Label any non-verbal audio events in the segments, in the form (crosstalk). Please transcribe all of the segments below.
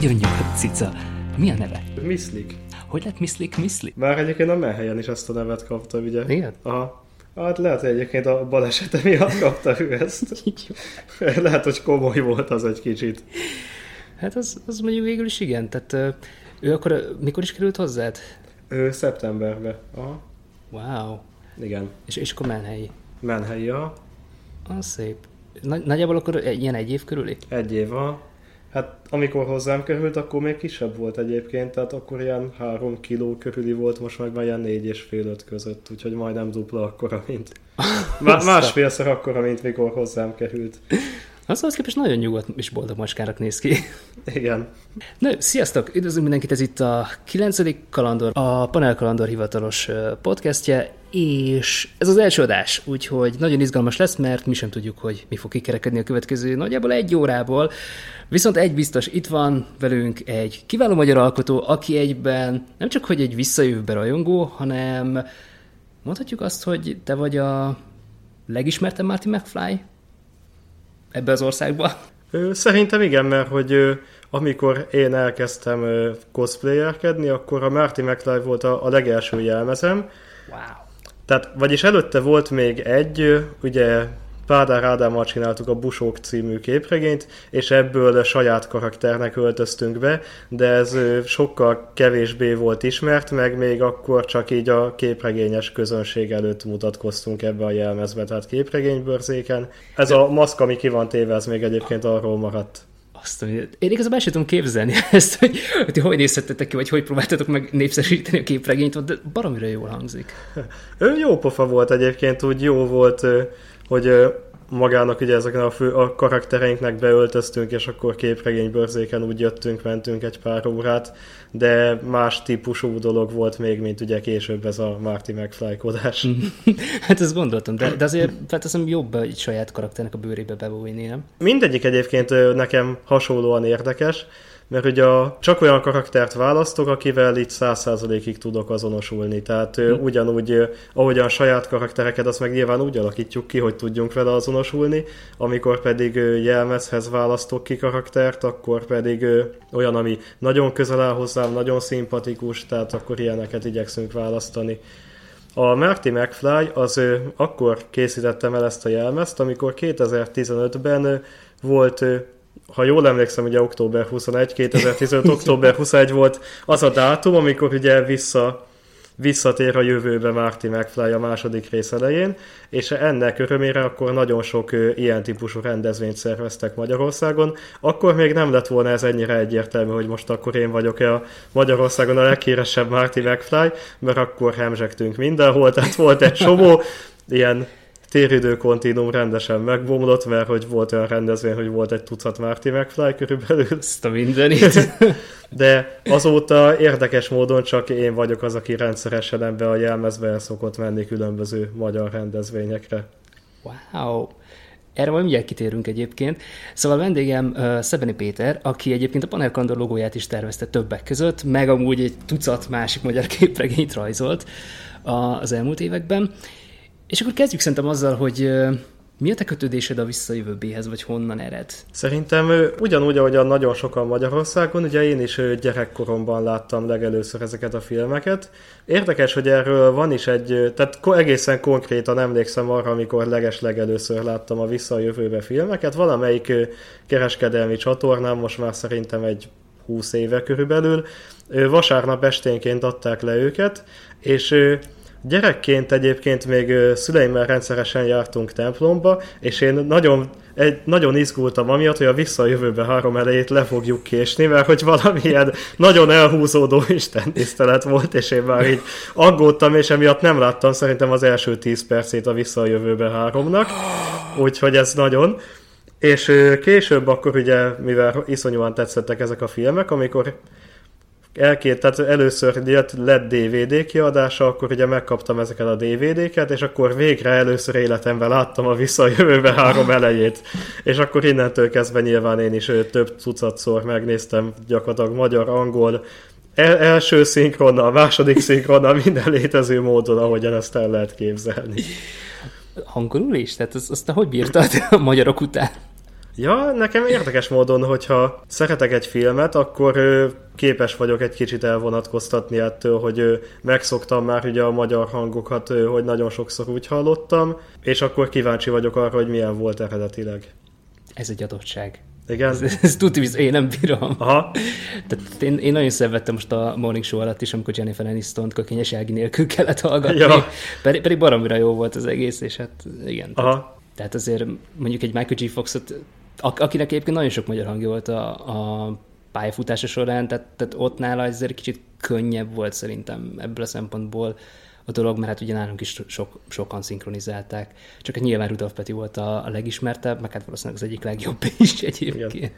Nagyon nyugodt cica. Mi a neve? Miszlik. Hogy lett Miszlik Miszlik? Már egyébként a Melhelyen is ezt a nevet kapta, ugye? Igen? Aha. Hát lehet, hogy egyébként a balesete miatt kapta ő ezt. (laughs) lehet, hogy komoly volt az egy kicsit. Hát az, az mondjuk végül is igen. Tehát ő akkor mikor is került hozzád? Ő szeptemberben. Aha. Wow. Igen. És, és akkor Menhelyi. Menhelyi, aha. Az szép. Nagy, nagyjából akkor egy, ilyen egy év körüli? Egy év, aha. Hát amikor hozzám került, akkor még kisebb volt egyébként, tehát akkor ilyen három kiló körüli volt, most meg már ilyen négy és fél öt között, úgyhogy majdnem dupla akkora, mint... (laughs) Má- másfélszer akkora, mint mikor hozzám került. Az az képest nagyon nyugodt és boldog macskának néz ki. (laughs) Igen. Na, sziasztok! Üdvözlünk mindenkit, ez itt a 9. kalandor, a Panel Kalandor hivatalos podcastje, és ez az első adás, úgyhogy nagyon izgalmas lesz, mert mi sem tudjuk, hogy mi fog kikerekedni a következő nagyjából egy órából. Viszont egy biztos, itt van velünk egy kiváló magyar alkotó, aki egyben nem csak hogy egy visszajövőbe rajongó, hanem mondhatjuk azt, hogy te vagy a legismertebb Marty McFly ebbe az országba. Szerintem igen, mert hogy amikor én elkezdtem cosplayerkedni, akkor a Marty McFly volt a, a legelső jelmezem, Wow. Tehát, vagyis előtte volt még egy, ugye Pádár Ádámmal csináltuk a Busók című képregényt, és ebből saját karakternek öltöztünk be, de ez sokkal kevésbé volt ismert, meg még akkor csak így a képregényes közönség előtt mutatkoztunk ebbe a jelmezbe, tehát képregénybőrzéken. Ez a maszk, ami ki van téve, ez még egyébként arról maradt. Azt, mondja, én igazából el sem tudom képzelni (laughs) ezt, hogy, hogy hogy nézhettetek ki, vagy hogy próbáltatok meg népszerűsíteni a képregényt, de baromira jól hangzik. Ő jó pofa volt egyébként, úgy jó volt, hogy magának ugye ezeken a, fő, a karaktereinknek beöltöztünk, és akkor képregénybőrzéken úgy jöttünk, mentünk egy pár órát, de más típusú dolog volt még, mint ugye később ez a Marty McFly-kodás. (laughs) hát ezt gondoltam, de, de azért felteszem jobb egy saját karakternek a bőrébe bebújni, nem? Mindegyik egyébként nekem hasonlóan érdekes, mert ugye a, csak olyan karaktert választok, akivel száz százalékig tudok azonosulni. Tehát ö, ugyanúgy, ahogyan saját karaktereket, azt meg nyilván úgy alakítjuk ki, hogy tudjunk vele azonosulni, amikor pedig jelmezhez választok ki karaktert, akkor pedig olyan, ami nagyon közel áll hozzám, nagyon szimpatikus, tehát akkor ilyeneket igyekszünk választani. A Marty McFly az ö, akkor készítettem el ezt a jelmezt, amikor 2015-ben ö, volt, ha jól emlékszem, ugye október 21, 2015. október 21 volt az a dátum, amikor ugye vissza, visszatér a jövőbe Marty McFly a második rész elején, és ennek örömére akkor nagyon sok ilyen típusú rendezvényt szerveztek Magyarországon. Akkor még nem lett volna ez ennyire egyértelmű, hogy most akkor én vagyok-e a Magyarországon a leghíresebb Marty McFly, mert akkor hemzsegtünk mindenhol, tehát volt egy csomó (laughs) ilyen téridő kontinum rendesen megbomlott, mert hogy volt olyan rendezvény, hogy volt egy tucat Marty McFly körülbelül, Ezt a mindenit. (laughs) de azóta érdekes módon csak én vagyok az, aki rendszeresen ebbe a jelmezbe el szokott menni különböző magyar rendezvényekre. Wow. Erre majd mindjárt kitérünk egyébként. Szóval a vendégem uh, Szebeni Péter, aki egyébként a Panel Kandor logóját is tervezte többek között, meg amúgy egy tucat másik magyar képregényt rajzolt az elmúlt években. És akkor kezdjük szerintem azzal, hogy mi a te kötődésed a visszajövőbéhez, vagy honnan ered? Szerintem ugyanúgy, ahogyan nagyon sokan Magyarországon, ugye én is gyerekkoromban láttam legelőször ezeket a filmeket. Érdekes, hogy erről van is egy, tehát egészen konkrétan emlékszem arra, amikor leges legelőször láttam a Vissza a jövőbe filmeket. Valamelyik kereskedelmi csatornán, most már szerintem egy 20 éve körülbelül, vasárnap esténként adták le őket, és Gyerekként egyébként még szüleimmel rendszeresen jártunk templomba, és én nagyon, egy, nagyon izgultam amiatt, hogy a Vissza a jövőbe három elejét le fogjuk késni, mert hogy valamilyen nagyon elhúzódó istentisztelet volt, és én már így aggódtam, és emiatt nem láttam szerintem az első 10 percét a Vissza a jövőbe háromnak, úgyhogy ez nagyon. És később akkor ugye, mivel iszonyúan tetszettek ezek a filmek, amikor elkét, tehát először jött, lett DVD kiadása, akkor ugye megkaptam ezeket a DVD-ket, és akkor végre először életemben láttam a Vissza a jövőbe három elejét. És akkor innentől kezdve nyilván én is több tucatszor megnéztem gyakorlatilag magyar, angol, el, első szinkronnal, második szinkronnal, minden létező módon, ahogyan ezt el lehet képzelni. Hangolul is? Tehát azt, azt hogy bírtad a magyarok után? Ja, nekem érdekes módon, hogyha szeretek egy filmet, akkor képes vagyok egy kicsit elvonatkoztatni ettől, hogy megszoktam már ugye a magyar hangokat, hogy nagyon sokszor úgy hallottam, és akkor kíváncsi vagyok arra, hogy milyen volt eredetileg. Ez egy adottság. Igen. Ez, ez tudni, én nem bírom. Aha. Tehát én, én nagyon szenvedtem most a Morning Show alatt is, amikor Jennifer Aniston-t kökényes ági nélkül kellett hallgatni. Ja. Pedig, pedig baromira jó volt az egész, és hát igen. Aha. Tehát, tehát azért mondjuk egy Michael G. Foxot, akinek egyébként nagyon sok magyar hangja volt a, a pályafutása során, tehát, tehát ott nála azért kicsit könnyebb volt szerintem ebből a szempontból a dolog, mert hát ugye nálunk is sok, sokan szinkronizálták. Csak hát nyilván Rudolf Peti volt a, a legismertebb, meg hát valószínűleg az egyik legjobb is (laughs) egyébként. Igen.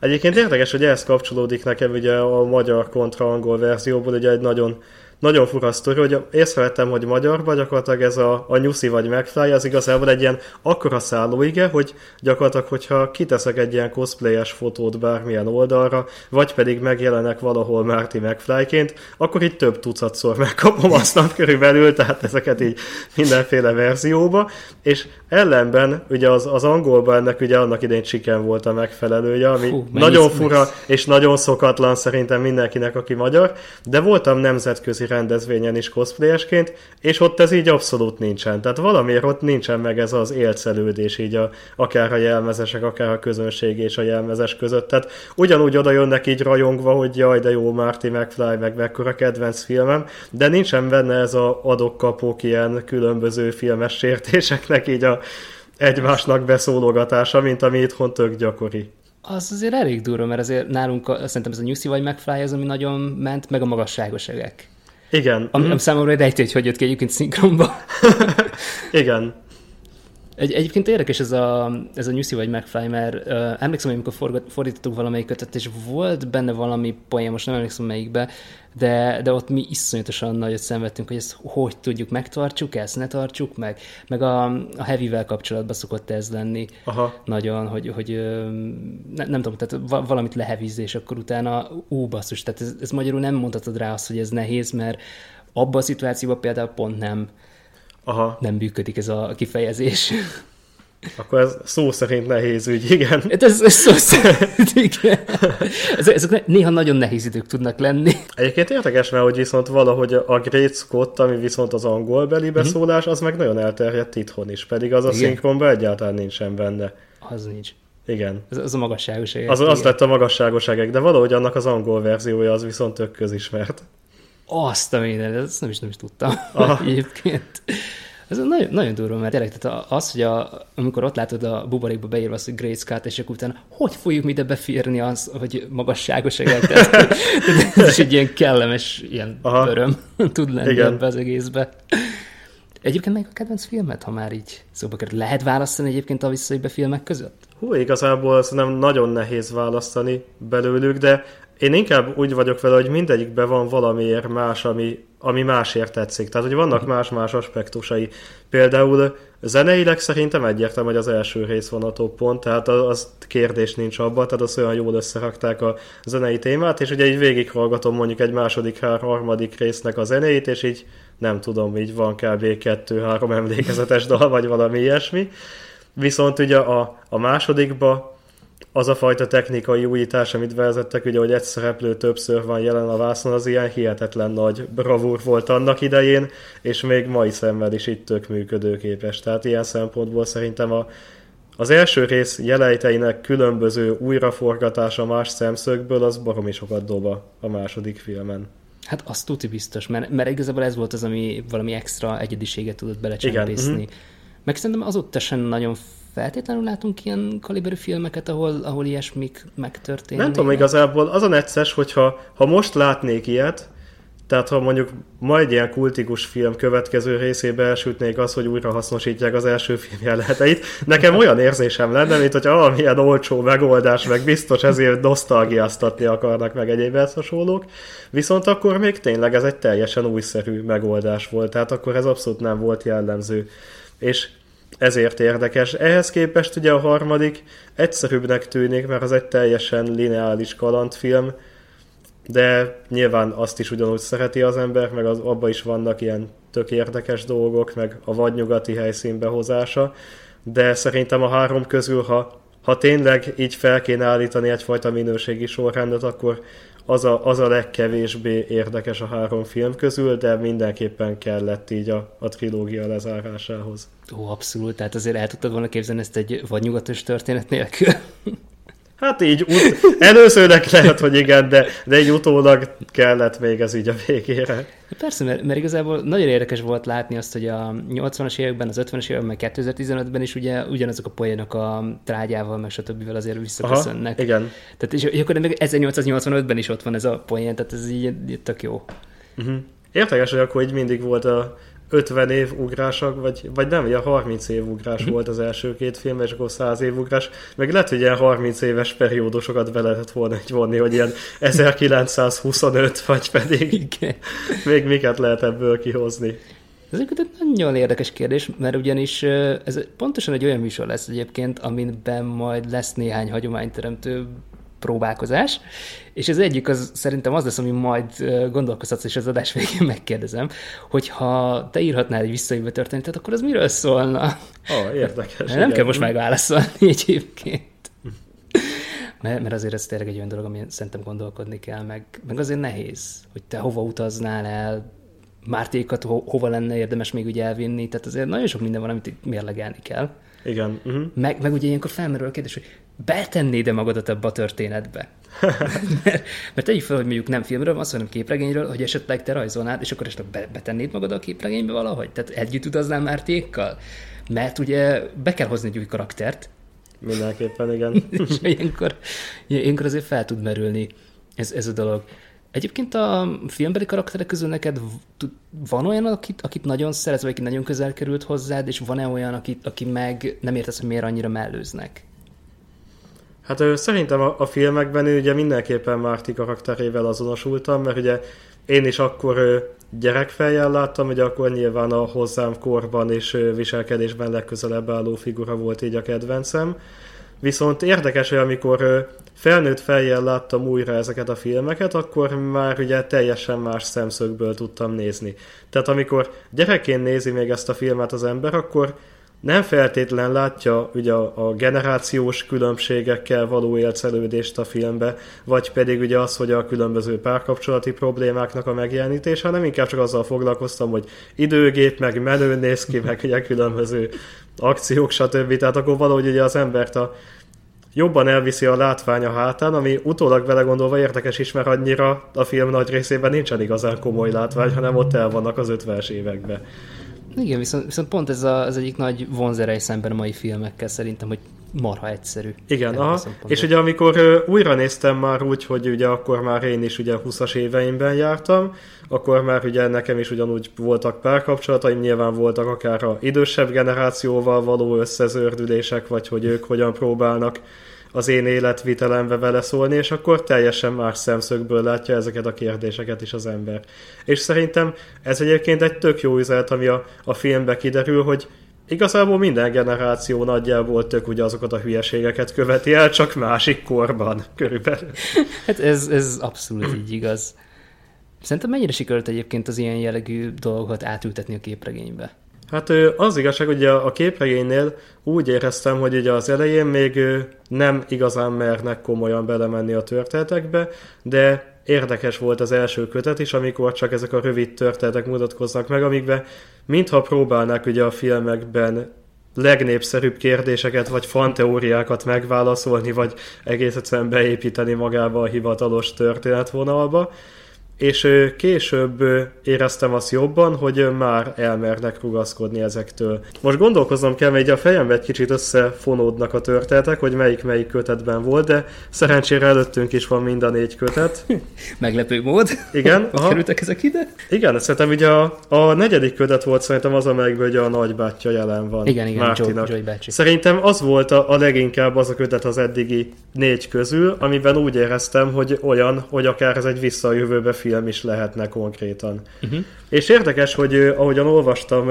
Egyébként érdekes, hogy ehhez kapcsolódik nekem ugye a magyar kontra angol verzióból, ugye egy nagyon nagyon fura sztori, hogy észrevettem, hogy magyarban gyakorlatilag ez a, a nyuszi vagy megfly, az igazából egy ilyen akkora szállóige, hogy gyakorlatilag, hogyha kiteszek egy ilyen cosplayes fotót bármilyen oldalra, vagy pedig megjelenek valahol Márti megflyként, akkor itt több tucatszor megkapom aztán körülbelül, tehát ezeket így mindenféle verzióba, és ellenben ugye az, az angolban ennek ugye annak idején chicken volt a megfelelője, ami Hú, nagyon fura és nagyon szokatlan szerintem mindenkinek, aki magyar, de voltam nemzetközi rendezvényen is cosplayesként, és ott ez így abszolút nincsen. Tehát valamiért ott nincsen meg ez az élcelődés így a, akár a jelmezesek, akár a közönség és a jelmezes között. Tehát ugyanúgy oda jönnek így rajongva, hogy jaj, de jó, Marty McFly, meg mekkora kedvenc filmem, de nincsen benne ez a adok-kapok ilyen különböző filmes sértéseknek így a egymásnak beszólogatása, mint ami itthon tök gyakori. Az azért elég durva, mert azért nálunk a, szerintem ez a Nyuszi vagy McFly az, ami nagyon ment, meg a magasságos egek. Igen. Ami mm. számomra rejtő, hogy hogy jött ki egyébként szinkronba. (laughs) Igen. Egy, egyébként érdekes ez a, ez a Nyuszi vagy McFly, mert uh, emlékszem, hogy amikor forgat, fordítottuk valamelyik kötet, és volt benne valami poén, most nem emlékszem melyikbe, de, de ott mi iszonyatosan nagyot szenvedtünk, hogy ezt hogy tudjuk, megtartsuk ezt, ne tartsuk meg, meg a, a heavy-vel kapcsolatban szokott ez lenni. Aha. nagyon, hogy, hogy ne, nem tudom, tehát valamit lehevíz, és akkor utána ú, basszus, tehát ez, ez magyarul nem mondhatod rá azt, hogy ez nehéz, mert abban a szituációban például pont nem, Aha. nem működik ez a kifejezés. Akkor ez szó szerint nehéz ügy, igen. Hát ez, ez szó szerint, igen. Ezek, ezek néha nagyon nehéz idők tudnak lenni. Egyébként érdekes, mert hogy viszont valahogy a Great Scott, ami viszont az angol beli mhm. beszólás, az meg nagyon elterjedt itthon is, pedig az a szinkronban egyáltalán nincsen benne. Az nincs. Igen. Ez, az a magasságos Az, az lett a magasságos de valahogy annak az angol verziója az viszont tök közismert. Azt a minden, ezt nem is, nem is tudtam Aha. (laughs) egyébként. Ez nagyon, nagyon durva, mert tényleg tehát az, hogy a, amikor ott látod a buborékba beírva azt, hogy Great Scott, és akkor utána hogy fogjuk mi ide beférni az, hogy magasságos egek, tehát, ez is egy ilyen kellemes ilyen Aha. öröm (laughs) tud lenni Igen. ebbe az egészbe. Egyébként meg a kedvenc filmet, ha már így szóba kerül. Lehet választani egyébként a visszaibe filmek között? Hú, igazából szerintem nagyon nehéz választani belőlük, de én inkább úgy vagyok vele, hogy mindegyikben van valamiért más, ami, ami másért tetszik. Tehát, hogy vannak mhm. más-más aspektusai. Például zeneileg szerintem egyértelmű, hogy az első rész van a top pont, tehát az, az kérdés nincs abban, tehát az olyan jól összerakták a zenei témát, és ugye így végighallgatom mondjuk egy második, harmadik résznek a zenét, és így nem tudom, így van kb. kettő-három emlékezetes dal, vagy valami ilyesmi. Viszont ugye a, a másodikba az a fajta technikai újítás, amit vezettek, ugye, hogy egy szereplő többször van jelen a vászon, az ilyen hihetetlen nagy bravúr volt annak idején, és még mai szemmel is itt tök működőképes. Tehát ilyen szempontból szerintem a, az első rész jelejteinek különböző újraforgatása más szemszögből, az baromi sokat dob a második filmen. Hát azt tuti biztos, mert, mert igazából ez volt az, ami valami extra egyediséget tudott belecsempészni. Igen. Mm-hmm. Meg szerintem azóta sem nagyon feltétlenül látunk ilyen kaliberű filmeket, ahol, ahol ilyesmik megtörténnek. Nem tudom, igazából az a necces, hogyha ha most látnék ilyet, tehát ha mondjuk ma egy ilyen kultikus film következő részébe elsütnék az, hogy újra hasznosítják az első film jeleneteit, nekem olyan érzésem lenne, mint hogy valamilyen olcsó megoldás, meg biztos ezért nosztalgiáztatni akarnak meg egyéb hasonlók, viszont akkor még tényleg ez egy teljesen újszerű megoldás volt, tehát akkor ez abszolút nem volt jellemző. És ezért érdekes. Ehhez képest ugye a harmadik egyszerűbbnek tűnik, mert az egy teljesen lineális kalandfilm, de nyilván azt is ugyanúgy szereti az ember, meg az, abban is vannak ilyen tök érdekes dolgok, meg a vadnyugati helyszín behozása, de szerintem a három közül, ha ha tényleg így fel kéne állítani egyfajta minőségi sorrendet, akkor az a, az a legkevésbé érdekes a három film közül, de mindenképpen kellett így a, a trilógia lezárásához. Ó, abszolút, tehát azért el tudtad volna képzelni ezt egy vagy nyugatos történet nélkül. Hát így, ut- előzőnek lehet, hogy igen, de, de egy utólag kellett még ez így a végére. Persze, mert, mert igazából nagyon érdekes volt látni azt, hogy a 80-as években, az 50-es években, meg 2015-ben is ugye ugyanazok a poénok a trágyával, meg stb. azért visszaköszönnek. Aha, igen. Tehát és, és akkor még 1885-ben is ott van ez a poén, tehát ez így, így tök jó. Uh-huh. Érdekes, hogy akkor így mindig volt a 50 év ugrások, vagy, vagy nem, ugye 30 év ugrás volt az első két film, és akkor 100 év ugrás, meg lehet, hogy ilyen 30 éves periódusokat be lehetett volna egy vonni, hogy ilyen 1925, vagy pedig Igen. még miket lehet ebből kihozni. Ez egy nagyon érdekes kérdés, mert ugyanis ez pontosan egy olyan műsor lesz egyébként, amiben majd lesz néhány hagyományteremtő próbálkozás, és az egyik az szerintem az lesz, ami majd gondolkozhatsz, és az adás végén megkérdezem, hogy ha te írhatnál egy visszajövő történetet, akkor az miről szólna? Ó, érdekes. Nem igen. kell most megválaszolni egyébként. Mert, mert azért ez tényleg egy olyan dolog, ami szerintem gondolkodni kell, meg, meg azért nehéz, hogy te hova utaznál el, Mártékat ho, hova lenne érdemes még ugye elvinni, tehát azért nagyon sok minden van, amit mérlegelni kell. Igen. Uh-huh. Meg, meg ugye ilyenkor felmerül a kérdés, hogy betennéd-e magadat ebbe a történetbe? (laughs) mert, mert tegyük fel, hogy mondjuk nem filmről van szó, hanem képregényről, hogy esetleg te rajzolnád, és akkor esetleg be, betennéd magad a képregénybe valahogy? Tehát együtt utaznál Mártékkal? Mert ugye be kell hozni egy új karaktert. Mindenképpen, igen. (laughs) és ilyenkor, ilyenkor azért fel tud merülni ez, ez a dolog. Egyébként a filmbeli karakterek közül neked van olyan, akit, akit nagyon szeretsz, vagy aki nagyon közel került hozzád, és van-e olyan, akit, aki meg nem értesz, hogy miért annyira mellőznek? Hát ő, szerintem a, a filmekben ő ugye mindenképpen Márti karakterével azonosultam, mert ugye én is akkor ő, gyerekfejjel láttam, hogy akkor nyilván a hozzám korban és viselkedésben legközelebb álló figura volt így a kedvencem. Viszont érdekes, hogy amikor felnőtt fejjel láttam újra ezeket a filmeket, akkor már ugye teljesen más szemszögből tudtam nézni. Tehát amikor gyerekként nézi még ezt a filmet az ember, akkor nem feltétlen látja ugye a, a generációs különbségekkel való élcelődést a filmbe, vagy pedig ugye az, hogy a különböző párkapcsolati problémáknak a megjelenítés, hanem inkább csak azzal foglalkoztam, hogy időgép, meg menő néz ki, meg ugye különböző akciók, stb. Tehát akkor valahogy ugye az embert a jobban elviszi a látvány a hátán, ami utólag vele gondolva érdekes is, mert annyira a film nagy részében nincsen igazán komoly látvány, hanem ott el vannak az 50-es években. Igen, viszont, viszont pont ez a, az egyik nagy vonzerej szemben a mai filmekkel szerintem, hogy marha egyszerű. Igen, aha. és ugye amikor uh, újra néztem már úgy, hogy ugye akkor már én is ugye 20-as éveimben jártam, akkor már ugye nekem is ugyanúgy voltak párkapcsolataim, nyilván voltak akár a idősebb generációval való összezördülések, vagy hogy ők hogyan próbálnak az én életvitelembe vele szólni, és akkor teljesen más szemszögből látja ezeket a kérdéseket is az ember. És szerintem ez egyébként egy tök jó üzenet, ami a, a filmbe kiderül, hogy igazából minden generáció nagyjából tök ugye azokat a hülyeségeket követi el, csak másik korban körülbelül. (laughs) Hát ez, ez abszolút így igaz. Szerintem mennyire sikerült egyébként az ilyen jellegű dolgokat átültetni a képregénybe? Hát az igazság, hogy a képregénynél úgy éreztem, hogy ugye az elején még nem igazán mernek komolyan belemenni a történetekbe, de érdekes volt az első kötet is, amikor csak ezek a rövid történetek mutatkoznak meg, amikbe mintha próbálnák ugye a filmekben legnépszerűbb kérdéseket, vagy fanteóriákat megválaszolni, vagy egész egyszerűen beépíteni magába a hivatalos történetvonalba és később éreztem azt jobban, hogy már elmernek rugaszkodni ezektől. Most gondolkoznom kell, mert a fejembe egy kicsit összefonódnak a történetek, hogy melyik melyik kötetben volt, de szerencsére előttünk is van mind a négy kötet. (laughs) Meglepő mód. Igen. Hogy kerültek ezek ide? Igen, szerintem ugye a, a negyedik kötet volt szerintem az, amelyikből ugye a nagybátyja jelen van. Igen, igen, Mártinak. Joy, Joy Szerintem az volt a, a leginkább az a kötet az eddigi négy közül, amiben úgy éreztem, hogy olyan, hogy akár ez egy visszajövőbe film film is lehetne konkrétan. Uh-huh. És érdekes, hogy ahogyan olvastam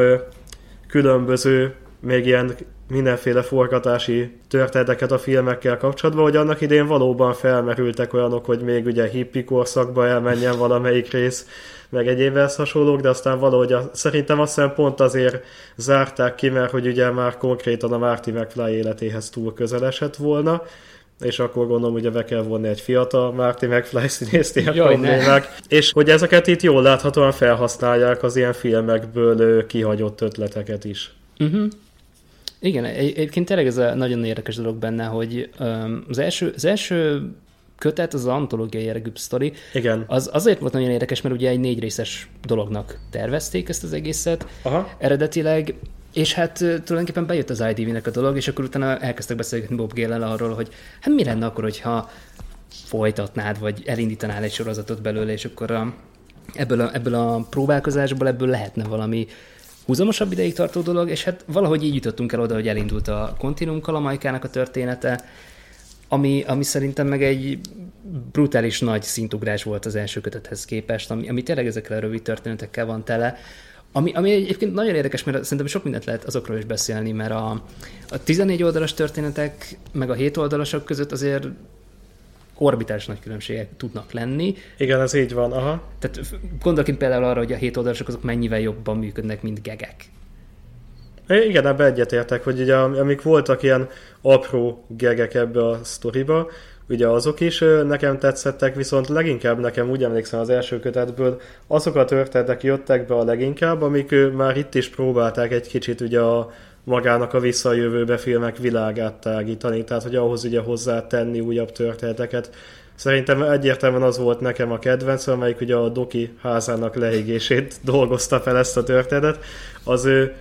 különböző még ilyen mindenféle forgatási történeteket a filmekkel kapcsolatban, hogy annak idén valóban felmerültek olyanok, hogy még ugye hippi korszakba elmenjen valamelyik rész, meg egyébben hasonlók, de aztán valahogy a, szerintem azt hiszem pont azért zárták ki, mert hogy ugye már konkrétan a Marty McFly életéhez túl közel esett volna, és akkor gondolom, hogy be kell vonni egy fiatal Marty McFly színészt ilyen Jaj, problémák. Ne. És hogy ezeket itt jól láthatóan felhasználják az ilyen filmekből kihagyott ötleteket is. Uh-huh. Igen, egyébként tényleg ez a nagyon érdekes dolog benne, hogy um, az, első, az első kötet, az, az antológiai jellegű sztori, Igen. Az azért volt nagyon érdekes, mert ugye egy négy részes dolognak tervezték ezt az egészet Aha. eredetileg, és hát tulajdonképpen bejött az IDV-nek a dolog, és akkor utána elkezdtek beszélgetni Bob gale arról, hogy hát mi lenne akkor, hogyha folytatnád, vagy elindítanál egy sorozatot belőle, és akkor a, ebből, a, ebből a próbálkozásból ebből lehetne valami húzamosabb ideig tartó dolog, és hát valahogy így jutottunk el oda, hogy elindult a Continuum Kalamajkának a története, ami, ami szerintem meg egy brutális nagy szintugrás volt az első kötethez képest, ami, ami tényleg ezekkel a rövid történetekkel van tele, ami, ami egyébként nagyon érdekes, mert szerintem sok mindent lehet azokról is beszélni, mert a, a 14 oldalas történetek meg a 7 oldalasok között azért orbitális nagy különbségek tudnak lenni. Igen, ez így van, aha. Tehát gondolok például arra, hogy a 7 oldalasok azok mennyivel jobban működnek, mint gegek. Igen, ebbe egyetértek, hogy ugye amik voltak ilyen apró gegek ebbe a sztoriba, ugye azok is nekem tetszettek, viszont leginkább nekem úgy emlékszem az első kötetből, azok a történetek jöttek be a leginkább, amik már itt is próbálták egy kicsit ugye a magának a visszajövőbe filmek világát tágítani, tehát hogy ahhoz ugye hozzá tenni újabb történeteket. Szerintem egyértelműen az volt nekem a kedvenc, amelyik ugye a Doki házának leégését (laughs) dolgozta fel ezt a történetet. Az ő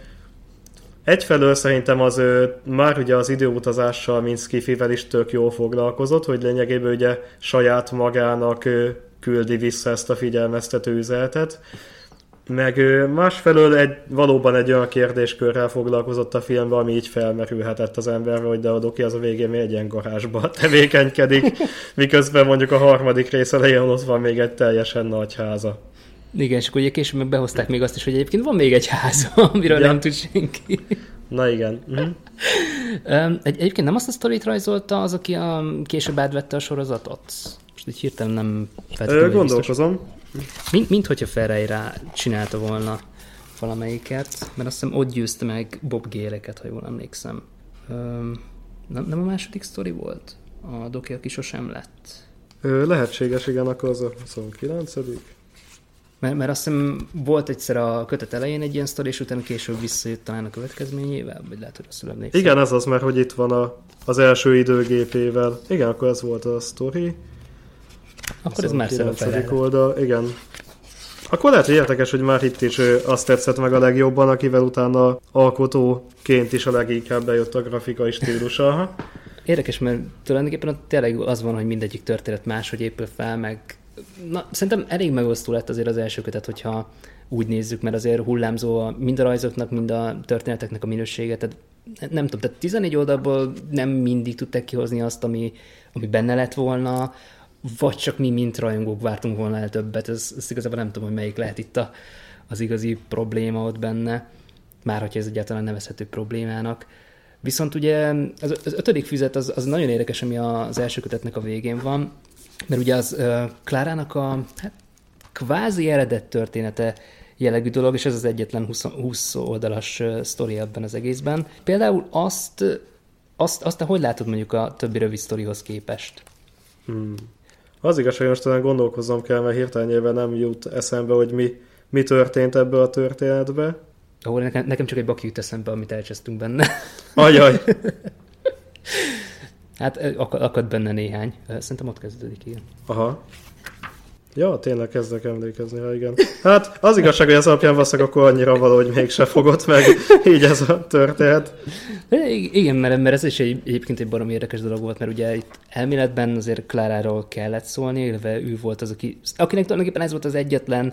Egyfelől szerintem az ő már ugye az időutazással, mint Skifivel is tök jól foglalkozott, hogy lényegében ugye saját magának küldi vissza ezt a figyelmeztető üzenetet. Meg másfelől egy, valóban egy olyan kérdéskörrel foglalkozott a filmben, ami így felmerülhetett az emberre, hogy de a doki az a végén még egy ilyen garázsba (laughs) tevékenykedik, miközben mondjuk a harmadik rész elején ott van még egy teljesen nagy háza. Igen, és akkor ugye később meg behozták még azt is, hogy egyébként van még egy ház, (laughs) amiről ja. nem tud senki. Na igen. Uh-huh. Egy, egyébként nem azt a sztorit rajzolta az, aki a, később átvette a sorozatot? Most így hirtelen nem Ö, Gondolkozom. Mint, mint hogyha Ferreira csinálta volna valamelyiket, mert azt hiszem ott győzte meg Bob Géleket, ha jól emlékszem. Nem, nem a második sztori volt? A Doki, aki sosem lett. Ö, lehetséges, igen, akkor az a 29 mert, mert azt hiszem volt egyszer a kötet elején egy ilyen sztori, és utána később visszajött talán a következményével, vagy lehet, hogy rosszul emlékszem. Igen, ez az, mert hogy itt van a, az első időgépével. Igen, akkor ez volt a sztori. Akkor ez már szerepel. oldal, igen. Akkor lehet, hogy érdekes, hogy már itt is azt tetszett meg a legjobban, akivel utána alkotóként is a leginkább bejött a grafikai stílusa. Érdekes, mert tulajdonképpen tényleg az van, hogy mindegyik történet máshogy épül fel, meg na, szerintem elég megosztó lett azért az első kötet, hogyha úgy nézzük, mert azért hullámzó a, mind a rajzoknak, mind a történeteknek a minősége, tehát nem tudom, tehát 14 oldalból nem mindig tudták kihozni azt, ami, ami benne lett volna, vagy csak mi, mint rajongók vártunk volna el többet. Ez, ez igazából nem tudom, hogy melyik lehet itt a, az igazi probléma ott benne, már hogyha ez egyáltalán nevezhető problémának. Viszont ugye az, az ötödik füzet az, az nagyon érdekes, ami az első kötetnek a végén van, mert ugye az uh, Klárának a hát, kvázi eredet története jellegű dolog, és ez az egyetlen 20, 20 oldalas uh, sztori ebben az egészben. Például azt, azt, azt te hogy látod mondjuk a többi rövid sztorihoz képest? Hmm. Az igaz, hogy most talán gondolkozom kell, mert hirtelen nem jut eszembe, hogy mi, mi történt ebbe a történetbe. Ahol nekem, nekem csak egy baki jut eszembe, amit elcsesztünk benne. Ajaj! (laughs) Hát akad benne néhány. Szerintem ott kezdődik, igen. Aha. Ja, tényleg kezdek emlékezni rá, igen. Hát az igazság, hogy az alapján vaszak, akkor annyira valahogy mégse fogott meg így ez a történet. Igen, mert, mert ez is egy, egyébként egy barom érdekes dolog volt, mert ugye itt elméletben azért Kláráról kellett szólni, illetve ő volt az, aki, akinek tulajdonképpen ez volt az egyetlen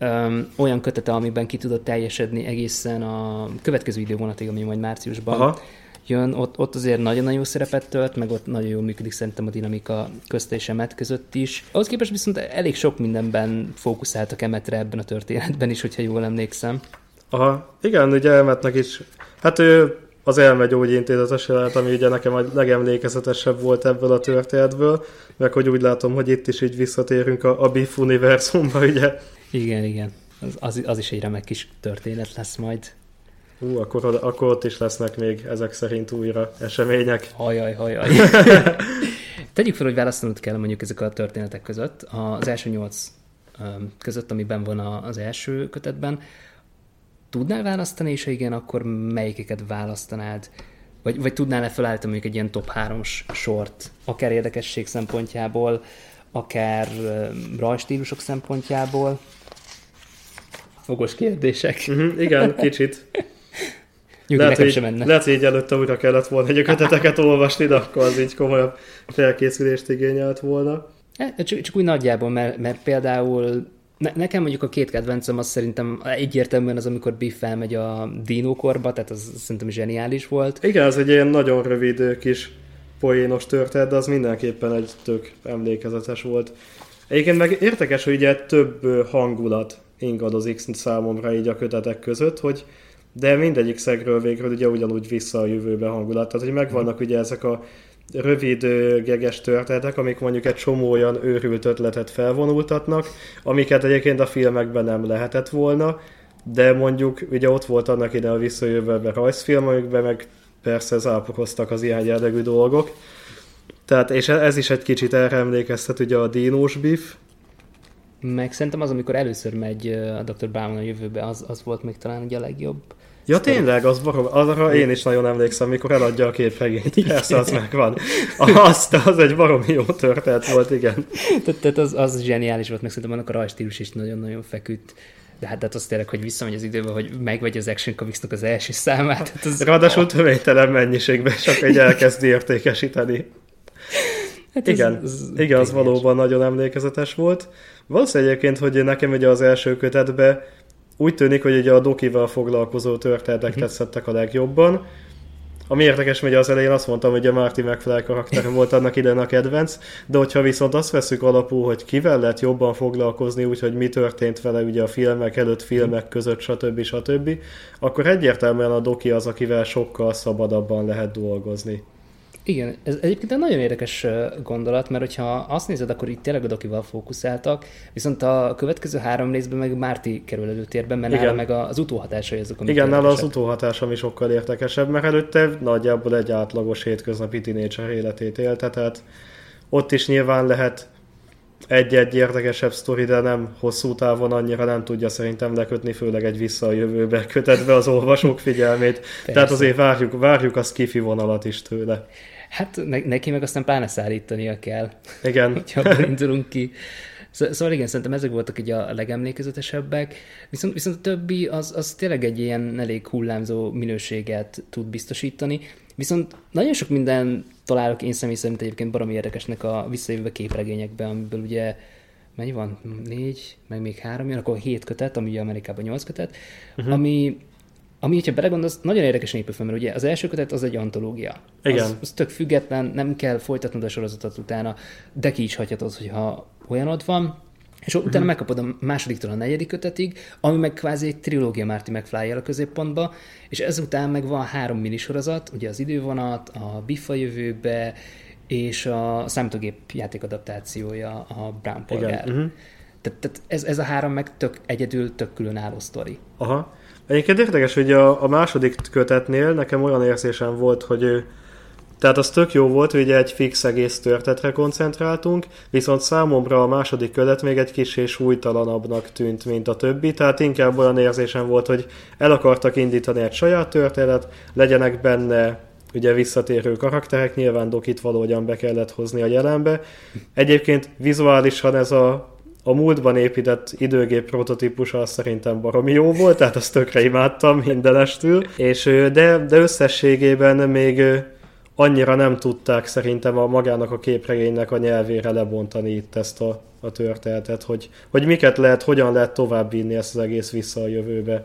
um, olyan kötete, amiben ki tudott teljesedni egészen a következő idővonatig, ami majd márciusban Aha jön, ott, ott azért nagyon-nagyon szerepet tölt, meg ott nagyon jól működik szerintem a dinamika közt és Emet között is. Ahhoz képest viszont elég sok mindenben fókuszáltak Emetre ebben a történetben is, hogyha jól emlékszem. Aha, igen, ugye Emetnek is, hát ő az elmegyógyintézetes jelenet, ami ugye nekem a legemlékezetesebb volt ebből a történetből, meg hogy úgy látom, hogy itt is így visszatérünk a, a Biff univerzumba, ugye. Igen, igen. Az, az, az is egy remek kis történet lesz majd. Ú, akkor, akkor ott is lesznek még ezek szerint újra események. Hajaj, hajaj. (laughs) Tegyük fel, hogy választanod kell mondjuk ezek a történetek között. Az első nyolc között, amiben van az első kötetben. Tudnál választani, és ha igen, akkor melyikeket választanád? Vagy, vagy tudnál-e felállítani mondjuk egy ilyen top 3 sort, akár érdekesség szempontjából, akár rajstílusok szempontjából? Fogos kérdések. Uh-huh, igen, kicsit. Nyugi, lehet, hogy, sem menne. lehet, hogy így előtte újra kellett volna egy köteteket olvasni, de akkor az így komolyabb felkészülést igényelt volna. E, csak, csak úgy nagyjából, mert, mert például ne, nekem mondjuk a két kedvencem az szerintem egyértelműen az, amikor Biff felmegy a dinókorba, tehát az szerintem zseniális volt. Igen, az egy ilyen nagyon rövid kis poénos történet, de az mindenképpen egy tök emlékezetes volt. Egyébként meg érdekes, hogy ugye több hangulat ingadozik számomra így a kötetek között, hogy de mindegyik szegről végről ugye ugyanúgy vissza a jövőbe hangulat. Tehát, hogy megvannak ugye ezek a rövid geges történetek, amik mondjuk egy csomó olyan őrült ötletet felvonultatnak, amiket egyébként a filmekben nem lehetett volna, de mondjuk ugye ott volt annak ide a visszajövőben rajzfilm, amikben meg persze záporoztak az ilyen jellegű dolgok. Tehát, és ez is egy kicsit erre emlékeztet ugye a Dinos Biff. Meg szerintem az, amikor először megy a Dr. Brown a jövőbe, az, az volt még talán ugye a legjobb. Ja tényleg, az barom, arra én is nagyon emlékszem, mikor eladja a képregényt. Persze, az megvan. Azt, az egy baromi jó történet volt, igen. Tehát az, az zseniális volt, meg szerintem annak a rajstílus is nagyon-nagyon feküdt. De hát, hát az tényleg, hogy visszamegy az időbe, hogy megvegy az Action comics az első számát. Hát az, Ráadásul töménytelen mennyiségben csak egy elkezdi értékesíteni. Hát igen, az, az igen, az valóban nagyon emlékezetes volt. Valószínűleg egyébként, hogy nekem ugye az első kötetben úgy tűnik, hogy ugye a dokival foglalkozó történetek uh-huh. tetszettek a legjobban. Ami érdekes, hogy az elején azt mondtam, hogy a Marty McFly karakter volt annak idején a kedvenc, de hogyha viszont azt veszük alapul, hogy kivel lehet jobban foglalkozni, úgyhogy mi történt vele ugye a filmek előtt, filmek között, stb. stb., akkor egyértelműen a doki az, akivel sokkal szabadabban lehet dolgozni. Igen, ez egyébként egy nagyon érdekes gondolat, mert hogyha azt nézed, akkor itt tényleg a dokival fókuszáltak, viszont a következő három részben meg Márti kerül előtérben, mert Igen. nála meg az utóhatásai azok, amik Igen, nála az utóhatása ami sokkal értekesebb, mert előtte nagyjából egy átlagos hétköznapi tínécser életét élte, tehát ott is nyilván lehet egy-egy érdekesebb sztori, de nem hosszú távon annyira nem tudja szerintem lekötni, főleg egy vissza a jövőbe kötetve az olvasók figyelmét. Persze. Tehát azért várjuk, várjuk a skifi vonalat is tőle. Hát ne, neki meg aztán pláne szállítania kell. Igen. (laughs) Hogyha indulunk ki. Szóval igen, szerintem ezek voltak így a legemlékezetesebbek, viszont, viszont a többi az, az tényleg egy ilyen elég hullámzó minőséget tud biztosítani, viszont nagyon sok minden találok én személy szerint egyébként baromi érdekesnek a visszajövő képregényekben, amiből ugye mennyi van? Négy, meg még három jön, akkor hét kötet, ami ugye Amerikában nyolc kötet, uh-huh. ami ami, hogyha belegondolsz, nagyon érdekesen épül fel, mert ugye az első kötet az egy antológia. Igen. Az, az tök független, nem kell folytatnod a sorozatot utána, de ki is hagyhatod, hogyha olyanod van, és utána uh-huh. megkapod a másodiktól a negyedik kötetig, ami meg kvázi egy trilógia Marty mcfly a középpontba, és ezután meg van három minisorozat, ugye az idővonat, a Biffa jövőbe, és a számítógép játék adaptációja, a Brown polgár. Uh-huh. Tehát, tehát ez, ez a három meg tök egyedül, tök különálló sztori. Aha. Egyébként érdekes, hogy a, a második kötetnél nekem olyan érzésem volt, hogy tehát az tök jó volt, hogy egy fix egész történetre koncentráltunk, viszont számomra a második kötet még egy kis és újtalanabbnak tűnt, mint a többi, tehát inkább olyan érzésem volt, hogy el akartak indítani egy saját történet, legyenek benne ugye visszatérő karakterek, nyilván Dokit valahogyan be kellett hozni a jelenbe. Egyébként vizuálisan ez a a múltban épített időgép prototípusa az szerintem baromi jó volt, tehát azt tökre imádtam mindenestül, és de, de összességében még annyira nem tudták szerintem a magának a képregénynek a nyelvére lebontani itt ezt a, a történetet, hogy, hogy miket lehet, hogyan lehet tovább vinni ezt az egész vissza a jövőbe.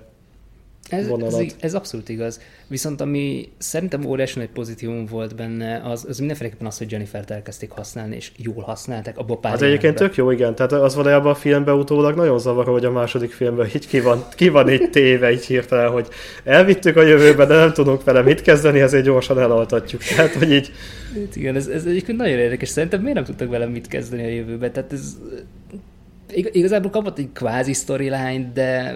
Ez, vonalat. Ez, ez abszolút igaz. Viszont ami szerintem óriási nagy pozitívum volt benne, az, az mindenféleképpen az, hogy Jennifer-t elkezdték használni, és jól használták abba pár Az Hát egyébként tök jó, igen. Tehát az valójában a filmben utólag nagyon zavaró, hogy a második filmben így ki van, ki van így téve, így hirtelen, hogy elvittük a jövőbe, de nem tudunk vele mit kezdeni, ezért gyorsan elaltatjuk. Tehát, hogy így... Hát igen, ez, ez egyébként nagyon érdekes. Szerintem miért nem tudtak vele mit kezdeni a jövőbe? Tehát ez igazából kapott egy kvázi storyline, de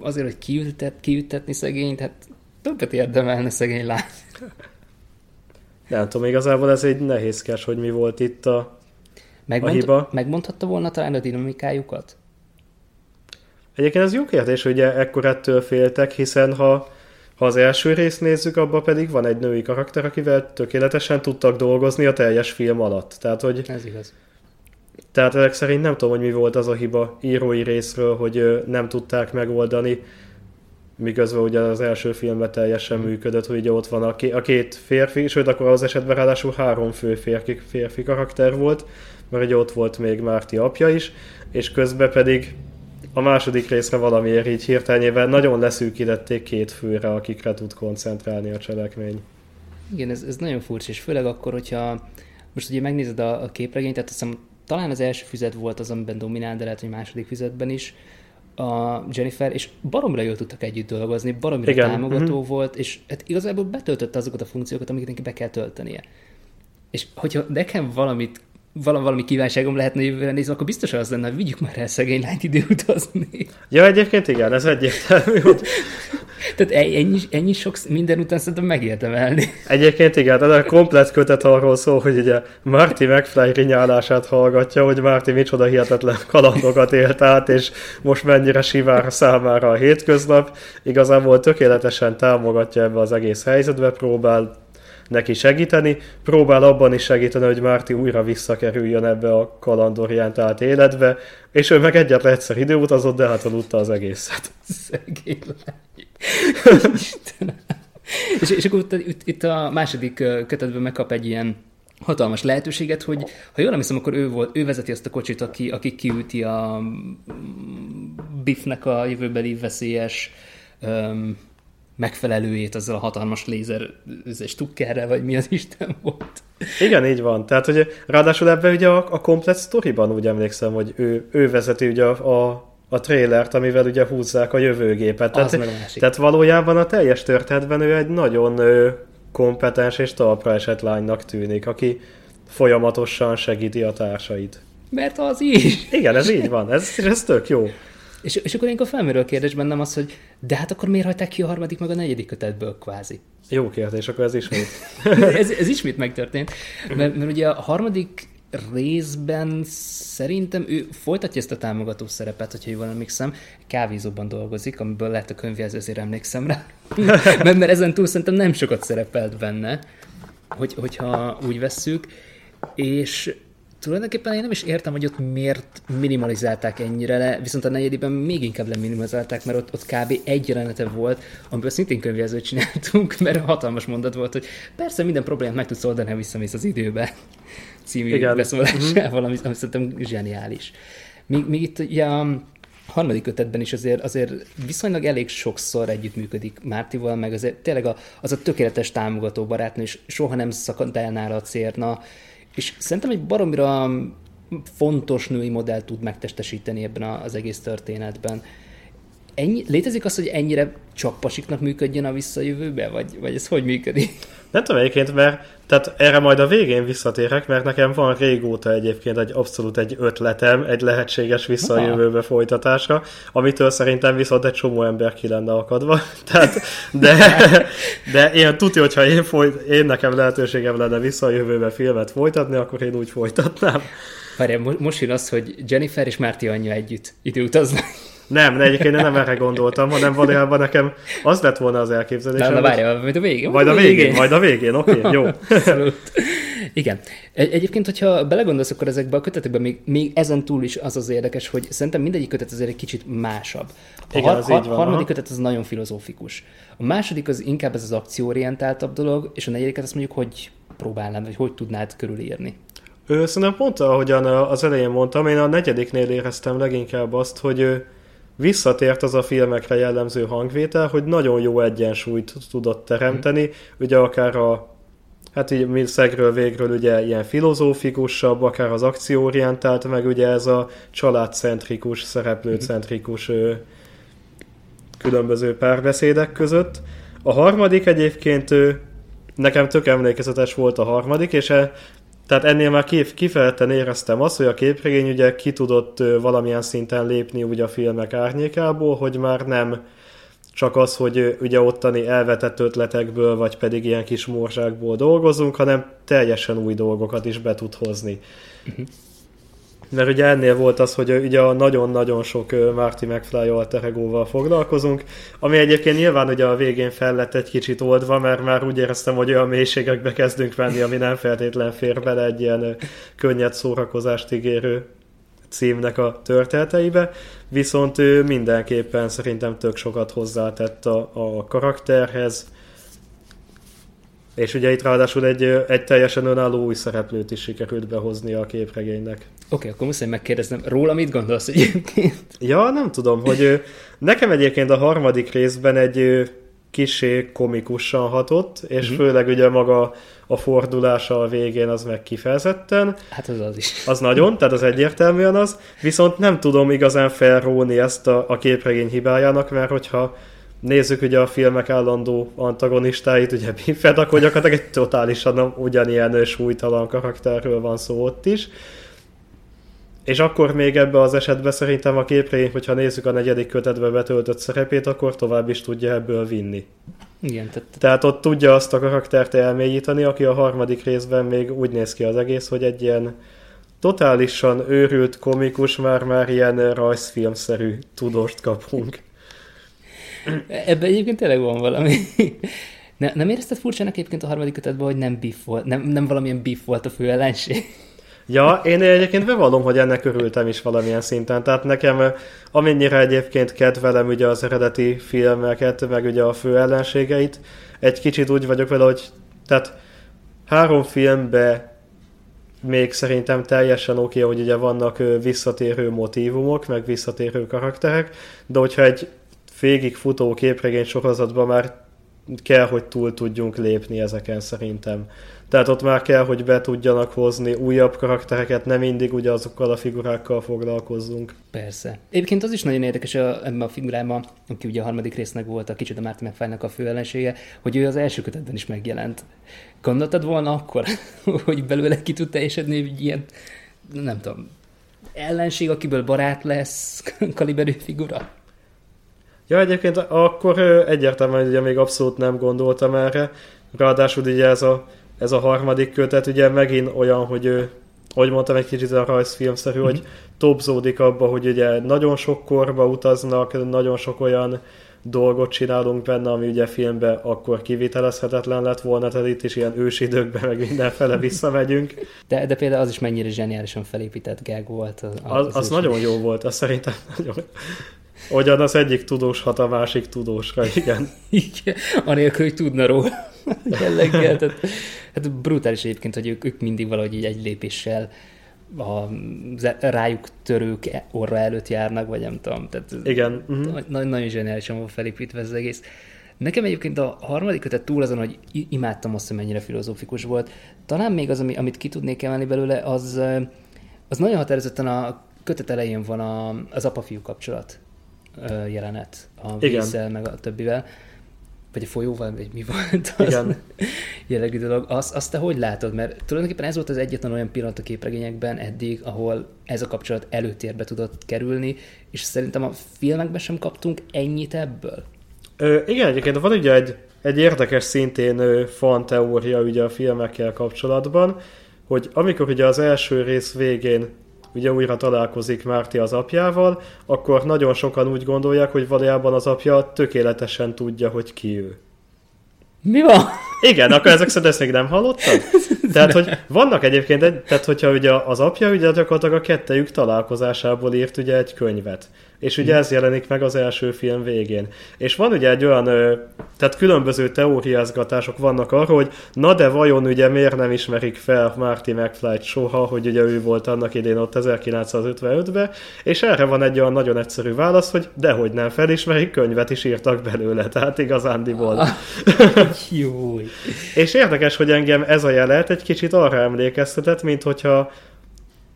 azért, hogy kiütet, kiütetni szegényt, hát többet érdemelne szegény lány. Nem tudom, igazából ez egy nehézkes, hogy mi volt itt a, Megmond, a hiba. Megmondhatta volna talán a dinamikájukat? Egyébként ez jó kérdés, hogy ekkor ettől féltek, hiszen ha, ha az első részt nézzük, abban pedig van egy női karakter, akivel tökéletesen tudtak dolgozni a teljes film alatt. Tehát, hogy ez igaz. Tehát ezek szerint nem tudom, hogy mi volt az a hiba írói részről, hogy nem tudták megoldani, miközben ugye az első filmben teljesen működött, hogy ugye ott van a, a két férfi, sőt akkor az esetben ráadásul három fő férfi, férfi karakter volt, mert ugye ott volt még Márti apja is, és közben pedig a második részre valamiért így hirtelenjében nagyon leszűkítették két főre, akikre tud koncentrálni a cselekmény. Igen, ez, ez nagyon furcsa, és főleg akkor, hogyha most ugye megnézed a, a képregényt, tehát azt hiszem talán az első füzet volt az, amiben dominál, de lehet, hogy második füzetben is a Jennifer, és baromra jól tudtak együtt dolgozni, baromra Igen. támogató uh-huh. volt, és hát igazából betöltötte azokat a funkciókat, amiket neki be kell töltenie. És hogyha nekem valamit valami, kívánságom lehetne jövőre nézni, akkor biztos az lenne, hogy vigyük már el szegény lányt időutazni. Ja, egyébként igen, ez egyértelmű. Hogy... (laughs) Tehát ennyi, ennyi sok minden után szerintem megérdemelni. Egyébként igen, ez a komplet kötet arról szól, hogy ugye Marty McFly rinyálását hallgatja, hogy Marty micsoda hihetetlen kalandokat élt át, és most mennyire sivár számára a hétköznap. Igazából tökéletesen támogatja ebbe az egész helyzetbe, próbál neki segíteni, próbál abban is segíteni, hogy Márti újra visszakerüljön ebbe a kalandorientált életbe, és ő meg egyetlen egyszer időutazott, de hát aludta az egészet. Szegény (laughs) és, és akkor itt, itt a második kötetben megkap egy ilyen hatalmas lehetőséget, hogy ha jól emlékszem, akkor ő, volt, ő vezeti azt a kocsit, aki, aki kiüti a Biffnek a jövőbeli veszélyes um, megfelelőjét azzal a hatalmas lézer stukkerrel, vagy mi az Isten volt. Igen, így van. Tehát, hogy ráadásul ebben ugye a, a komplet sztoriban úgy emlékszem, hogy ő, ő vezeti ugye a, a, a trailert, amivel ugye húzzák a jövőgépet. Tehát, tehát valójában a teljes történetben ő egy nagyon ö, kompetens és talpra esett lánynak tűnik, aki folyamatosan segíti a társait. Mert az is. Igen, ez így van. Ez, ez tök jó. És, és akkor ilyenkor felmerül a kérdés bennem az, hogy de hát akkor miért hagyták ki a harmadik meg a negyedik kötetből kvázi? Jó kérdés, akkor ez ismét. (laughs) ez, ez ismét megtörtént, mert, mert ugye a harmadik részben szerintem ő folytatja ezt a támogató szerepet, hogyha jól emlékszem, kávézóban dolgozik, amiből lehet a könyvjelző, azért emlékszem rá. (laughs) mert, mert ezen túl szerintem nem sokat szerepelt benne, hogy, hogyha úgy vesszük, és tulajdonképpen én nem is értem, hogy ott miért minimalizálták ennyire le, viszont a negyedében még inkább leminimalizálták, mert ott, ott kb. egy jelenete volt, amiből szintén könyvjelzőt csináltunk, (laughs) mert hatalmas mondat volt, hogy persze minden problémát meg tudsz oldani, ha visszamész az időbe (laughs) című Igen. beszólásával, ami, ami szerintem zseniális. Még, még itt ugye a harmadik kötetben is azért, azért viszonylag elég sokszor együttműködik Mártival, meg azért tényleg a, az a tökéletes támogató barátnő, és soha nem szakad el nála a cérna, és szerintem egy baromira fontos női modell tud megtestesíteni ebben az egész történetben. Ennyi, létezik az, hogy ennyire csak pasiknak működjön a visszajövőbe, vagy, vagy ez hogy működik? Nem tudom egyébként, mert tehát erre majd a végén visszatérek, mert nekem van régóta egyébként egy abszolút egy ötletem, egy lehetséges visszajövőbe folytatásra, amitől szerintem viszont egy csomó ember ki lenne akadva. (laughs) Tehát, de, de én tudja, hogyha én, folyt, én nekem lehetőségem lenne visszajövőbe filmet folytatni, akkor én úgy folytatnám. Várjál, most jön az, hogy Jennifer és Márti anyja együtt időutaznak. Nem, ne, egyébként nem erre gondoltam, hanem valójában nekem az lett volna az elképzelésem. Na, na várjál, majd a végén. Majd a végén, végén. majd a végén, oké, okay, (laughs) jó. Igen. Egy, egyébként, hogyha belegondolsz, akkor ezekbe a kötetekben még, még ezen túl is az az érdekes, hogy szerintem mindegyik kötet azért egy kicsit másabb. A Igen, har- har- harmadik kötet az nagyon filozófikus. A második az inkább ez az akcióorientáltabb dolog, és a negyediket azt mondjuk, hogy próbálnám, vagy hogy tudnád körülírni. Ő, szerintem pont ahogyan az elején mondtam, én a negyediknél éreztem leginkább azt, hogy visszatért az a filmekre jellemző hangvétel, hogy nagyon jó egyensúlyt tudott teremteni, mm. ugye akár a hát így mi szegről végről ugye ilyen filozófikusabb, akár az akcióorientált, meg ugye ez a családcentrikus, szereplőcentrikus mm. különböző párbeszédek között. A harmadik egyébként nekem tök emlékezetes volt a harmadik, és e, tehát ennél már kif, kifejezetten éreztem azt, hogy a képregény ugye ki tudott valamilyen szinten lépni ugye a filmek árnyékából, hogy már nem csak az, hogy ugye ottani elvetett ötletekből, vagy pedig ilyen kis morzsákból dolgozunk, hanem teljesen új dolgokat is be tud hozni. Uh-huh. Mert ugye ennél volt az, hogy ugye a nagyon-nagyon sok Marty McFly alter egóval foglalkozunk, ami egyébként nyilván ugye a végén fel lett egy kicsit oldva, mert már úgy éreztem, hogy olyan mélységekbe kezdünk menni, ami nem feltétlen fér bele egy ilyen könnyed szórakozást ígérő címnek a történeteibe, viszont ő mindenképpen szerintem tök sokat hozzátett a, a karakterhez, és ugye itt ráadásul egy, egy teljesen önálló új szereplőt is sikerült behozni a képregénynek. Oké, okay, akkor muszáj megkérdeznem, róla mit gondolsz egyébként? Ja, nem tudom, hogy nekem egyébként a harmadik részben egy kisé komikusan hatott, és uh-huh. főleg ugye maga a fordulása a végén az meg kifejezetten. Hát az az is. Az nagyon, tehát az egyértelműen az, viszont nem tudom igazán felróni ezt a, a képregény hibájának, mert hogyha nézzük ugye a filmek állandó antagonistáit, ugye Biffet, akkor gyakorlatilag egy totálisan ugyanilyen súlytalan karakterről van szó ott is. És akkor még ebbe az esetben szerintem a képregény, hogyha nézzük a negyedik kötetbe betöltött szerepét, akkor tovább is tudja ebből vinni. Igen, tehát... tehát ott tudja azt a karaktert elmélyíteni, aki a harmadik részben még úgy néz ki az egész, hogy egy ilyen totálisan őrült, komikus, már-már ilyen rajzfilmszerű tudóst kapunk. Ebben egyébként tényleg van valami. Ne, nem érezted furcsának egyébként a harmadik kötetben, hogy nem beef volt, nem, nem valamilyen beef volt a fő ellenség? Ja, én egyébként bevallom, hogy ennek örültem is valamilyen szinten. Tehát nekem, amennyire egyébként kedvelem ugye az eredeti filmeket, meg ugye a fő ellenségeit, egy kicsit úgy vagyok vele, hogy tehát három filmbe még szerintem teljesen oké, okay, hogy ugye vannak visszatérő motivumok, meg visszatérő karakterek, de hogyha egy végig futó képregény sorozatban már kell, hogy túl tudjunk lépni ezeken szerintem. Tehát ott már kell, hogy be tudjanak hozni újabb karaktereket, nem mindig ugye azokkal a figurákkal foglalkozzunk. Persze. Egyébként az is nagyon érdekes a, ebben a figurában, aki ugye a harmadik résznek volt a kicsit a Martin mcfly a fő ellensége, hogy ő az első kötetben is megjelent. Gondoltad volna akkor, (laughs) hogy belőle ki tud teljesedni egy ilyen, nem tudom, ellenség, akiből barát lesz (laughs) kaliberű figura? Ja, egyébként akkor egyértelműen ugye még abszolút nem gondoltam erre. Ráadásul ugye ez a, ez a harmadik kötet ugye megint olyan, hogy hogy mondtam, egy kicsit a rajzfilmszerű, mm-hmm. hogy topzódik abba, hogy ugye nagyon sok korba utaznak, nagyon sok olyan dolgot csinálunk benne, ami ugye filmben akkor kivitelezhetetlen lett volna, tehát itt is ilyen ősidőkben meg mindenfele (laughs) visszamegyünk. De, de például az is mennyire zseniálisan felépített gag volt. Az, az, az, az nagyon jó volt, az szerintem nagyon Hogyan az egyik tudós hat a másik tudósra, igen. (laughs) igen, anélkül, hogy tudna róla (laughs) jelleggel. Tehát, hát brutális egyébként, hogy ők, ők mindig valahogy így egy lépéssel a rájuk törők orra előtt járnak, vagy nem tudom. Tehát Igen. Uh-huh. Na, nagyon zseniálisan van felépítve ez az egész. Nekem egyébként a harmadik kötet túl azon, hogy imádtam azt, hogy mennyire filozófikus volt. Talán még az, amit ki tudnék emelni belőle, az, az nagyon határozottan a kötet elején van a, az apa-fiú kapcsolat jelenet a vízzel, meg a többivel, vagy a folyóval, vagy mi volt az Igen. (laughs) jellegű dolog. Azt, azt te hogy látod? Mert tulajdonképpen ez volt az egyetlen olyan pillanat a képregényekben eddig, ahol ez a kapcsolat előtérbe tudott kerülni, és szerintem a filmekben sem kaptunk ennyit ebből. Ö, igen, egyébként van ugye egy, egy érdekes szintén fan teória ugye a filmekkel kapcsolatban, hogy amikor ugye az első rész végén ugye újra találkozik Márti az apjával, akkor nagyon sokan úgy gondolják, hogy valójában az apja tökéletesen tudja, hogy ki ő. Mi van? Igen, akkor ezek szerint ezt még nem hallottad? (laughs) Tehát, hogy vannak egyébként, tehát hogyha ugye az apja ugye gyakorlatilag a kettejük találkozásából írt ugye egy könyvet. És ugye ez jelenik meg az első film végén. És van ugye egy olyan, tehát különböző teóriázgatások vannak arról, hogy na de vajon ugye miért nem ismerik fel Marty McFly soha, hogy ugye ő volt annak idén ott 1955-ben, és erre van egy olyan nagyon egyszerű válasz, hogy dehogy nem felismerik, könyvet is írtak belőle, tehát igazándiból. (laughs) Jó. és érdekes, hogy engem ez a jelet egy kicsit arra emlékeztetett, mint hogyha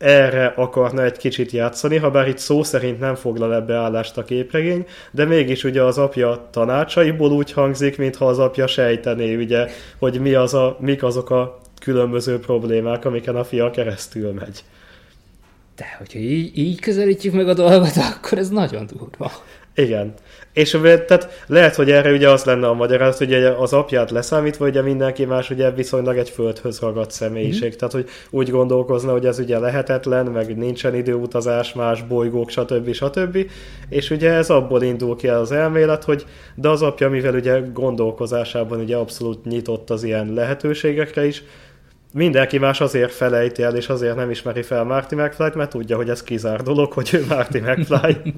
erre akarna egy kicsit játszani, ha bár itt szó szerint nem foglal ebbe állást a képregény, de mégis ugye az apja tanácsaiból úgy hangzik, mintha az apja sejtené, ugye, hogy mi az a, mik azok a különböző problémák, amiken a fia keresztül megy. De hogyha így, így közelítjük meg a dolgot, (laughs) akkor ez nagyon durva. Igen. És tehát lehet, hogy erre ugye az lenne a magyarázat, hogy az apját leszámítva, ugye mindenki más ugye viszonylag egy földhöz ragadt személyiség. Mm-hmm. Tehát, hogy úgy gondolkozna, hogy ez ugye lehetetlen, meg nincsen időutazás, más bolygók, stb. stb. És ugye ez abból indul ki az elmélet, hogy de az apja, mivel ugye gondolkozásában ugye abszolút nyitott az ilyen lehetőségekre is, mindenki más azért felejti el, és azért nem ismeri fel Marty McFly-t, mert tudja, hogy ez kizár dolog, hogy ő Marty (laughs) McFly.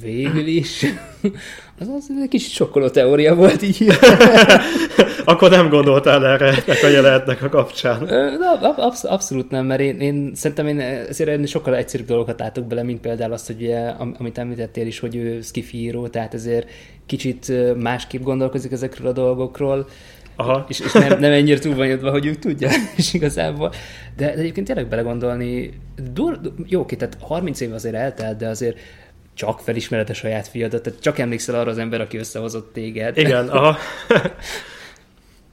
Végül is. (laughs) Az, az egy kicsit sokkoló teória volt így. (laughs) Akkor nem gondoltál erre a jelenetnek a kapcsán? Na, absz- abszolút nem, mert én, én szerintem én ezért sokkal egyszerűbb dolgokat látok bele, mint például azt, hogy ugye, amit említettél is, hogy ő skifi író, tehát ezért kicsit másképp gondolkozik ezekről a dolgokról. Aha. És, és nem, nem ennyire túl van jöttve, hogy ő tudja, (laughs) és igazából. De, de egyébként tényleg belegondolni, dur, jó, oké, tehát 30 év azért eltelt, de azért csak felismered a saját fiadat, tehát csak emlékszel arra az ember, aki összehozott téged. Igen, (laughs) aha.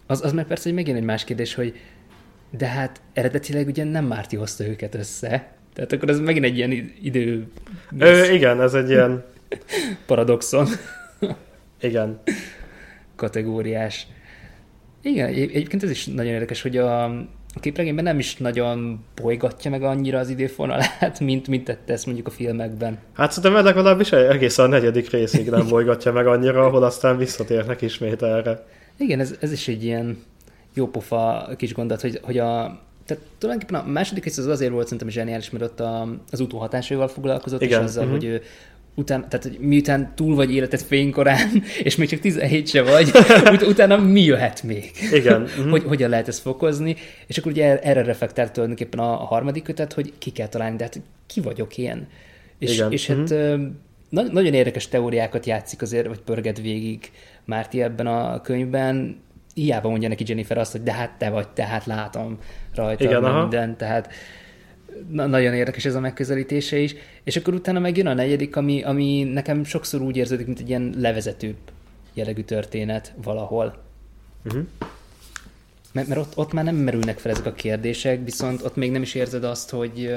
az, az meg persze, hogy megint egy más kérdés, hogy de hát eredetileg ugye nem Márti hozta őket össze. Tehát akkor ez megint egy ilyen idő... Ö, igen, ez egy ilyen... (laughs) Paradoxon. igen. Kategóriás. Igen, egyébként ez is nagyon érdekes, hogy a, a képregényben nem is nagyon bolygatja meg annyira az időfonalát, (laughs) mint, mint tette ezt mondjuk a filmekben. Hát szerintem legalábbis egész a negyedik részig nem bolygatja meg annyira, ahol aztán visszatérnek ismét erre. Igen, ez, ez is egy ilyen jópofa kis gondolat, hogy, hogy a, tehát tulajdonképpen a második rész az azért volt szerintem zseniális, mert ott a, az utóhatásaival foglalkozott, Igen. és azzal, uh-huh. hogy ő után, tehát hogy miután túl vagy életed fénykorán, (laughs) és még csak 17 se vagy, ut- utána mi jöhet még? Igen. Mm-hmm. (laughs) hogy hogyan lehet ezt fokozni, és akkor ugye erre reflektált tulajdonképpen a, a harmadik kötet, hogy ki kell találni, de hát ki vagyok én? És, Igen. és hát mm-hmm. na- nagyon érdekes teóriákat játszik azért, vagy pörget végig Márti ebben a könyvben, hiába mondja neki Jennifer azt, hogy de hát te vagy, tehát látom rajta Igen, minden, tehát na, nagyon érdekes ez a megközelítése is, és akkor utána megjön a negyedik, ami, ami nekem sokszor úgy érződik, mint egy ilyen levezetőbb jellegű történet valahol. Uh-huh. Mert, mert ott, ott már nem merülnek fel ezek a kérdések, viszont ott még nem is érzed azt, hogy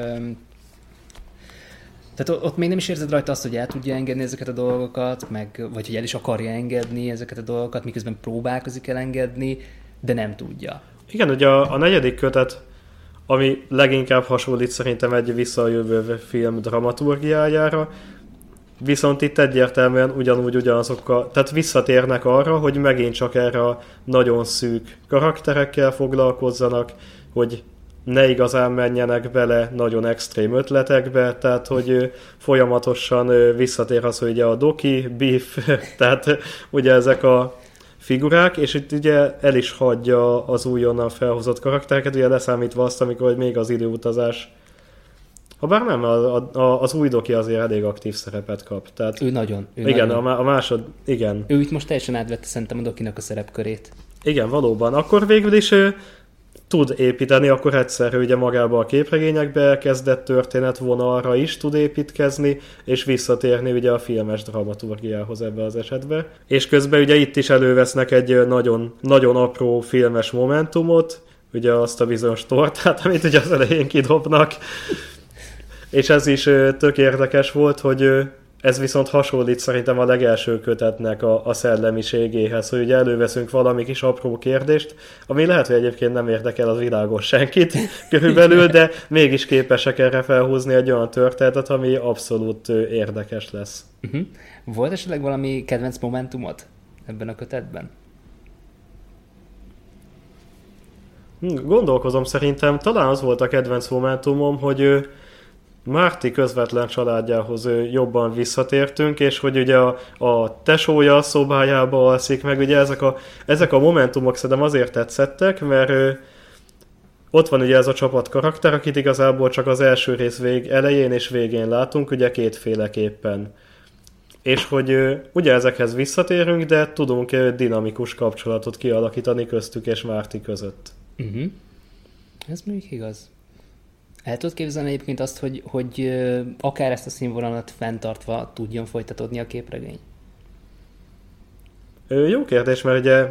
tehát ott még nem is érzed rajta azt, hogy el tudja engedni ezeket a dolgokat, meg, vagy hogy el is akarja engedni ezeket a dolgokat, miközben próbálkozik elengedni, de nem tudja. Igen, ugye a, a negyedik kötet ami leginkább hasonlít szerintem egy visszajövő film dramaturgiájára, viszont itt egyértelműen ugyanúgy ugyanazokkal, tehát visszatérnek arra, hogy megint csak erre a nagyon szűk karakterekkel foglalkozzanak, hogy ne igazán menjenek bele nagyon extrém ötletekbe, tehát hogy folyamatosan visszatér az, hogy ugye a Doki, Beef, (laughs) tehát ugye ezek a figurák, és itt ugye el is hagyja az újonnan felhozott karaktereket, ugye leszámítva azt, amikor még az időutazás ha bár nem, a, a, az új doki azért elég aktív szerepet kap. Tehát, ő nagyon. Ő igen, nagyon. A, a másod, igen. Ő itt most teljesen átvette szerintem a dokinak a szerepkörét. Igen, valóban. Akkor végül is ő tud építeni, akkor egyszerű ugye magába a képregényekbe elkezdett történet vonalra is tud építkezni, és visszatérni ugye a filmes dramaturgiához ebbe az esetbe. És közben ugye itt is elővesznek egy nagyon, nagyon apró filmes momentumot, ugye azt a bizonyos tortát, (laughs) amit ugye az elején kidobnak. És ez is tök érdekes volt, hogy ez viszont hasonlít szerintem a legelső kötetnek a, a szellemiségéhez, hogy ugye előveszünk valami kis apró kérdést, ami lehet, hogy egyébként nem érdekel az világos senkit (laughs) körülbelül, de mégis képesek erre felhúzni egy olyan történetet, ami abszolút érdekes lesz. Uh-huh. Volt esetleg valami kedvenc momentumot ebben a kötetben? Hm, gondolkozom szerintem, talán az volt a kedvenc momentumom, hogy Márti közvetlen családjához jobban visszatértünk, és hogy ugye a, a tesója a szobájába alszik, meg ugye ezek a, ezek a momentumok szerintem azért tetszettek, mert ott van ugye ez a csapat karakter, akit igazából csak az első rész vég elején és végén látunk, ugye kétféleképpen. És hogy ugye ezekhez visszatérünk, de tudunk dinamikus kapcsolatot kialakítani köztük és Márti között. Uh-huh. Ez még igaz. El tudod képzelni egyébként azt, hogy, hogy akár ezt a színvonalat fenntartva tudjon folytatódni a képregény? Jó kérdés, mert ugye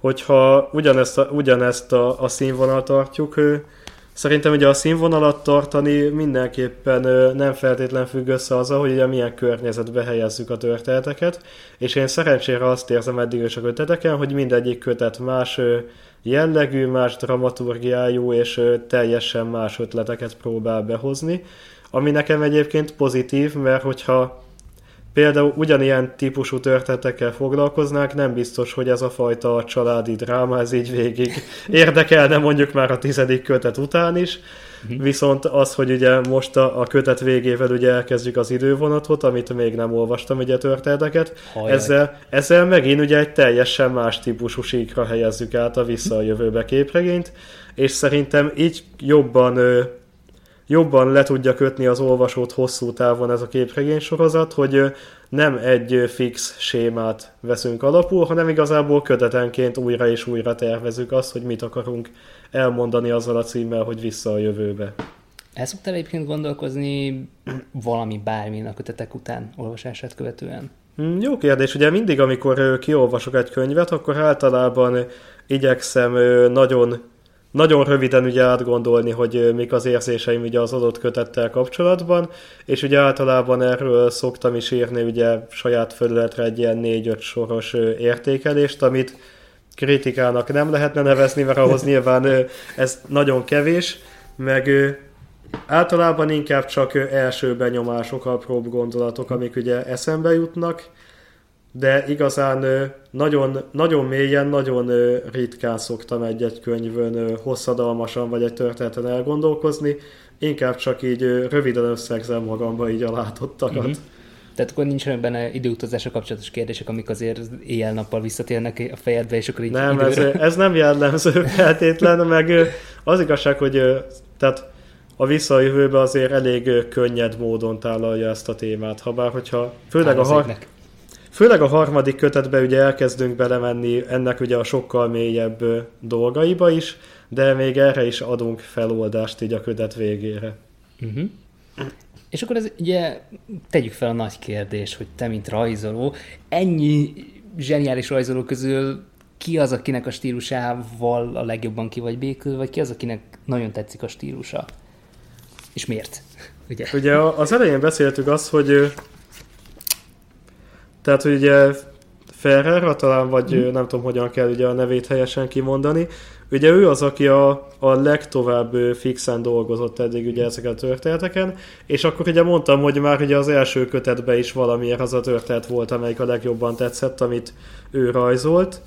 hogyha ugyanezt a, ugyanezt a, a színvonalat tartjuk, szerintem ugye a színvonalat tartani mindenképpen nem feltétlen függ össze azzal, hogy ugye milyen környezetbe helyezzük a történeteket, és én szerencsére azt érzem eddig is a köteteken, hogy mindegyik kötet más jellegű, más dramaturgiájú és teljesen más ötleteket próbál behozni, ami nekem egyébként pozitív, mert hogyha például ugyanilyen típusú történetekkel foglalkoznák, nem biztos, hogy ez a fajta családi dráma, ez így végig (laughs) érdekelne mondjuk már a tizedik kötet után is, uh-huh. viszont az, hogy ugye most a, a kötet végével ugye elkezdjük az idővonatot, amit még nem olvastam ugye történeteket, ezzel, ezzel megint ugye egy teljesen más típusú síkra helyezzük át a vissza a jövőbe képregényt, és szerintem így jobban jobban le tudja kötni az olvasót hosszú távon ez a képregény sorozat, hogy nem egy fix sémát veszünk alapul, hanem igazából kötetenként újra és újra tervezünk azt, hogy mit akarunk elmondani azzal a címmel, hogy vissza a jövőbe. El szoktál egyébként gondolkozni valami bármin a kötetek után olvasását követően? Hmm, jó kérdés. Ugye mindig, amikor kiolvasok egy könyvet, akkor általában igyekszem nagyon nagyon röviden ugye átgondolni, hogy mik az érzéseim ugye az adott kötettel kapcsolatban, és ugye általában erről szoktam is írni ugye saját felületre egy ilyen négy-öt soros értékelést, amit kritikának nem lehetne nevezni, mert ahhoz (laughs) nyilván ez nagyon kevés, meg általában inkább csak első benyomások, apróbb gondolatok, amik ugye eszembe jutnak, de igazán nagyon, nagyon mélyen, nagyon ritkán szoktam egy-egy könyvön hosszadalmasan vagy egy történeten elgondolkozni, inkább csak így röviden összegzem magamba így a látottakat. Mm-hmm. Tehát akkor nincsenek benne időutazásra kapcsolatos kérdések, amik azért éjjel-nappal visszatérnek a fejedbe, és akkor így Nem, ez, ez nem jellemző (laughs) feltétlen, meg az igazság, hogy tehát a visszajövőbe azért elég könnyed módon tálalja ezt a témát, ha bár hogyha főleg a, har- Főleg a harmadik kötetbe ugye elkezdünk belemenni ennek ugye a sokkal mélyebb dolgaiba is, de még erre is adunk feloldást így a kötet végére. Uh-huh. És akkor ez ugye tegyük fel a nagy kérdés, hogy te, mint rajzoló, ennyi zseniális rajzoló közül ki az, akinek a stílusával a legjobban ki vagy békül, vagy ki az, akinek nagyon tetszik a stílusa? És miért? (laughs) Ugye, ugye az elején beszéltük azt, hogy tehát, hogy ugye Ferrer, talán, vagy mm. nem tudom, hogyan kell ugye a nevét helyesen kimondani, ugye ő az, aki a, a legtovább fixen dolgozott eddig ugye ezeken a történeteken, és akkor ugye mondtam, hogy már ugye az első kötetben is valamiért az a történet volt, amelyik a legjobban tetszett, amit ő rajzolt,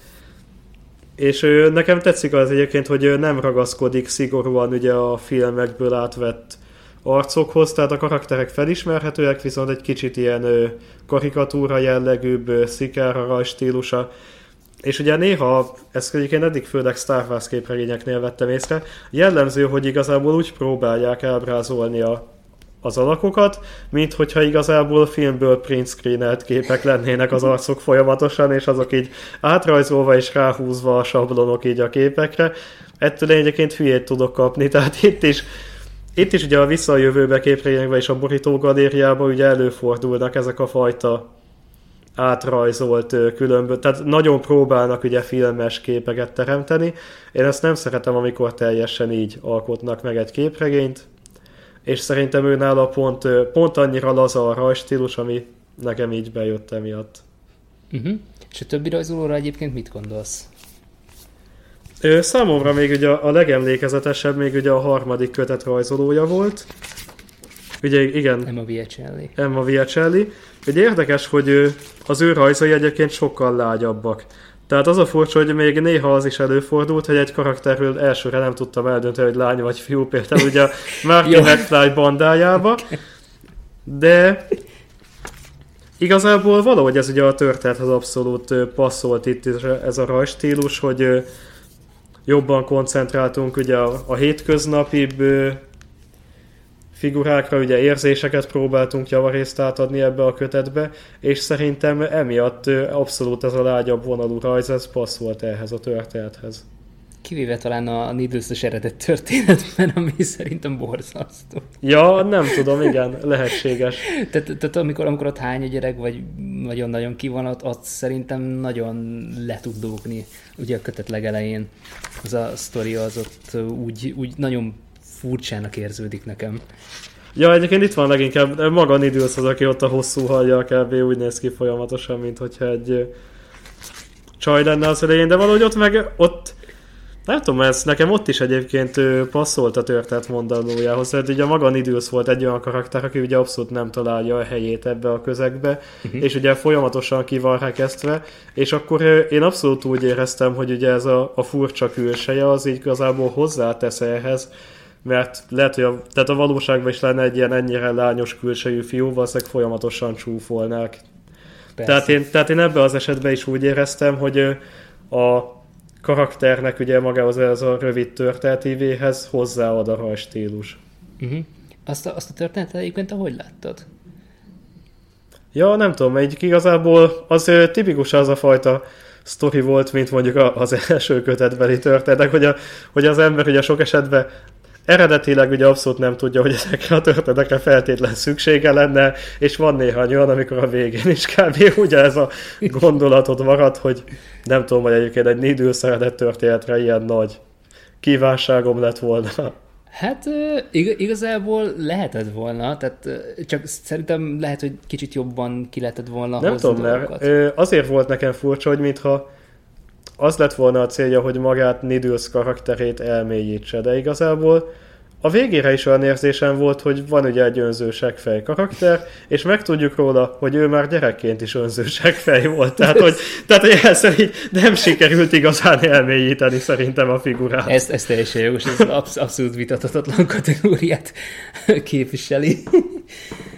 és ő, nekem tetszik az egyébként, hogy nem ragaszkodik szigorúan ugye a filmekből átvett arcokhoz, tehát a karakterek felismerhetőek, viszont egy kicsit ilyen karikatúra jellegűbb, szikára rajstílusa. És ugye néha, ezt egyébként eddig főleg Star Wars képregényeknél vettem észre, jellemző, hogy igazából úgy próbálják ábrázolni a, az alakokat, mint hogyha igazából filmből print screenelt képek lennének az arcok folyamatosan, és azok így átrajzolva és ráhúzva a sablonok így a képekre. Ettől én egyébként hülyét tudok kapni, tehát itt is itt is ugye a vissza a jövőbe képregényekben és a borító galériában ugye előfordulnak ezek a fajta átrajzolt különböző, tehát nagyon próbálnak ugye filmes képeket teremteni. Én ezt nem szeretem, amikor teljesen így alkotnak meg egy képregényt, és szerintem ő nála pont, pont annyira laza a rajstílus, ami nekem így bejött emiatt. Uh-huh. És a többi rajzolóra egyébként mit gondolsz? Számomra még ugye a legemlékezetesebb még ugye a harmadik kötet rajzolója volt. Ugye igen. Emma Viacelli. Emma Viacelli. Ugye érdekes, hogy az ő rajzai egyébként sokkal lágyabbak. Tehát az a furcsa, hogy még néha az is előfordult, hogy egy karakterről elsőre nem tudtam eldönteni, hogy lány vagy fiú, például ugye a (laughs) Marky McFly bandájába, de igazából valahogy ez ugye a történethez abszolút passzolt itt ez a rajstílus, hogy jobban koncentráltunk ugye a, a hétköznapibb figurákra, ugye érzéseket próbáltunk javarészt átadni ebbe a kötetbe, és szerintem emiatt abszolút ez a lágyabb vonalú rajz, ez passzolt ehhez a történethez. Kivéve talán a Needless-es eredet történetben, ami szerintem borzasztó. Ja, nem tudom, igen, lehetséges. (laughs) tehát, tehát amikor, amikor ott hány a gyerek, vagy nagyon-nagyon ki van, ott, ott szerintem nagyon le tud dugni. Ugye a kötet legelején az a sztori az ott úgy, úgy nagyon furcsának érződik nekem. Ja, egyébként itt van leginkább, maga Nidus az, aki ott a hosszú hallja kb. úgy néz ki folyamatosan, mint hogyha egy csaj lenne az elején, de valahogy ott meg, ott nem tudom, ez nekem ott is egyébként passzolt a történet mondanójához, tehát ugye maga Nidus volt egy olyan karakter, aki ugye abszolút nem találja a helyét ebbe a közegbe, uh-huh. és ugye folyamatosan ki van rekesztve, és akkor én abszolút úgy éreztem, hogy ugye ez a, a furcsa külseje az így igazából hozzátesz ehhez, mert lehet, hogy a, tehát a valóságban is lenne egy ilyen ennyire lányos külsejű fiú, valószínűleg folyamatosan csúfolnák. Tehát én, tehát én ebben az esetben is úgy éreztem, hogy a karakternek ugye magához ez a rövid történetívéhez hozzáad a rajstílus. Uh-huh. Azt a, azt a történetet egyébként ahogy láttad? Ja, nem tudom, egy igazából az tipikus az a fajta sztori volt, mint mondjuk az (laughs) első kötetbeli történetek, hogy, a, hogy az ember ugye sok esetben eredetileg ugye abszolút nem tudja, hogy ezekre a történetekre feltétlen szüksége lenne, és van néha olyan, amikor a végén is kb. ugye ez a gondolatot marad, hogy nem tudom, hogy egyébként egy nédőszeredett történetre ilyen nagy kívánságom lett volna. Hát ig- igazából lehetett volna, tehát csak szerintem lehet, hogy kicsit jobban ki lehetett volna Nem tudom, mert azért volt nekem furcsa, hogy mintha az lett volna a célja, hogy magát Nidus karakterét elmélyítse, de igazából a végére is olyan érzésem volt, hogy van ugye egy önző fej karakter, és megtudjuk róla, hogy ő már gyerekként is önző fej volt. Tehát, hogy, tehát, hogy ezt nem sikerült igazán elmélyíteni szerintem a figurát. Ez, ez teljesen jogos, ez absz- abszolút vitathatatlan kategóriát képviseli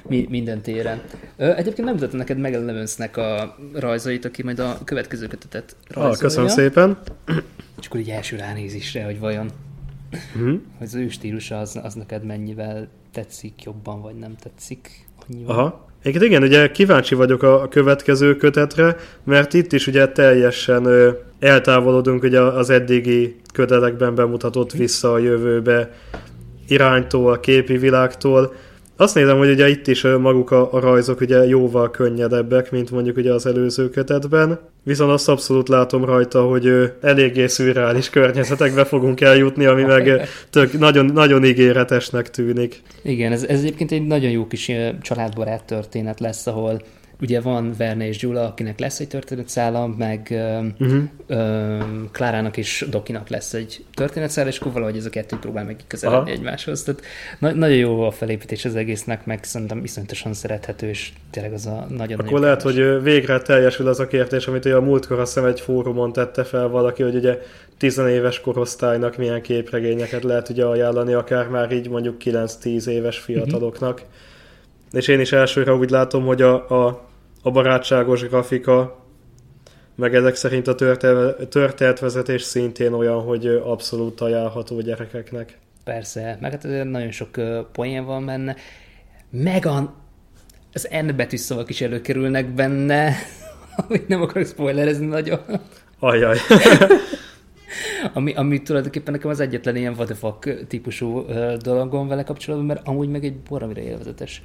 minden téren. Egyébként nem mutatom neked meg Levensnek a rajzait, aki majd a következő kötetet rajzolja. Ah, köszönöm szépen. És akkor így első ránézésre, hogy vajon mm-hmm. hogy az ő stílusa az, az neked mennyivel tetszik jobban, vagy nem tetszik annyival. Aha. Egyébként igen, ugye kíváncsi vagyok a, a következő kötetre, mert itt is ugye teljesen ö, eltávolodunk ugye az eddigi kötetekben bemutatott vissza a jövőbe iránytól, a képi világtól, azt nézem, hogy ugye itt is maguk a, a rajzok ugye jóval könnyedebbek, mint mondjuk ugye az előző kötetben. Viszont azt abszolút látom rajta, hogy eléggé szürreális környezetekbe fogunk eljutni, ami meg tök, nagyon, nagyon ígéretesnek tűnik. Igen, ez, ez egyébként egy nagyon jó kis családbarát történet lesz, ahol ugye van Verne és Gyula, akinek lesz egy történetszála, meg uh-huh. ö, Klárának és Dokinak lesz egy történetszála, és akkor valahogy ez a kettő próbál meg közeledni egymáshoz. Tehát na- nagyon jó a felépítés az egésznek, meg szerintem iszonyatosan szerethető, és tényleg az a nagyon Akkor lehet, hogy végre teljesül az a kérdés, amit ugye a múltkor azt hiszem egy fórumon tette fel valaki, hogy ugye tizenéves korosztálynak milyen képregényeket lehet ugye ajánlani, akár már így mondjuk 9-10 éves fiataloknak. Uh-huh. És én is elsőre úgy látom, hogy a, a a barátságos grafika, meg ezek szerint a történetvezetés szintén olyan, hogy abszolút ajánlható gyerekeknek. Persze, meg hát nagyon sok poén van benne, meg a, az N betű szavak is előkerülnek benne, (laughs) hogy nem akarok spoilerezni nagyon. Ajaj. (laughs) ami, ami tulajdonképpen nekem az egyetlen ilyen what the fuck típusú dologom vele kapcsolatban, mert amúgy meg egy borramira élvezetes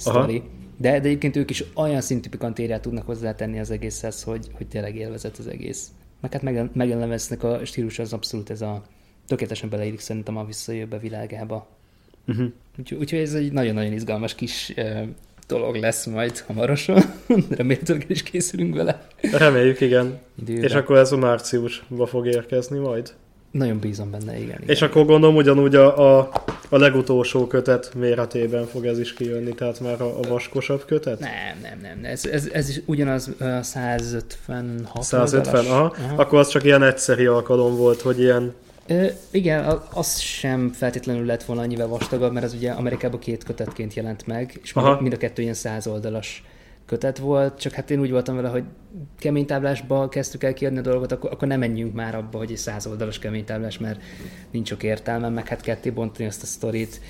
sztori. De, de egyébként ők is olyan szintű pikantériát tudnak hozzátenni az egészhez, hogy, hogy tényleg élvezet az egész. Meg hát megelemeznek a stílus az abszolút ez a tökéletesen beleillik szerintem a visszajövőbe világába. Uh-huh. Úgyhogy, úgyhogy ez egy nagyon-nagyon izgalmas kis uh, dolog lesz majd hamarosan. (laughs) Remélhetőleg is készülünk vele. Reméljük, igen. Időre. És akkor ez a márciusba fog érkezni majd. Nagyon bízom benne, igen. igen. És akkor gondolom ugyanúgy a, a, a legutolsó kötet méretében fog ez is kijönni, tehát már a, a vaskosabb kötet? Nem, nem, nem. Ez, ez, ez is ugyanaz uh, 156 150, oldalas. aha. aha. Akkor az csak ilyen egyszeri alkalom volt, hogy ilyen Ö, igen, az sem feltétlenül lett volna annyivel vastagabb, mert az ugye Amerikában két kötetként jelent meg, és mind, Aha. mind a kettő ilyen száz oldalas kötet volt, csak hát én úgy voltam vele, hogy keménytáblásba kezdtük el kiadni a dolgot, akkor, akkor nem menjünk már abba, hogy egy száz oldalas keménytáblás, mert nincs sok értelme, meg hát ketté bontani azt a sztorit.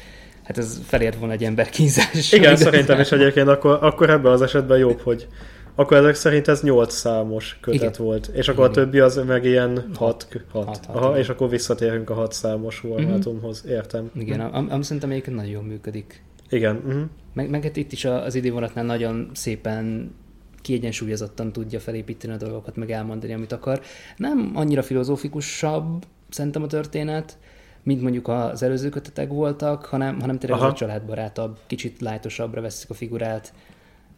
Hát ez felért volna egy ember kínzás. Igen, szerintem is egyébként akkor, akkor ebben az esetben jobb, hogy akkor ezek szerint ez 8 számos kötet Igen. volt, és akkor a Igen. többi az meg ilyen 6, Hat. 6. Hat, hat, Aha, igen. és akkor visszatérünk a 6 számos formátumhoz, értem. Igen, am, am szerintem egyébként nagyon működik. Igen, uh-huh. Meg, meg hát itt is az idővonatnál nagyon szépen kiegyensúlyozottan tudja felépíteni a dolgokat, meg elmondani, amit akar. Nem annyira filozófikusabb szerintem a történet, mint mondjuk az előző kötetek voltak, hanem, hanem tényleg Aha. a családbarátabb, kicsit lájtosabbra veszik a figurát,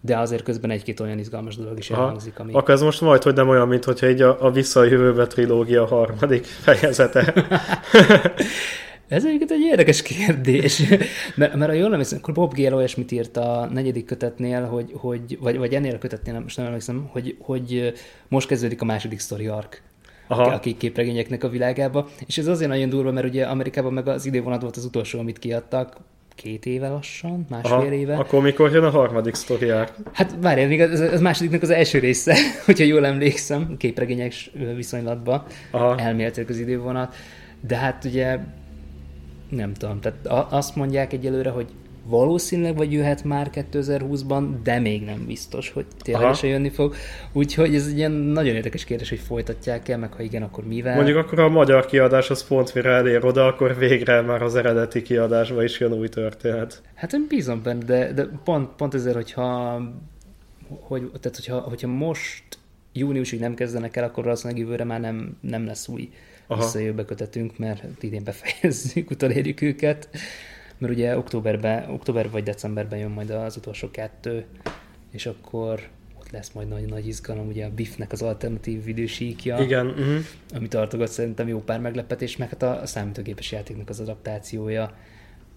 de azért közben egy-két olyan izgalmas dolog is elhangzik, ami... Akkor ez most majd, hogy nem olyan, mint hogyha így a, a Vissza a jövőbe trilógia harmadik fejezete. (laughs) (laughs) Ez egyébként egy érdekes kérdés, (laughs) mert, mert ha jól emlékszem, akkor Bob Gale olyasmit írt a negyedik kötetnél, hogy, hogy vagy, vagy ennél a kötetnél, most nem emlékszem, hogy, hogy most kezdődik a második story arc Aha. a kék képregényeknek a világába, és ez azért nagyon durva, mert ugye Amerikában meg az idővonat volt az utolsó, amit kiadtak, két éve lassan, másfél Aha. éve. Akkor mikor jön a harmadik sztoriák? Hát várjál, még az, az másodiknak az első része, (laughs) hogyha jól emlékszem, képregények viszonylatban, elméletileg az idővonat, de hát ugye nem tudom, tehát a- azt mondják egyelőre, hogy valószínűleg vagy jöhet már 2020-ban, de még nem biztos, hogy ténylegesen jönni fog. Úgyhogy ez egy ilyen nagyon érdekes kérdés, hogy folytatják el, meg ha igen, akkor mivel. Mondjuk akkor a magyar kiadás az pont mire elér oda, akkor végre már az eredeti kiadásba is jön új történet. Hát én bízom benne, de, de pont, pont ezért, hogyha, hogy, tehát hogyha, hogyha most júniusig nem kezdenek el, akkor valószínűleg jövőre már nem, nem lesz új Aha. visszajövő kötetünk, mert idén befejezzük, utolérjük őket. Mert ugye októberben, október vagy decemberben jön majd az utolsó kettő, és akkor ott lesz majd nagy, nagy izgalom, ugye a Biffnek az alternatív videósíkja, Igen, uh-huh. ami tartogat szerintem jó pár meglepetés, meg hát a számítógépes játéknak az adaptációja,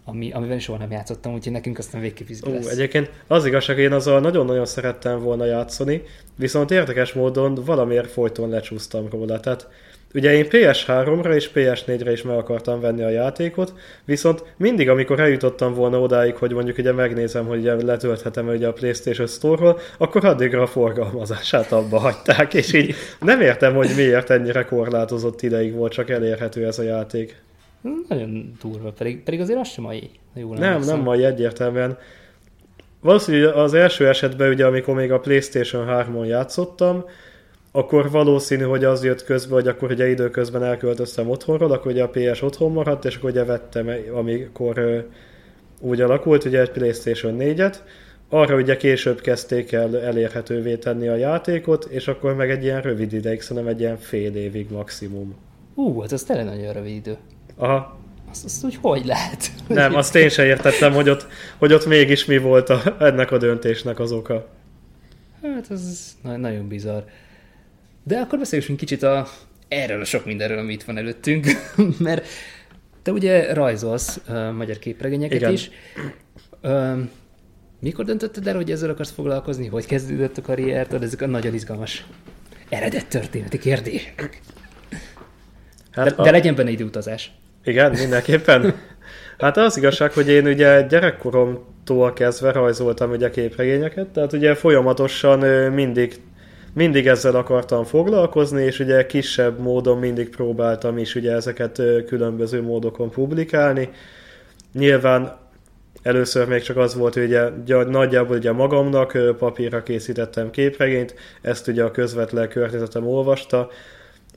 ami, amivel soha nem játszottam, úgyhogy nekünk aztán végképp izgi Ó, lesz. egyébként az igazság, én azzal nagyon-nagyon szerettem volna játszani, viszont érdekes módon valamiért folyton lecsúsztam róla. Tehát ugye én PS3-ra és PS4-re is meg akartam venni a játékot, viszont mindig, amikor eljutottam volna odáig, hogy mondjuk ugye megnézem, hogy ugye letölthetem ugye a PlayStation Store-ról, akkor addigra a forgalmazását abba hagyták, és így nem értem, hogy miért ennyire korlátozott ideig volt csak elérhető ez a játék. Nagyon durva, pedig, pedig azért az sem mai. Jól Nem, emlékszem. nem mai egyértelműen. Valószínűleg az első esetben, ugye, amikor még a PlayStation 3-on játszottam, akkor valószínű, hogy az jött közben, hogy akkor ugye időközben elköltöztem otthonról, akkor ugye a PS otthon maradt, és akkor ugye vettem, amikor úgy alakult, ugye egy PlayStation 4-et, arra ugye később kezdték el elérhetővé tenni a játékot, és akkor meg egy ilyen rövid ideig, szerintem egy ilyen fél évig maximum. Ú, hát az tényleg nagyon rövid idő. Aha, Azt, azt úgy hogy lehet? nem, azt én sem értettem, hogy ott, hogy ott mégis mi volt a, ennek a döntésnek az oka. Hát ez na- nagyon bizarr. De akkor beszéljünk kicsit a, erről a sok mindenről, ami itt van előttünk, (laughs) mert te ugye rajzolsz uh, magyar képregényeket Igen. is. Uh, mikor döntötted el, hogy ezzel akarsz foglalkozni? Hogy kezdődött a karriert? Ezek a nagyon izgalmas eredet történeti kérdések. Hát De, de legyen benne időutazás. Igen, mindenképpen. Hát az igazság, hogy én ugye gyerekkoromtól kezdve rajzoltam ugye képregényeket, tehát ugye folyamatosan mindig, mindig ezzel akartam foglalkozni, és ugye kisebb módon mindig próbáltam is ugye ezeket különböző módokon publikálni. Nyilván először még csak az volt, hogy ugye gy- nagyjából ugye magamnak papírra készítettem képregényt, ezt ugye a közvetlen környezetem olvasta,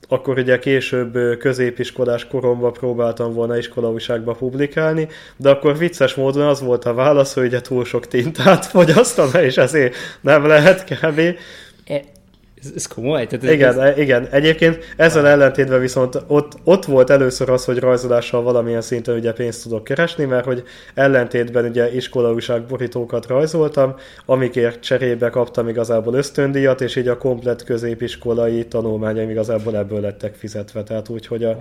akkor ugye később középiskolás koromban próbáltam volna iskolaújságba publikálni, de akkor vicces módon az volt a válasz, hogy ugye túl sok tintát fogyasztana, és ezért nem lehet kb. Ez, ez komoly? Tehát igen, ez... igen. Egyébként ezzel ellentétben viszont ott, ott volt először az, hogy rajzolással valamilyen szinten ugye pénzt tudok keresni, mert hogy ellentétben ugye iskolaúság borítókat rajzoltam, amikért cserébe kaptam igazából ösztöndíjat, és így a komplet középiskolai tanulmányaim igazából ebből lettek fizetve. Tehát úgy, hogy a,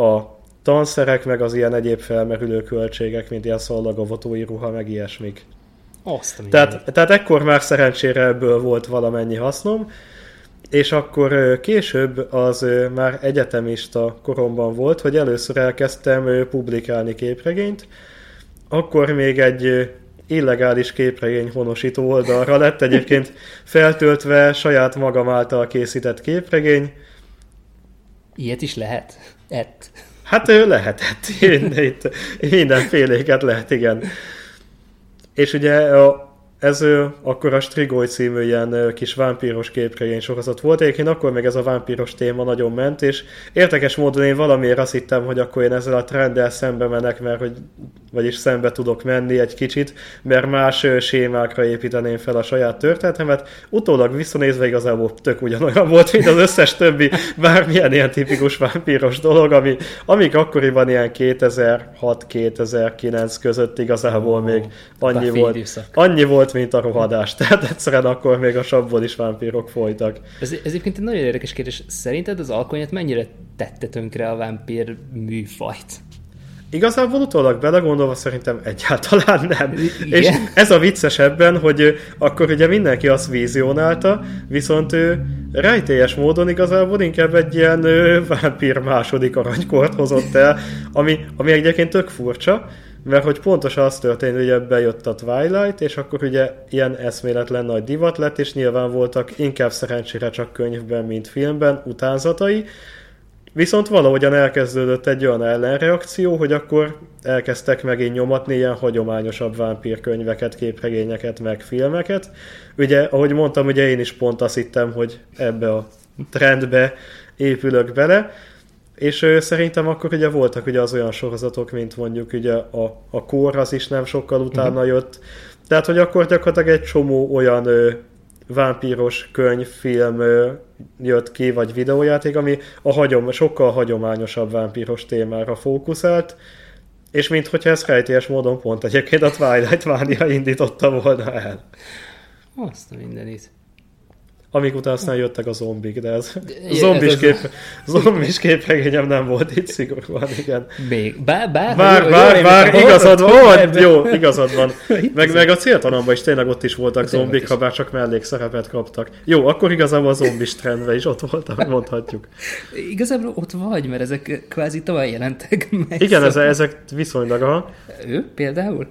a tanszerek, meg az ilyen egyéb felmerülő költségek, mint ilyen szallagavatói ruha, meg ilyesmik. Azt tehát, tehát ekkor már szerencsére ebből volt valamennyi hasznom, és akkor később az már egyetemista koromban volt, hogy először elkezdtem publikálni képregényt, akkor még egy illegális képregény honosító oldalra lett egyébként (laughs) feltöltve saját magam által készített képregény. Ilyet is lehet? Ett. Hát ő lehetett. Itt mindenféléket lehet, igen. És ugye a ez akkor a Strigoi című ilyen kis vámpíros képregény sorozat volt. Egyébként akkor még ez a vámpíros téma nagyon ment, és érdekes módon én valamiért azt hittem, hogy akkor én ezzel a trenddel szembe menek, mert hogy, vagyis szembe tudok menni egy kicsit, mert más sémákra építeném fel a saját történetemet. Utólag visszanézve igazából tök ugyanolyan volt, mint az összes többi bármilyen ilyen tipikus vámpíros dolog, ami, amik akkoriban ilyen 2006-2009 között igazából még annyi volt, annyi volt volt, mint a rohadás. (laughs) Tehát egyszerűen akkor még a sabból is vámpírok folytak. Ez, ez egyébként egy nagyon érdekes kérdés. Szerinted az alkonyat mennyire tette tönkre a vámpír műfajt? Igazából utólag belegondolva szerintem egyáltalán nem. Igen? És ez a vicces ebben, hogy akkor ugye mindenki azt vízionálta, viszont ő rejtélyes módon igazából inkább egy ilyen vámpír második aranykort hozott el, ami, ami egyébként tök furcsa, mert hogy pontosan az történt, hogy ebbe jött a Twilight, és akkor ugye ilyen eszméletlen nagy divat lett, és nyilván voltak inkább szerencsére csak könyvben, mint filmben utánzatai, Viszont valahogyan elkezdődött egy olyan ellenreakció, hogy akkor elkezdtek megint nyomatni ilyen hagyományosabb vámpírkönyveket, képregényeket, meg filmeket. Ugye, ahogy mondtam, ugye én is pont azt hittem, hogy ebbe a trendbe épülök bele, és ő, szerintem akkor ugye voltak ugye az olyan sorozatok, mint mondjuk ugye a, a kor, az is nem sokkal utána uh-huh. jött. Tehát, hogy akkor gyakorlatilag egy csomó olyan ö, vámpíros könyv, film ö, jött ki, vagy videójáték, ami a hagyom, sokkal hagyományosabb vámpíros témára fókuszált, és minthogyha ez rejtélyes módon pont egyébként a Twilight Mania indította volna el. Azt a mindenit amik után aztán jöttek a zombik, de ez zombis, kép, zombis képregényem nem volt itt szigorúan, igen. Még, bár, bár, bár, jó, bár, jó, bár igazad van, jó, igazad van. (laughs) Meg, meg a céltalanban is tényleg ott is voltak zombik, ha bár csak mellékszerepet kaptak. Jó, akkor igazából a zombis trendben is ott voltak, mondhatjuk. Igazából ott vagy, mert ezek kvázi tovább jelentek meg. Igen, szóval. ezek viszonylag a... Ő például?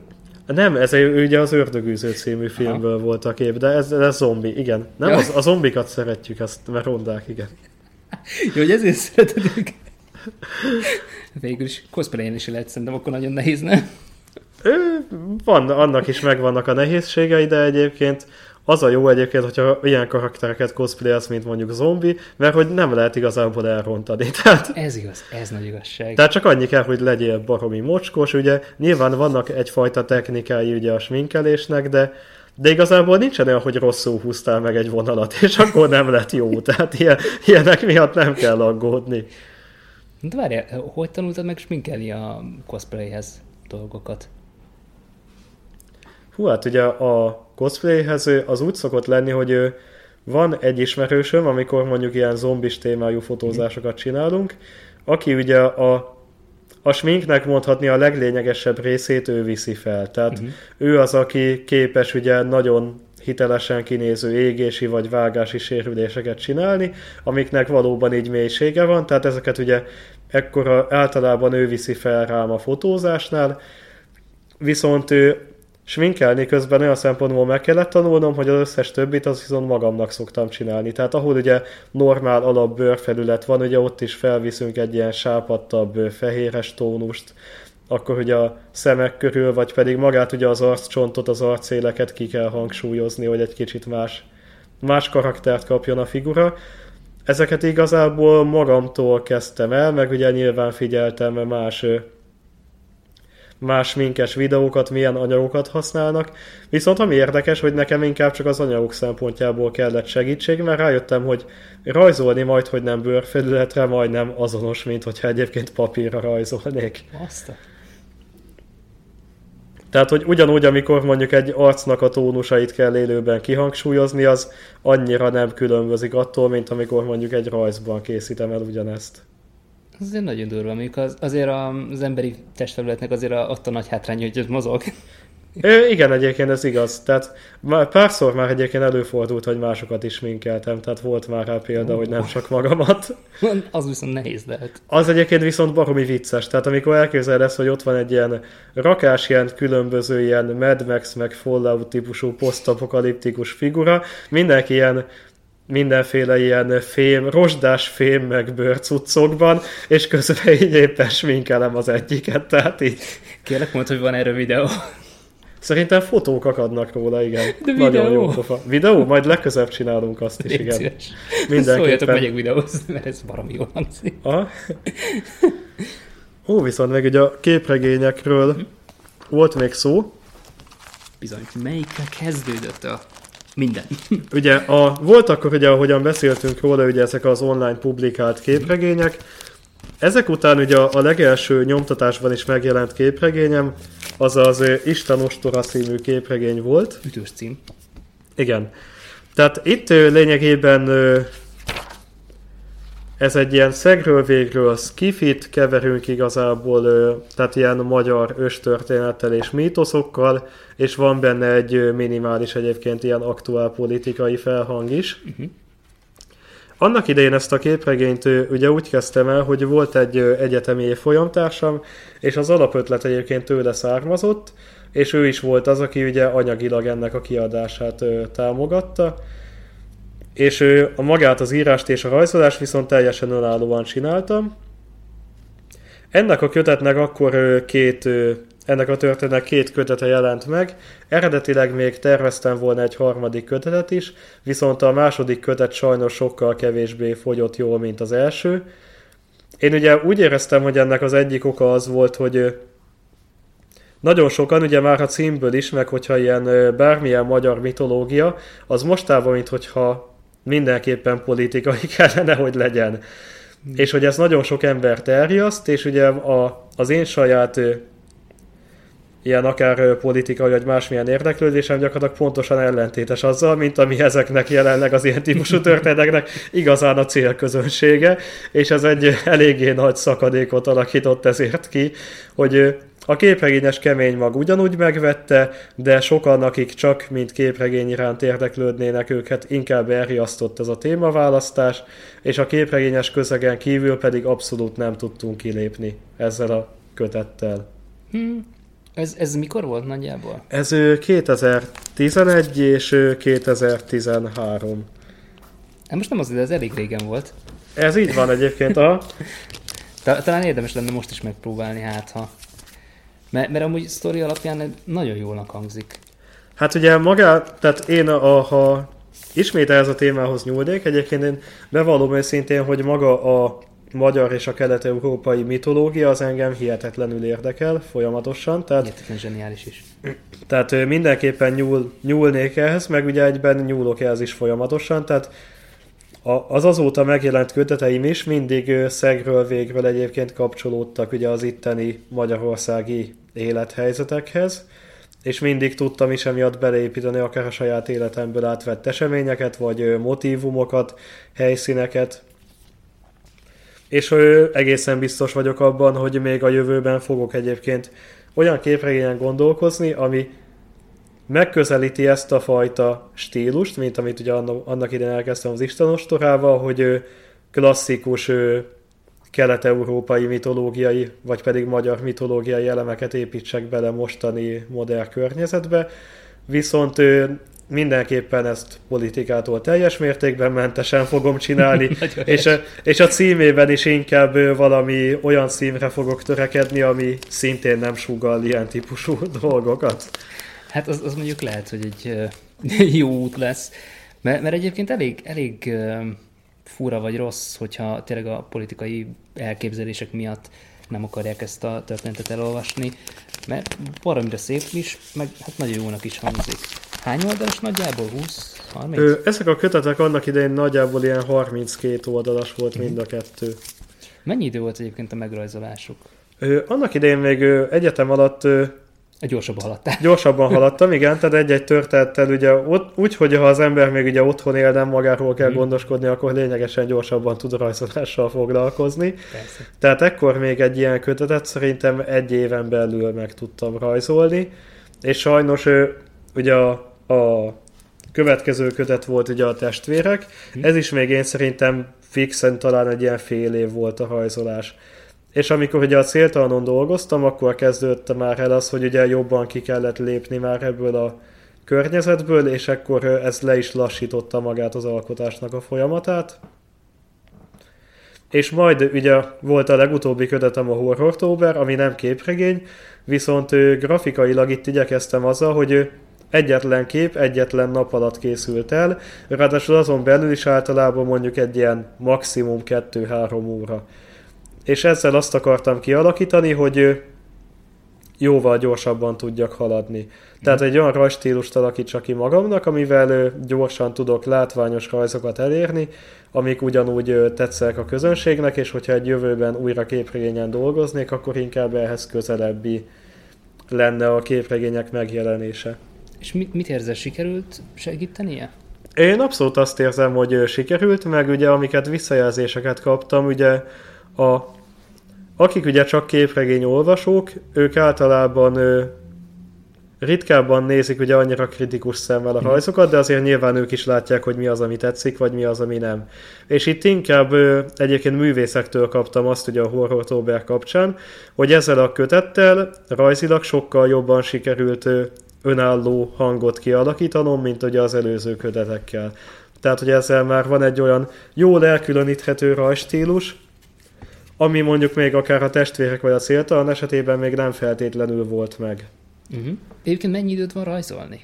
Nem, ez ugye az Ördögűző című filmből Aha. volt a kép, de ez, ez zombi, igen. Nem, ja. az, a zombikat szeretjük, azt, mert rondák, igen. (laughs) Jó, hogy ezért szereted őket. Végül is cosplayen is lehet, szerintem akkor nagyon nehéz, nem? Van, annak is megvannak a nehézségei, de egyébként az a jó egyébként, hogyha ilyen karaktereket cosplayelsz, mint mondjuk zombi, mert hogy nem lehet igazából elrontani. (laughs) Tehát, ez igaz, ez nagy igazság. Tehát csak annyi kell, hogy legyél baromi mocskos, ugye nyilván vannak egyfajta technikái ugye a sminkelésnek, de de igazából nincsen olyan, hogy rosszul húztál meg egy vonalat, és akkor nem lett jó. (laughs) Tehát ilyen, ilyenek miatt nem kell aggódni. De várjál, hogy tanultad meg sminkelni a cosplayhez dolgokat? Hú, hát ugye a cosplayhez az úgy szokott lenni, hogy van egy ismerősöm, amikor mondjuk ilyen zombis témájú fotózásokat csinálunk, aki ugye a, a sminknek mondhatni a leglényegesebb részét ő viszi fel. Tehát uh-huh. ő az, aki képes ugye nagyon hitelesen kinéző égési vagy vágási sérüléseket csinálni, amiknek valóban így mélysége van, tehát ezeket ugye ekkora általában ő viszi fel rám a fotózásnál, viszont ő sminkelni közben olyan szempontból meg kellett tanulnom, hogy az összes többit az viszont magamnak szoktam csinálni. Tehát ahol ugye normál alap bőrfelület van, ugye ott is felviszünk egy ilyen sápadtabb fehéres tónust, akkor ugye a szemek körül, vagy pedig magát ugye az arccsontot, az arcéleket ki kell hangsúlyozni, hogy egy kicsit más, más karaktert kapjon a figura. Ezeket igazából magamtól kezdtem el, meg ugye nyilván figyeltem más más minkes videókat, milyen anyagokat használnak. Viszont ami érdekes, hogy nekem inkább csak az anyagok szempontjából kellett segítség, mert rájöttem, hogy rajzolni majd, hogy nem bőrfelületre, majdnem azonos, mint hogyha egyébként papírra rajzolnék. Azt. Tehát, hogy ugyanúgy, amikor mondjuk egy arcnak a tónusait kell élőben kihangsúlyozni, az annyira nem különbözik attól, mint amikor mondjuk egy rajzban készítem el ugyanezt. Ez azért nagyon durva, mondjuk az, azért az emberi testfelületnek azért a, ott a nagy hátrány, hogy mozog. Ö, igen, egyébként ez igaz. Tehát már párszor már egyébként előfordult, hogy másokat is minkeltem, tehát volt már rá példa, hogy nem csak magamat. Az viszont nehéz lehet. Az egyébként viszont baromi vicces. Tehát amikor elképzeled ezt, hogy ott van egy ilyen rakás, ilyen különböző ilyen Mad Max, meg Fallout típusú posztapokaliptikus figura, mindenki ilyen mindenféle ilyen fém, rozsdás fém meg bőrcuccokban, és közben így éppen sminkelem az egyiket, tehát így. Kérlek mondd, hogy van erről videó. Szerintem fotók akadnak róla, igen. De Nagyon videó? jó pofa. Videó? Majd legközelebb csinálunk azt is, Légy igen. szíves. Mindenképpen. Szóljatok, megyek videózni, mert ez baromi jól hangzik. Aha. Ó, viszont meg ugye a képregényekről volt még szó. Bizony, melyikkel kezdődött a minden? (laughs) Ugye a, volt akkor, ugye, ahogyan beszéltünk róla, ugye ezek az online publikált képregények. Ezek után ugye a, a legelső nyomtatásban is megjelent képregényem, az az Isten ostora című képregény volt. Ütős cím. Igen. Tehát itt lényegében ez egy ilyen szegről végről skifit keverünk igazából, tehát ilyen magyar őstörténettel és mítoszokkal, és van benne egy minimális egyébként ilyen aktuál politikai felhang is. Uh-huh. Annak idején ezt a képregényt ugye úgy kezdtem el, hogy volt egy egyetemi évfolyamtársam, és az alapötlet egyébként tőle származott, és ő is volt az, aki ugye anyagilag ennek a kiadását támogatta, és ő a magát az írást és a rajzolást viszont teljesen önállóan csináltam. Ennek a kötetnek akkor két, ennek a történetnek két kötete jelent meg. Eredetileg még terveztem volna egy harmadik kötetet is, viszont a második kötet sajnos sokkal kevésbé fogyott jól, mint az első. Én ugye úgy éreztem, hogy ennek az egyik oka az volt, hogy nagyon sokan, ugye már a címből is, meg hogyha ilyen bármilyen magyar mitológia, az mostában, mint hogyha mindenképpen politikai (laughs) kellene, hogy legyen. És hogy ez nagyon sok embert elriaszt, és ugye a, az én saját ilyen akár politikai vagy másmilyen érdeklődésem gyakorlatilag pontosan ellentétes azzal, mint ami ezeknek jelenleg az ilyen típusú (laughs) történeteknek igazán a célközönsége, és ez egy eléggé nagy szakadékot alakított ezért ki, hogy a képregényes kemény mag ugyanúgy megvette, de sokan, akik csak mint képregény iránt érdeklődnének őket, inkább elriasztott ez a témaválasztás, és a képregényes közegen kívül pedig abszolút nem tudtunk kilépni ezzel a kötettel. Hmm. Ez, ez mikor volt nagyjából? Ez ö, 2011 és ö, 2013. Hát most nem az, de ez elég régen volt. Ez így van egyébként a... (laughs) Ta- Talán érdemes lenne most is megpróbálni, hát ha. Mert, mert amúgy sztori alapján nagyon jól hangzik. Hát ugye maga, tehát én a, ha ismét ehhez a témához nyúlnék, egyébként én bevallom őszintén, hogy maga a magyar és a kelet-európai mitológia az engem hihetetlenül érdekel folyamatosan, tehát, Hihetetlen zseniális is. tehát mindenképpen nyúl, nyúlnék ehhez, meg ugye egyben nyúlok ehhez is folyamatosan, tehát a, az azóta megjelent köteteim is mindig szegről végről egyébként kapcsolódtak ugye az itteni magyarországi élethelyzetekhez, és mindig tudtam is emiatt beleépíteni akár a saját életemből átvett eseményeket, vagy motivumokat, helyszíneket, és egészen biztos vagyok abban, hogy még a jövőben fogok egyébként olyan képregényen gondolkozni, ami megközelíti ezt a fajta stílust, mint amit ugye annak, idején elkezdtem az Istenostorával, hogy ö, klasszikus ö, kelet-európai mitológiai, vagy pedig magyar mitológiai elemeket építsek bele mostani modern környezetbe, viszont ö, mindenképpen ezt politikától teljes mértékben mentesen fogom csinálni, (laughs) és, a, és a címében is inkább valami olyan címre fogok törekedni, ami szintén nem sugal ilyen típusú (laughs) dolgokat. Hát az, az mondjuk lehet, hogy egy (laughs) jó út lesz. Mert, mert egyébként elég, elég fura vagy rossz, hogyha tényleg a politikai elképzelések miatt nem akarják ezt a történetet elolvasni, mert baromira szép is, meg hát nagyon jónak is hangzik. Hány oldalas nagyjából? 20? 30? Ö, ezek a kötetek annak idején nagyjából ilyen 32 oldalas volt mind a kettő. Mennyi idő volt egyébként a megrajzolásuk? Ö, annak idején még ö, egyetem alatt ö, Gyorsabban haladtál. (laughs) Gyorsabban haladtam, igen, tehát egy-egy történettel ugye ott, úgy, hogy ha az ember még ugye otthon él, nem magáról kell mm. gondoskodni, akkor lényegesen gyorsabban tud rajzolással foglalkozni. Persze. Tehát ekkor még egy ilyen kötetet szerintem egy éven belül meg tudtam rajzolni, és sajnos ő, ugye a, a következő kötet volt ugye a testvérek, mm. ez is még én szerintem fixen talán egy ilyen fél év volt a rajzolás. És amikor ugye a céltalanon dolgoztam, akkor kezdődte már el az, hogy ugye jobban ki kellett lépni már ebből a környezetből, és akkor ez le is lassította magát az alkotásnak a folyamatát. És majd ugye volt a legutóbbi kötetem a Horrortober, ami nem képregény, viszont grafikailag itt igyekeztem azzal, hogy egyetlen kép, egyetlen nap alatt készült el, ráadásul azon belül is általában mondjuk egy ilyen maximum 2-3 óra és ezzel azt akartam kialakítani, hogy jóval gyorsabban tudjak haladni. Tehát egy olyan rajstílust alakítsak ki magamnak, amivel gyorsan tudok látványos rajzokat elérni, amik ugyanúgy tetszenek a közönségnek, és hogyha egy jövőben újra képregényen dolgoznék, akkor inkább ehhez közelebbi lenne a képregények megjelenése. És mit, mit érzel, sikerült segítenie? Én abszolút azt érzem, hogy sikerült, meg ugye amiket visszajelzéseket kaptam, ugye a, akik ugye csak képregény olvasók, ők általában ö, ritkábban nézik ugye annyira kritikus szemmel a mhm. rajzokat, de azért nyilván ők is látják, hogy mi az, ami tetszik, vagy mi az, ami nem. És itt inkább ö, egyébként művészektől kaptam azt ugye a Horror Tober kapcsán, hogy ezzel a kötettel rajzilag sokkal jobban sikerült ö, önálló hangot kialakítanom, mint ugye az előző kötetekkel. Tehát, hogy ezzel már van egy olyan jól elkülöníthető rajstílus, ami mondjuk még akár a testvérek vagy a céltalan esetében még nem feltétlenül volt meg. Uh-huh. Egyébként mennyi időt van rajzolni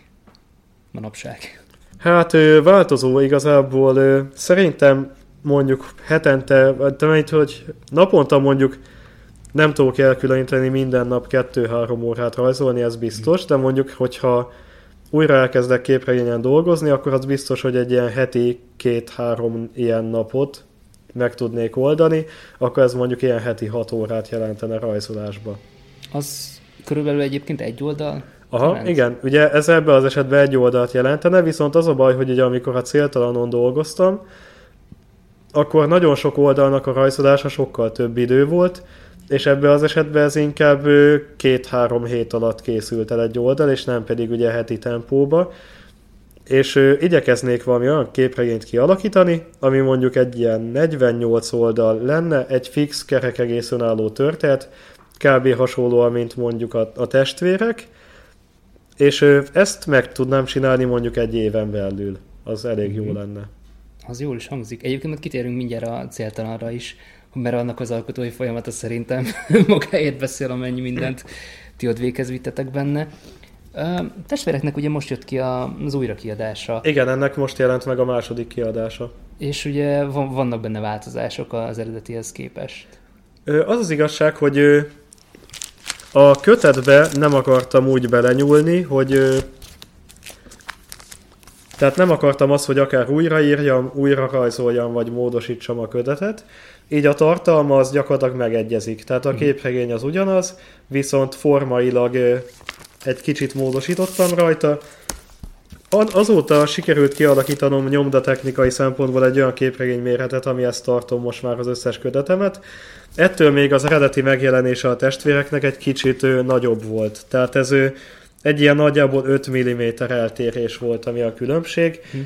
manapság? Hát változó igazából. Szerintem mondjuk hetente, hogy naponta mondjuk nem tudok elkülöníteni minden nap 2-3 órát rajzolni, ez biztos, de mondjuk, hogyha újra elkezdek képregényen dolgozni, akkor az biztos, hogy egy ilyen heti két-három ilyen napot meg tudnék oldani, akkor ez mondjuk ilyen heti 6 órát jelentene rajzolásba. Az körülbelül egyébként egy oldal? Aha, jelent? igen, ugye ez ebben az esetben egy oldalt jelentene, viszont az a baj, hogy ugye amikor a céltalanon dolgoztam, akkor nagyon sok oldalnak a rajzolása sokkal több idő volt, és ebben az esetben ez inkább két-három hét alatt készült el egy oldal, és nem pedig ugye heti tempóba, és ö, igyekeznék valami olyan képregényt kialakítani, ami mondjuk egy ilyen 48 oldal lenne, egy fix, kerek egész önálló történet, kb. hasonlóan, mint mondjuk a, a testvérek, és ö, ezt meg tudnám csinálni mondjuk egy éven belül. Az elég mm-hmm. jó mhm. lenne. Az jól is hangzik. Egyébként kitérünk mindjárt a céltalanra is, mert annak az alkotói folyamata szerintem (laughs) magáért beszél, amennyi mindent ti ott véghez vittetek benne. Testvéreknek ugye most jött ki az újra kiadása. Igen, ennek most jelent meg a második kiadása. És ugye vannak benne változások az eredetihez képest. Az az igazság, hogy a kötetbe nem akartam úgy belenyúlni, hogy tehát nem akartam azt, hogy akár újraírjam, újra rajzoljam, vagy módosítsam a kötetet, így a tartalma az gyakorlatilag megegyezik. Tehát a mhm. képregény az ugyanaz, viszont formailag egy kicsit módosítottam rajta. Azóta sikerült kialakítanom nyomdatechnikai szempontból egy olyan képregény méretet, amihez tartom most már az összes kötetemet. Ettől még az eredeti megjelenése a testvéreknek egy kicsit ő, nagyobb volt. Tehát ez ő, egy ilyen nagyjából 5 mm eltérés volt, ami a különbség. Hm.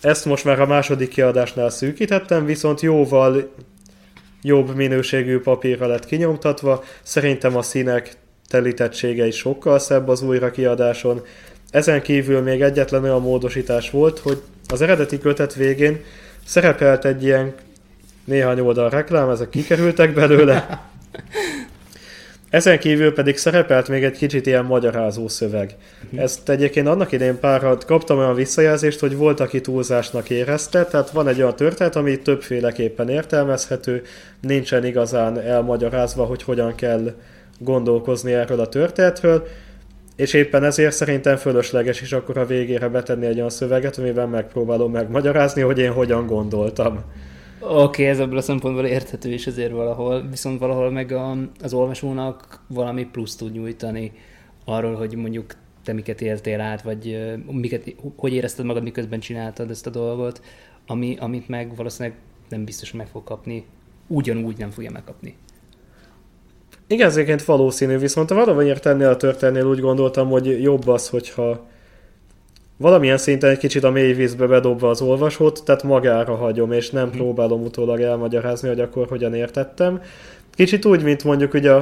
Ezt most már a második kiadásnál szűkítettem, viszont jóval jobb minőségű papírra lett kinyomtatva. Szerintem a színek telítettsége is sokkal szebb az újra kiadáson. Ezen kívül még egyetlen olyan módosítás volt, hogy az eredeti kötet végén szerepelt egy ilyen néhány oldal reklám, ezek kikerültek belőle. Ezen kívül pedig szerepelt még egy kicsit ilyen magyarázó szöveg. Ezt egyébként annak idén párat kaptam olyan visszajelzést, hogy volt, aki túlzásnak érezte, tehát van egy olyan történet, ami többféleképpen értelmezhető, nincsen igazán elmagyarázva, hogy hogyan kell gondolkozni erről a történetről, és éppen ezért szerintem fölösleges is akkor a végére betenni egy olyan szöveget, amiben megpróbálom megmagyarázni, hogy én hogyan gondoltam. Oké, okay, ez ebből a szempontból érthető is azért valahol, viszont valahol meg a, az olvasónak valami plusz tud nyújtani arról, hogy mondjuk te miket éltél át, vagy miket, hogy érezted magad, miközben csináltad ezt a dolgot, ami, amit meg valószínűleg nem biztos, hogy meg fog kapni, ugyanúgy nem fogja megkapni. Igen, ez egyébként valószínű, viszont valamiért ennél a történetnél úgy gondoltam, hogy jobb az, hogyha valamilyen szinten egy kicsit a mély vízbe bedobva az olvasót, tehát magára hagyom, és nem hmm. próbálom utólag elmagyarázni, hogy akkor hogyan értettem. Kicsit úgy, mint mondjuk ugye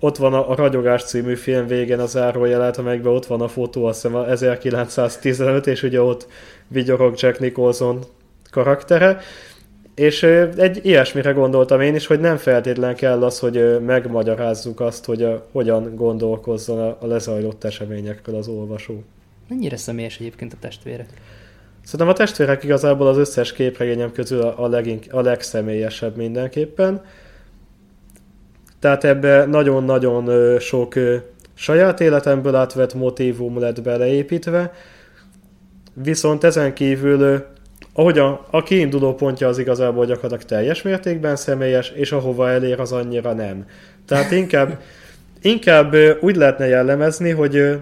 ott van a, a Ragyogás című film végén a zárójelet, amelyikben ott van a fotó, azt hiszem a 1915, és ugye ott vigyorog Jack Nicholson karaktere, és egy ilyesmire gondoltam én is, hogy nem feltétlen kell az, hogy megmagyarázzuk azt, hogy a, hogyan gondolkozzon a, a lezajlott eseményekről az olvasó. Mennyire személyes egyébként a testvérek? Szerintem a testvérek igazából az összes képregényem közül a, legink, a legszemélyesebb mindenképpen. Tehát ebbe nagyon-nagyon sok saját életemből átvett motívum lett beleépítve, viszont ezen kívül ahogy a, a kiinduló pontja az igazából gyakorlatilag teljes mértékben személyes, és ahova elér az annyira nem. Tehát inkább, inkább úgy lehetne jellemezni, hogy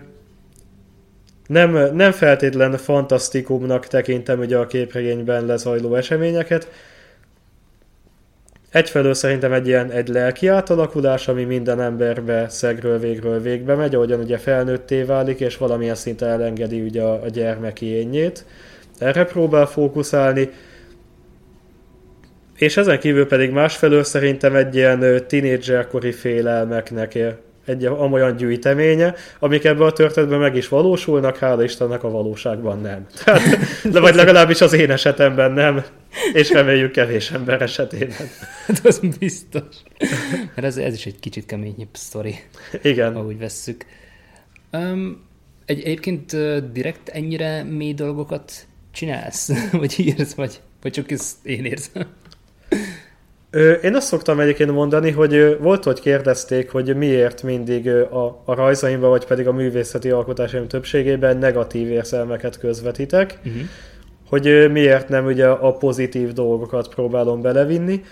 nem, nem feltétlen fantasztikumnak tekintem ugye a képregényben lezajló eseményeket. Egyfelől szerintem egy ilyen egy lelki átalakulás, ami minden emberbe szegről végről végbe megy, ahogyan ugye felnőtté válik, és valamilyen szinten elengedi ugye a, a gyermeki énjét. Erre próbál fókuszálni. És ezen kívül pedig másfelől szerintem egy ilyen tínédzserkori félelmeknek egy amolyan gyűjteménye, amik ebben a történetben meg is valósulnak, hála Istennek a valóságban nem. (laughs) Tehát, de vagy legalábbis az én esetemben nem, és reméljük kevés ember esetében. Hát az biztos. Mert ez, ez is egy kicsit keményebb sztori. Igen. Ahogy vesszük. Um, egy, egyébként direkt ennyire mély dolgokat csinálsz? (laughs) Vagy írsz? Vagy, vagy csak ezt én érzem? Én azt szoktam egyébként mondani, hogy volt, hogy kérdezték, hogy miért mindig a, a rajzaimban, vagy pedig a művészeti alkotásaim többségében negatív érzelmeket közvetítek, uh-huh. hogy miért nem ugye a pozitív dolgokat próbálom belevinni,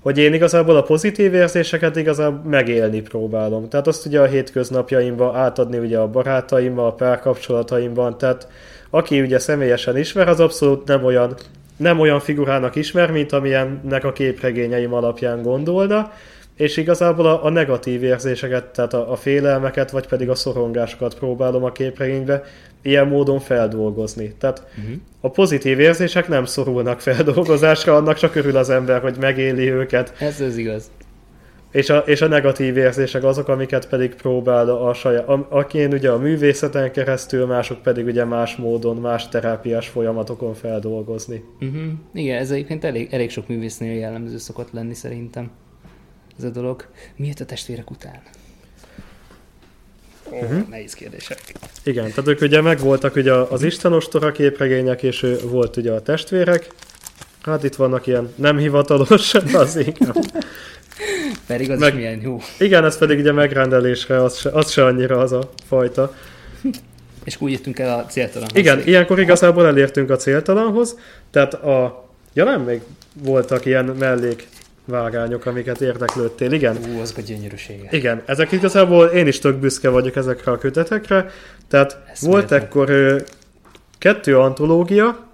hogy én igazából a pozitív érzéseket igazából megélni próbálom. Tehát azt ugye a hétköznapjaimban átadni ugye a barátaimmal, a párkapcsolataimban, tehát aki ugye személyesen ismer, az abszolút nem olyan nem olyan figurának ismer, mint amilyennek a képregényeim alapján gondolna, és igazából a, a negatív érzéseket, tehát a, a félelmeket, vagy pedig a szorongásokat próbálom a képregénybe ilyen módon feldolgozni. Tehát uh-huh. a pozitív érzések nem szorulnak feldolgozásra, annak csak örül az ember, hogy megéli őket. Ez az igaz. És a, és a negatív érzések azok, amiket pedig próbál a saját, a, én ugye a művészeten keresztül, mások pedig ugye más módon, más terápiás folyamatokon feldolgozni. Uh-huh. Igen, ez egyébként elég, elég sok művésznél jellemző szokott lenni szerintem ez a dolog. Miért a testvérek után? Ó, uh-huh. nehéz kérdések. Igen, tehát ők ugye megvoltak ugye az Istenostora képregények, és volt ugye a testvérek. Hát itt vannak ilyen nem hivatalos, (laughs) az inkább pedig az Meg, is milyen jó. Igen, ez pedig ugye megrendelésre, az se, az se annyira az a fajta. (laughs) És úgy jöttünk el a céltalanhoz. Igen, ilyenkor igazából elértünk a céltalanhoz, tehát a... Ja nem, még voltak ilyen mellék vágányok, amiket érdeklődtél, igen. Ú, azok a gyönyörűsége. Igen, ezek igazából én is tök büszke vagyok ezekre a kötetekre, tehát Ez volt ekkor kettő antológia,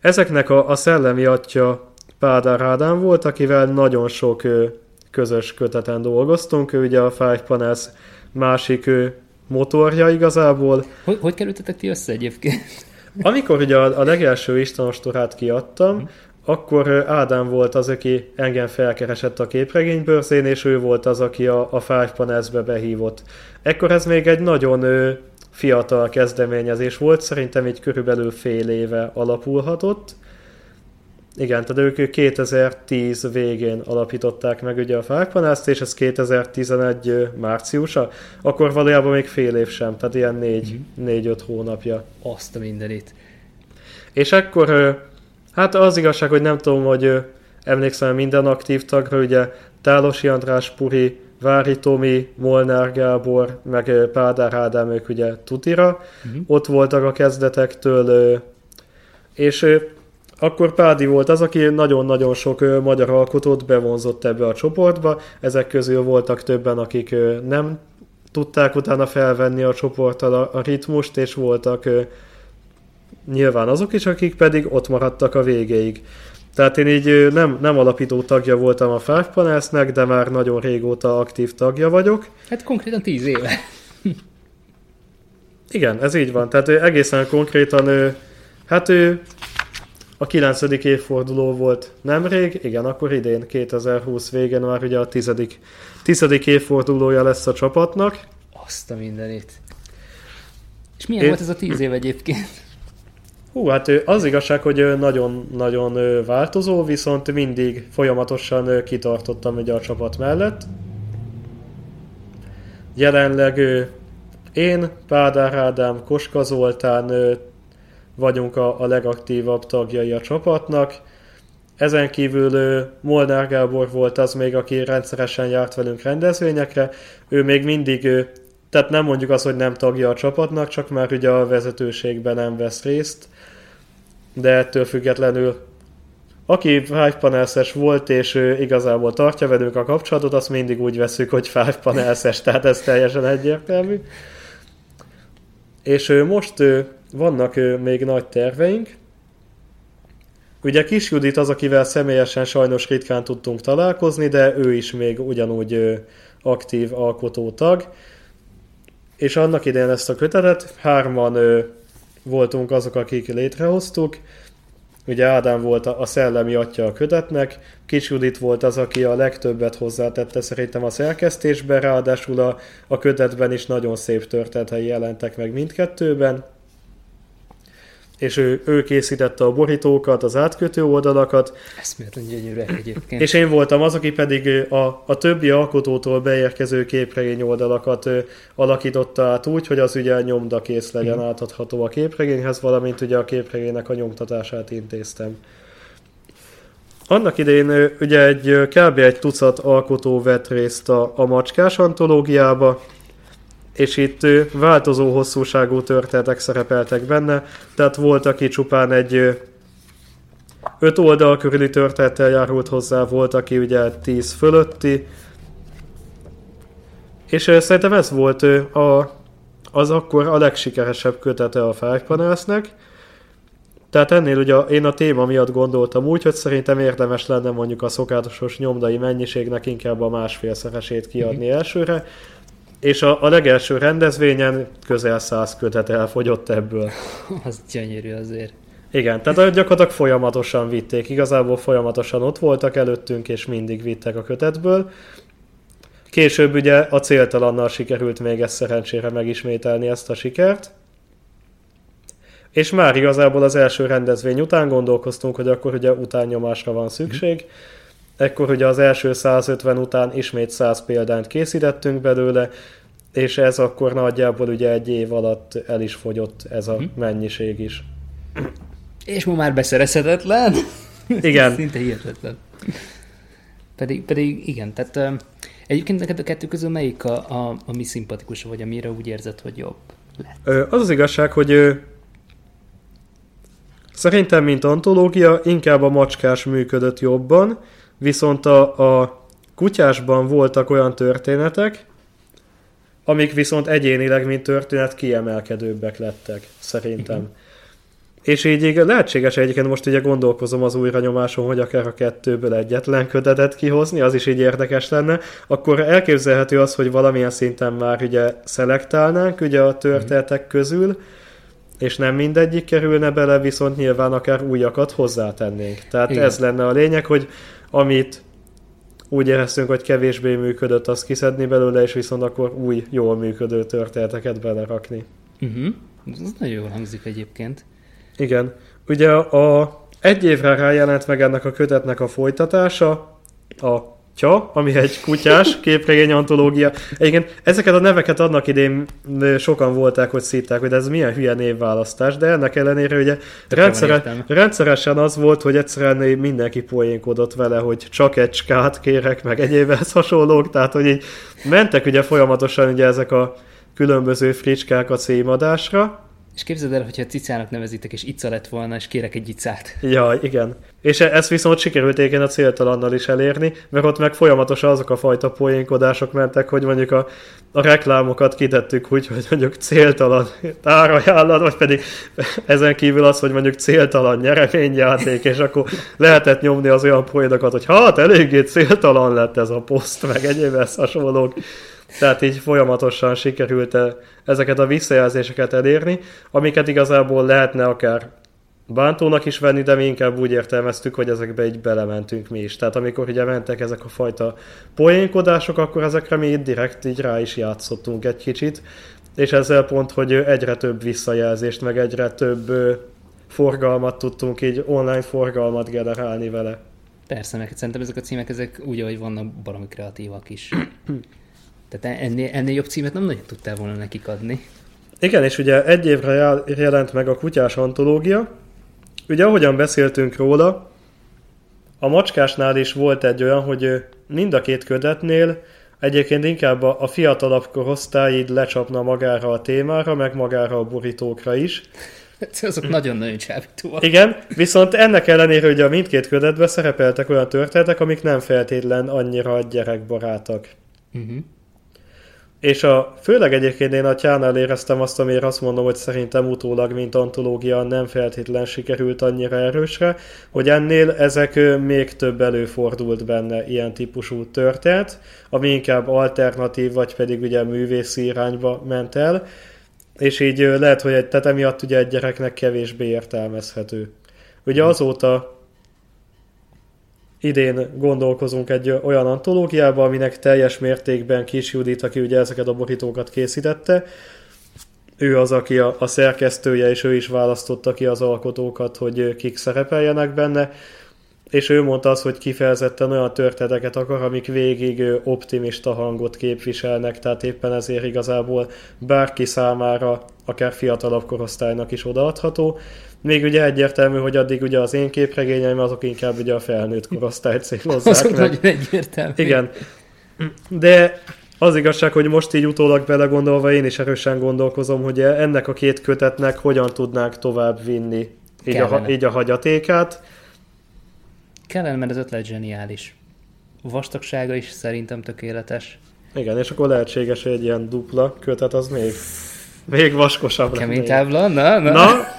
ezeknek a, a szellemi atya Pádár Ádám volt, akivel nagyon sok közös köteten dolgoztunk. Ő ugye a Five Panels másik motorja igazából. Hogy, hogy kerültetek ti össze egyébként? Amikor ugye a, a legelső Istenostorát kiadtam, hmm. akkor Ádám volt az, aki engem felkeresett a képregénybőrzén, és ő volt az, aki a, a Five Panels-be behívott. Ekkor ez még egy nagyon ő, fiatal kezdeményezés volt, szerintem így körülbelül fél éve alapulhatott, Igen, tehát ők 2010 végén alapították meg ugye a Fákpanászt, és ez 2011 márciusa, akkor valójában még fél év sem, tehát ilyen 4-5 uh-huh. hónapja. Azt a mindenit. És akkor, hát az igazság, hogy nem tudom, hogy emlékszem minden aktív tagra, ugye Tálosi András Puri, Vári Tomi, Molnár Gábor, meg Pádár Ádám, ők ugye tutira, uh-huh. ott voltak a kezdetektől, és akkor Pádi volt az, aki nagyon-nagyon sok magyar alkotót bevonzott ebbe a csoportba, ezek közül voltak többen, akik nem tudták utána felvenni a csoporttal a, ritmust, és voltak nyilván azok is, akik pedig ott maradtak a végéig. Tehát én így nem, nem alapító tagja voltam a Five Panelsnek, de már nagyon régóta aktív tagja vagyok. Hát konkrétan tíz éve. Igen, ez így van. Tehát egészen konkrétan, hát ő a 9. évforduló volt nemrég, igen, akkor idén, 2020 végén már ugye a 10. 10. évfordulója lesz a csapatnak. Azt a mindenit. És milyen Én... volt ez a 10 év egyébként? Hú, hát az igazság, hogy nagyon-nagyon változó, viszont mindig folyamatosan kitartottam ugye a csapat mellett. Jelenleg én, Pádár Ádám, Koska Zoltán vagyunk a, a legaktívabb tagjai a csapatnak. Ezen kívül Molnár Gábor volt az még, aki rendszeresen járt velünk rendezvényekre. Ő még mindig, tehát nem mondjuk azt, hogy nem tagja a csapatnak, csak már ugye a vezetőségben nem vesz részt de ettől függetlenül aki Five panelses volt, és ő igazából tartja velünk a kapcsolatot, azt mindig úgy veszük, hogy Five panelses, tehát ez teljesen egyértelmű. És most vannak még nagy terveink. Ugye Kis Judit az, akivel személyesen sajnos ritkán tudtunk találkozni, de ő is még ugyanúgy aktív alkotótag. És annak idején ezt a kötetet hárman voltunk azok, akik létrehoztuk. Ugye Ádám volt a szellemi atya a kötetnek, Kis Judit volt az, aki a legtöbbet hozzátette szerintem a szerkesztésbe, ráadásul a, a kötetben is nagyon szép történetei jelentek meg mindkettőben és ő, ő készítette a borítókat, az átkötő oldalakat. Eszméletlen gyönyörűek egyébként. És én voltam az, aki pedig a, a többi alkotótól beérkező képregény oldalakat ö, alakította át úgy, hogy az ugye nyomdakész legyen mm. átadható a képregényhez, valamint ugye a képregénynek a nyomtatását intéztem. Annak idején ugye egy kb. egy tucat alkotó vett részt a, a macskás antológiába, és itt változó hosszúságú történetek szerepeltek benne, tehát volt, aki csupán egy öt oldal körüli történettel járult hozzá, volt, aki ugye tíz fölötti, és szerintem ez volt a, az akkor a legsikeresebb kötete a Fájpanelsznek. Tehát ennél ugye én a téma miatt gondoltam úgy, hogy szerintem érdemes lenne mondjuk a szokásos nyomdai mennyiségnek inkább a másfélszeresét kiadni mm-hmm. elsőre, és a, a legelső rendezvényen közel száz kötet elfogyott ebből. (laughs) Az gyönyörű azért. Igen, tehát gyakorlatilag folyamatosan vitték, igazából folyamatosan ott voltak előttünk, és mindig vittek a kötetből. Később ugye a céltalannal sikerült még ezt szerencsére megismételni ezt a sikert. És már igazából az első rendezvény után gondolkoztunk, hogy akkor ugye utánnyomásra van szükség. Mm Ekkor ugye az első 150 után ismét 100 példányt készítettünk belőle, és ez akkor nagyjából ugye egy év alatt el is fogyott ez a hmm. mennyiség is. És ma már beszerezhetetlen? Igen. (laughs) Szinte hihetetlen. Pedig, pedig igen, tehát egyébként neked a kettő közül melyik a, a, a mi szimpatikus, vagy amire úgy érzed, hogy jobb lett? Az az igazság, hogy szerintem, mint antológia, inkább a macskás működött jobban, Viszont a, a kutyásban voltak olyan történetek, amik viszont egyénileg, mint történet kiemelkedőbbek lettek, szerintem. Igen. És így lehetséges egyébként most ugye gondolkozom az újranyomáson, hogy akár a kettőből egyetlen kötetet kihozni, az is így érdekes lenne, akkor elképzelhető az, hogy valamilyen szinten már ugye szelektálnánk ugye a történetek közül, és nem mindegyik kerülne bele, viszont nyilván akár újakat hozzátennénk. Tehát Igen. ez lenne a lényeg, hogy amit úgy éreztünk, hogy kevésbé működött, azt kiszedni belőle, és viszont akkor új, jól működő történeteket belerakni. Uh-huh. Ez nagyon jól hangzik egyébként. Igen. Ugye a Egy évre rájelent meg ennek a kötetnek a folytatása, a Tja, ami egy kutyás (laughs) képregény antológia. Egyébként ezeket a neveket annak idén sokan volták, hogy szítták, hogy ez milyen hülye névválasztás, de ennek ellenére ugye rendszere, rendszeresen az volt, hogy egyszerűen mindenki poénkodott vele, hogy csak egy skát kérek, meg egyébhez hasonlók, tehát hogy így mentek ugye folyamatosan ugye ezek a különböző fricskák a címadásra, és képzeld el, hogyha cicának nevezitek, és ica lett volna, és kérek egy icát. Ja, igen. És e- ezt viszont sikerült igen a céltalannal is elérni, mert ott meg folyamatosan azok a fajta poénkodások mentek, hogy mondjuk a, a reklámokat kitettük úgy, hogy mondjuk céltalan árajánlat, vagy pedig ezen kívül az, hogy mondjuk céltalan nyereményjáték, és akkor lehetett nyomni az olyan poénokat, hogy hát eléggé céltalan lett ez a poszt, meg egyéb hasonlók. Tehát így folyamatosan sikerült ezeket a visszajelzéseket elérni, amiket igazából lehetne akár bántónak is venni, de mi inkább úgy értelmeztük, hogy ezekbe így belementünk mi is. Tehát amikor ugye mentek ezek a fajta poénkodások, akkor ezekre mi itt direkt így rá is játszottunk egy kicsit, és ezzel pont, hogy egyre több visszajelzést, meg egyre több forgalmat tudtunk így online forgalmat generálni vele. Persze, meg szerintem ezek a címek, ezek úgy, ahogy vannak, baromi kreatívak is. Tehát ennél, ennél jobb címet nem nagyon tudtál volna nekik adni. Igen, és ugye egy évre jelent meg a kutyás antológia. Ugye ahogyan beszéltünk róla, a macskásnál is volt egy olyan, hogy mind a két ködetnél egyébként inkább a fiatalabb korosztály így lecsapna magára a témára, meg magára a borítókra is. (laughs) Azok nagyon-nagyon csábítóak. Igen, viszont ennek ellenére ugye a mindkét ködetben szerepeltek olyan történetek, amik nem feltétlen annyira gyerekbarátak. Uh-huh. És a, főleg egyébként én a tyánál éreztem azt, amiért azt mondom, hogy szerintem utólag, mint antológia nem feltétlen sikerült annyira erősre, hogy ennél ezek még több előfordult benne ilyen típusú történet, ami inkább alternatív, vagy pedig ugye művészi irányba ment el, és így lehet, hogy egy, tehát emiatt ugye egy gyereknek kevésbé értelmezhető. Ugye azóta idén gondolkozunk egy olyan antológiába, aminek teljes mértékben Kis Judit, aki ugye ezeket a borítókat készítette, ő az, aki a, a szerkesztője, és ő is választotta ki az alkotókat, hogy kik szerepeljenek benne, és ő mondta azt, hogy kifejezetten olyan történeteket akar, amik végig optimista hangot képviselnek, tehát éppen ezért igazából bárki számára, akár fiatalabb korosztálynak is odaadható, még ugye egyértelmű, hogy addig ugye az én képregényeim azok inkább ugye a felnőtt korosztályt célozzák. Azok meg. nagyon egyértelmű. Igen. De az igazság, hogy most így utólag belegondolva én is erősen gondolkozom, hogy ennek a két kötetnek hogyan tudnánk tovább vinni így, a, így a hagyatékát. Kellene, mert az ötlet zseniális. Vastagsága is szerintem tökéletes. Igen, és akkor lehetséges, hogy egy ilyen dupla kötet az még, még vaskosabb Kemény tábla, na, na. na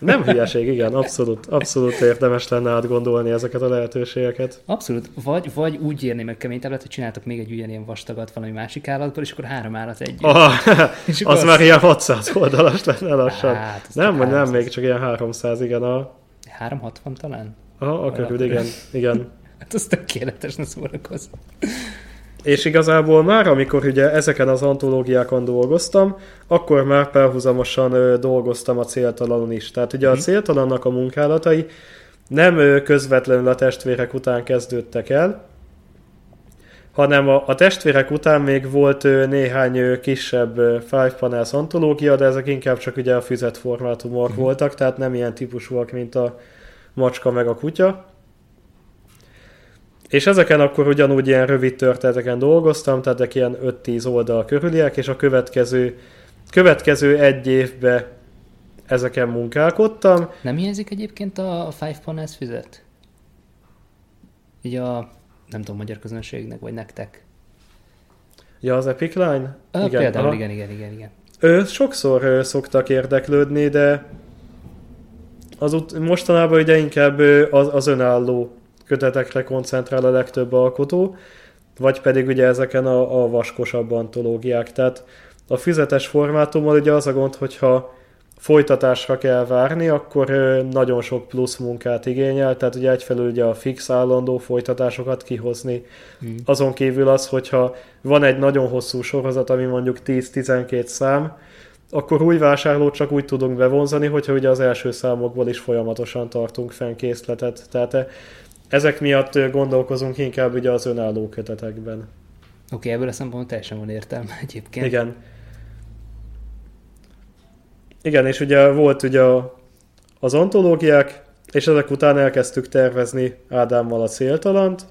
nem hülyeség, igen, abszolút, abszolút érdemes lenne átgondolni ezeket a lehetőségeket. Abszolút, vagy, vagy úgy írni meg kemény táblát, hogy csináltok még egy ugyanilyen vastagat valami másik állatból, és akkor három állat egy. Ah, (laughs) az, az már ilyen 600 oldalas lenne lassan. Hát, nem, vagy nem, még csak ilyen 300, igen. A... 360 talán? Aha, a körül, igen, igen. (laughs) hát az ne szórakozz. És igazából már, amikor ugye ezeken az antológiákon dolgoztam, akkor már párhuzamosan ö, dolgoztam a céltalanon is. Tehát ugye a mhm. céltalannak a munkálatai nem ö, közvetlenül a testvérek után kezdődtek el, hanem a, a testvérek után még volt ö, néhány ö, kisebb ö, Five Panels antológia, de ezek inkább csak ugye a füzet formátumok uh-huh. voltak, tehát nem ilyen típusúak, mint a macska meg a kutya. És ezeken akkor ugyanúgy ilyen rövid történeteken dolgoztam, tehát ilyen 5-10 oldal körüliek, és a következő, következő egy évben ezeken munkálkodtam. Nem hiányzik egyébként a Five Panels füzet? Így a, nem tudom, magyar közönségnek, vagy nektek? Ja, az Epic Line? A, igen, például, igen, igen, igen, igen. Ő, sokszor ő, szoktak érdeklődni, de az mostanában ugye inkább az, az önálló kötetekre koncentrál a legtöbb alkotó, vagy pedig ugye ezeken a, a vaskosabb antológiák. Tehát a füzetes formátummal ugye az a gond, hogyha folytatásra kell várni, akkor nagyon sok plusz munkát igényel, tehát ugye egyfelől ugye a fix állandó folytatásokat kihozni. Mm. Azon kívül az, hogyha van egy nagyon hosszú sorozat, ami mondjuk 10-12 szám, akkor új vásárlót csak úgy tudunk bevonzani, hogyha ugye az első számokból is folyamatosan tartunk fenn készletet. Tehát eh, ezek miatt gondolkozunk inkább ugye az önálló kötetekben. Oké, okay, ebből a szempontból teljesen van értelme (laughs) egyébként. Igen. Igen, és ugye volt ugye az antológiák, és ezek után elkezdtük tervezni Ádámmal a céltalant,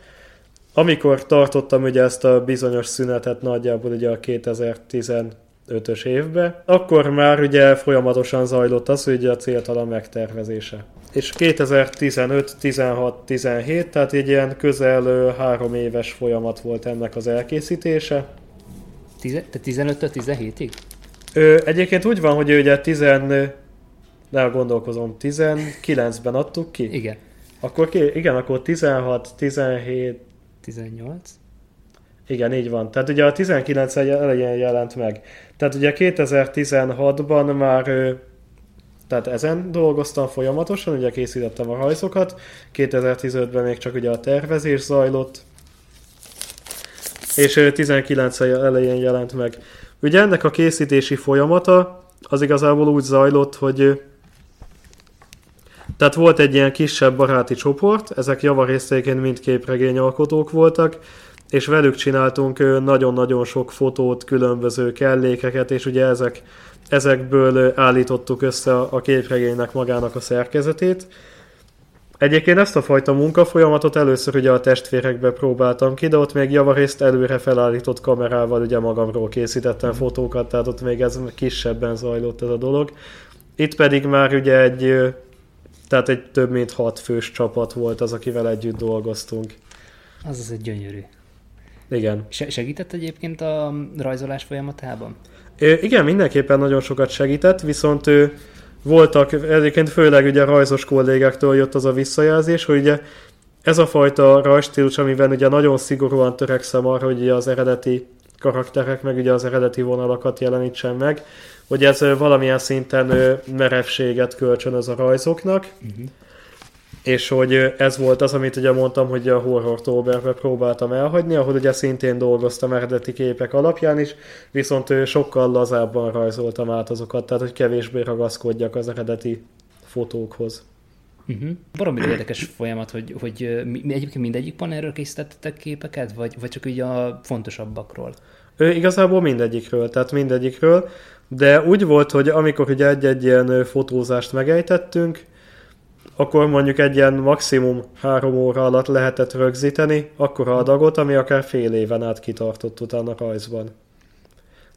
amikor tartottam ugye ezt a bizonyos szünetet nagyjából ugye a 2015-ös évbe, akkor már ugye folyamatosan zajlott az, hogy ugye a céltalan megtervezése. És 2015, 16, 17, tehát egy ilyen közel három éves folyamat volt ennek az elkészítése. Tize, te 15 17-ig? Ö, egyébként úgy van, hogy ugye 10, ne gondolkozom, 19-ben adtuk ki? Igen. Akkor ki, igen, akkor 16, 17, 18. Igen, így van. Tehát ugye a 19 elején jelent meg. Tehát ugye 2016-ban már tehát ezen dolgoztam folyamatosan, ugye készítettem a rajzokat, 2015-ben még csak ugye a tervezés zajlott, és 19 elején jelent meg. Ugye ennek a készítési folyamata az igazából úgy zajlott, hogy tehát volt egy ilyen kisebb baráti csoport, ezek javarésztéként mind képregényalkotók voltak, és velük csináltunk nagyon-nagyon sok fotót, különböző kellékeket, és ugye ezek, ezekből állítottuk össze a képregénynek magának a szerkezetét. Egyébként ezt a fajta munkafolyamatot először ugye a testvérekbe próbáltam ki, de ott még javarészt előre felállított kamerával ugye magamról készítettem fotókat, tehát ott még ez kisebben zajlott ez a dolog. Itt pedig már ugye egy tehát egy több mint hat fős csapat volt az, akivel együtt dolgoztunk. Az az egy gyönyörű. Igen. Se- segített egyébként a rajzolás folyamatában? É, igen, mindenképpen nagyon sokat segített, viszont ő, voltak, egyébként főleg ugye a rajzos kollégáktól jött az a visszajelzés, hogy ugye ez a fajta rajstílus, amiben ugye nagyon szigorúan törekszem arra, hogy az eredeti karakterek, meg ugye az eredeti vonalakat jelenítsen meg, hogy ez valamilyen szinten merevséget kölcsönöz a rajzoknak, uh-huh. És hogy ez volt az, amit ugye mondtam, hogy a Horror Toberbe próbáltam elhagyni, ahol ugye szintén dolgoztam eredeti képek alapján is, viszont sokkal lazábban rajzoltam át azokat, tehát hogy kevésbé ragaszkodjak az eredeti fotókhoz. Uh-huh. Baromi érdekes folyamat, hogy, hogy mi, egyébként mindegyik panelről készítettetek képeket, vagy, vagy csak ugye a fontosabbakról? Ő, igazából mindegyikről, tehát mindegyikről. De úgy volt, hogy amikor ugye egy-egy ilyen fotózást megejtettünk, akkor mondjuk egy ilyen maximum három óra alatt lehetett rögzíteni akkor adagot, ami akár fél éven át kitartott utána rajzban.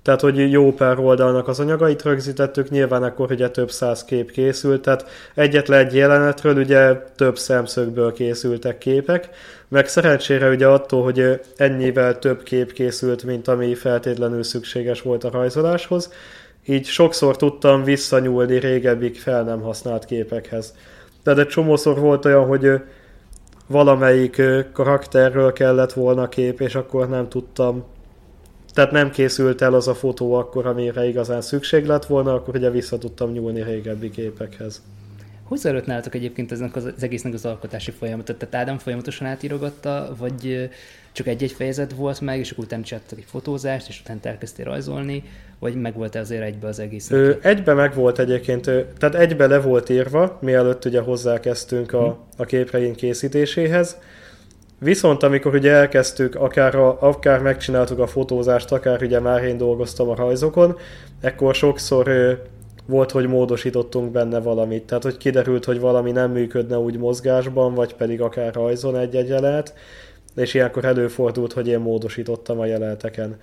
Tehát, hogy jó pár oldalnak az anyagait rögzítettük, nyilván akkor ugye több száz kép készült, tehát egyetlen egy jelenetről ugye több szemszögből készültek képek, meg szerencsére ugye attól, hogy ennyivel több kép készült, mint ami feltétlenül szükséges volt a rajzoláshoz, így sokszor tudtam visszanyúlni régebbik fel nem használt képekhez. Tehát egy csomószor volt olyan, hogy valamelyik karakterről kellett volna kép, és akkor nem tudtam tehát nem készült el az a fotó akkor, amire igazán szükség lett volna, akkor ugye vissza tudtam nyúlni régebbi képekhez. Hogy zajlott nálatok egyébként az, az egésznek az alkotási folyamatot? Tehát Ádám folyamatosan átírogatta, vagy csak egy-egy fejezet volt meg, és akkor utána csináltak egy fotózást, és utána elkezdtél rajzolni, vagy meg volt-e azért egybe az egész? Ö, egybe meg volt egyébként, tehát egybe le volt írva, mielőtt ugye hozzákezdtünk a, a képregény készítéséhez, Viszont amikor ugye elkezdtük, akár, a, akár megcsináltuk a fotózást, akár ugye már én dolgoztam a rajzokon, ekkor sokszor ö, volt, hogy módosítottunk benne valamit. Tehát, hogy kiderült, hogy valami nem működne úgy mozgásban, vagy pedig akár rajzon egy-egy jelet, és ilyenkor előfordult, hogy én módosítottam a jeleteken.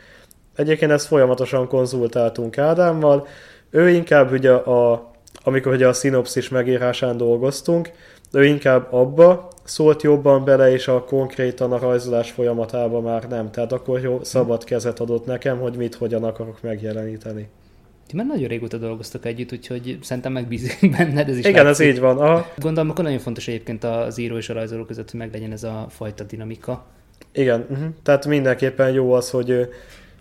Egyébként ezt folyamatosan konzultáltunk Ádámmal, ő inkább ugye a, amikor ugye a szinopszis megírásán dolgoztunk, ő inkább abba szólt jobban bele, és a konkrétan a rajzolás folyamatában már nem. Tehát akkor jó, szabad kezet adott nekem, hogy mit, hogyan akarok megjeleníteni. Ti már nagyon régóta dolgoztak együtt, úgyhogy szerintem megbízik (laughs) benned. Ez is Igen, látszik. ez így van. Aha. Gondolom, akkor nagyon fontos egyébként az író és a rajzoló között, hogy meglegyen ez a fajta dinamika. Igen, uh-huh. tehát mindenképpen jó az, hogy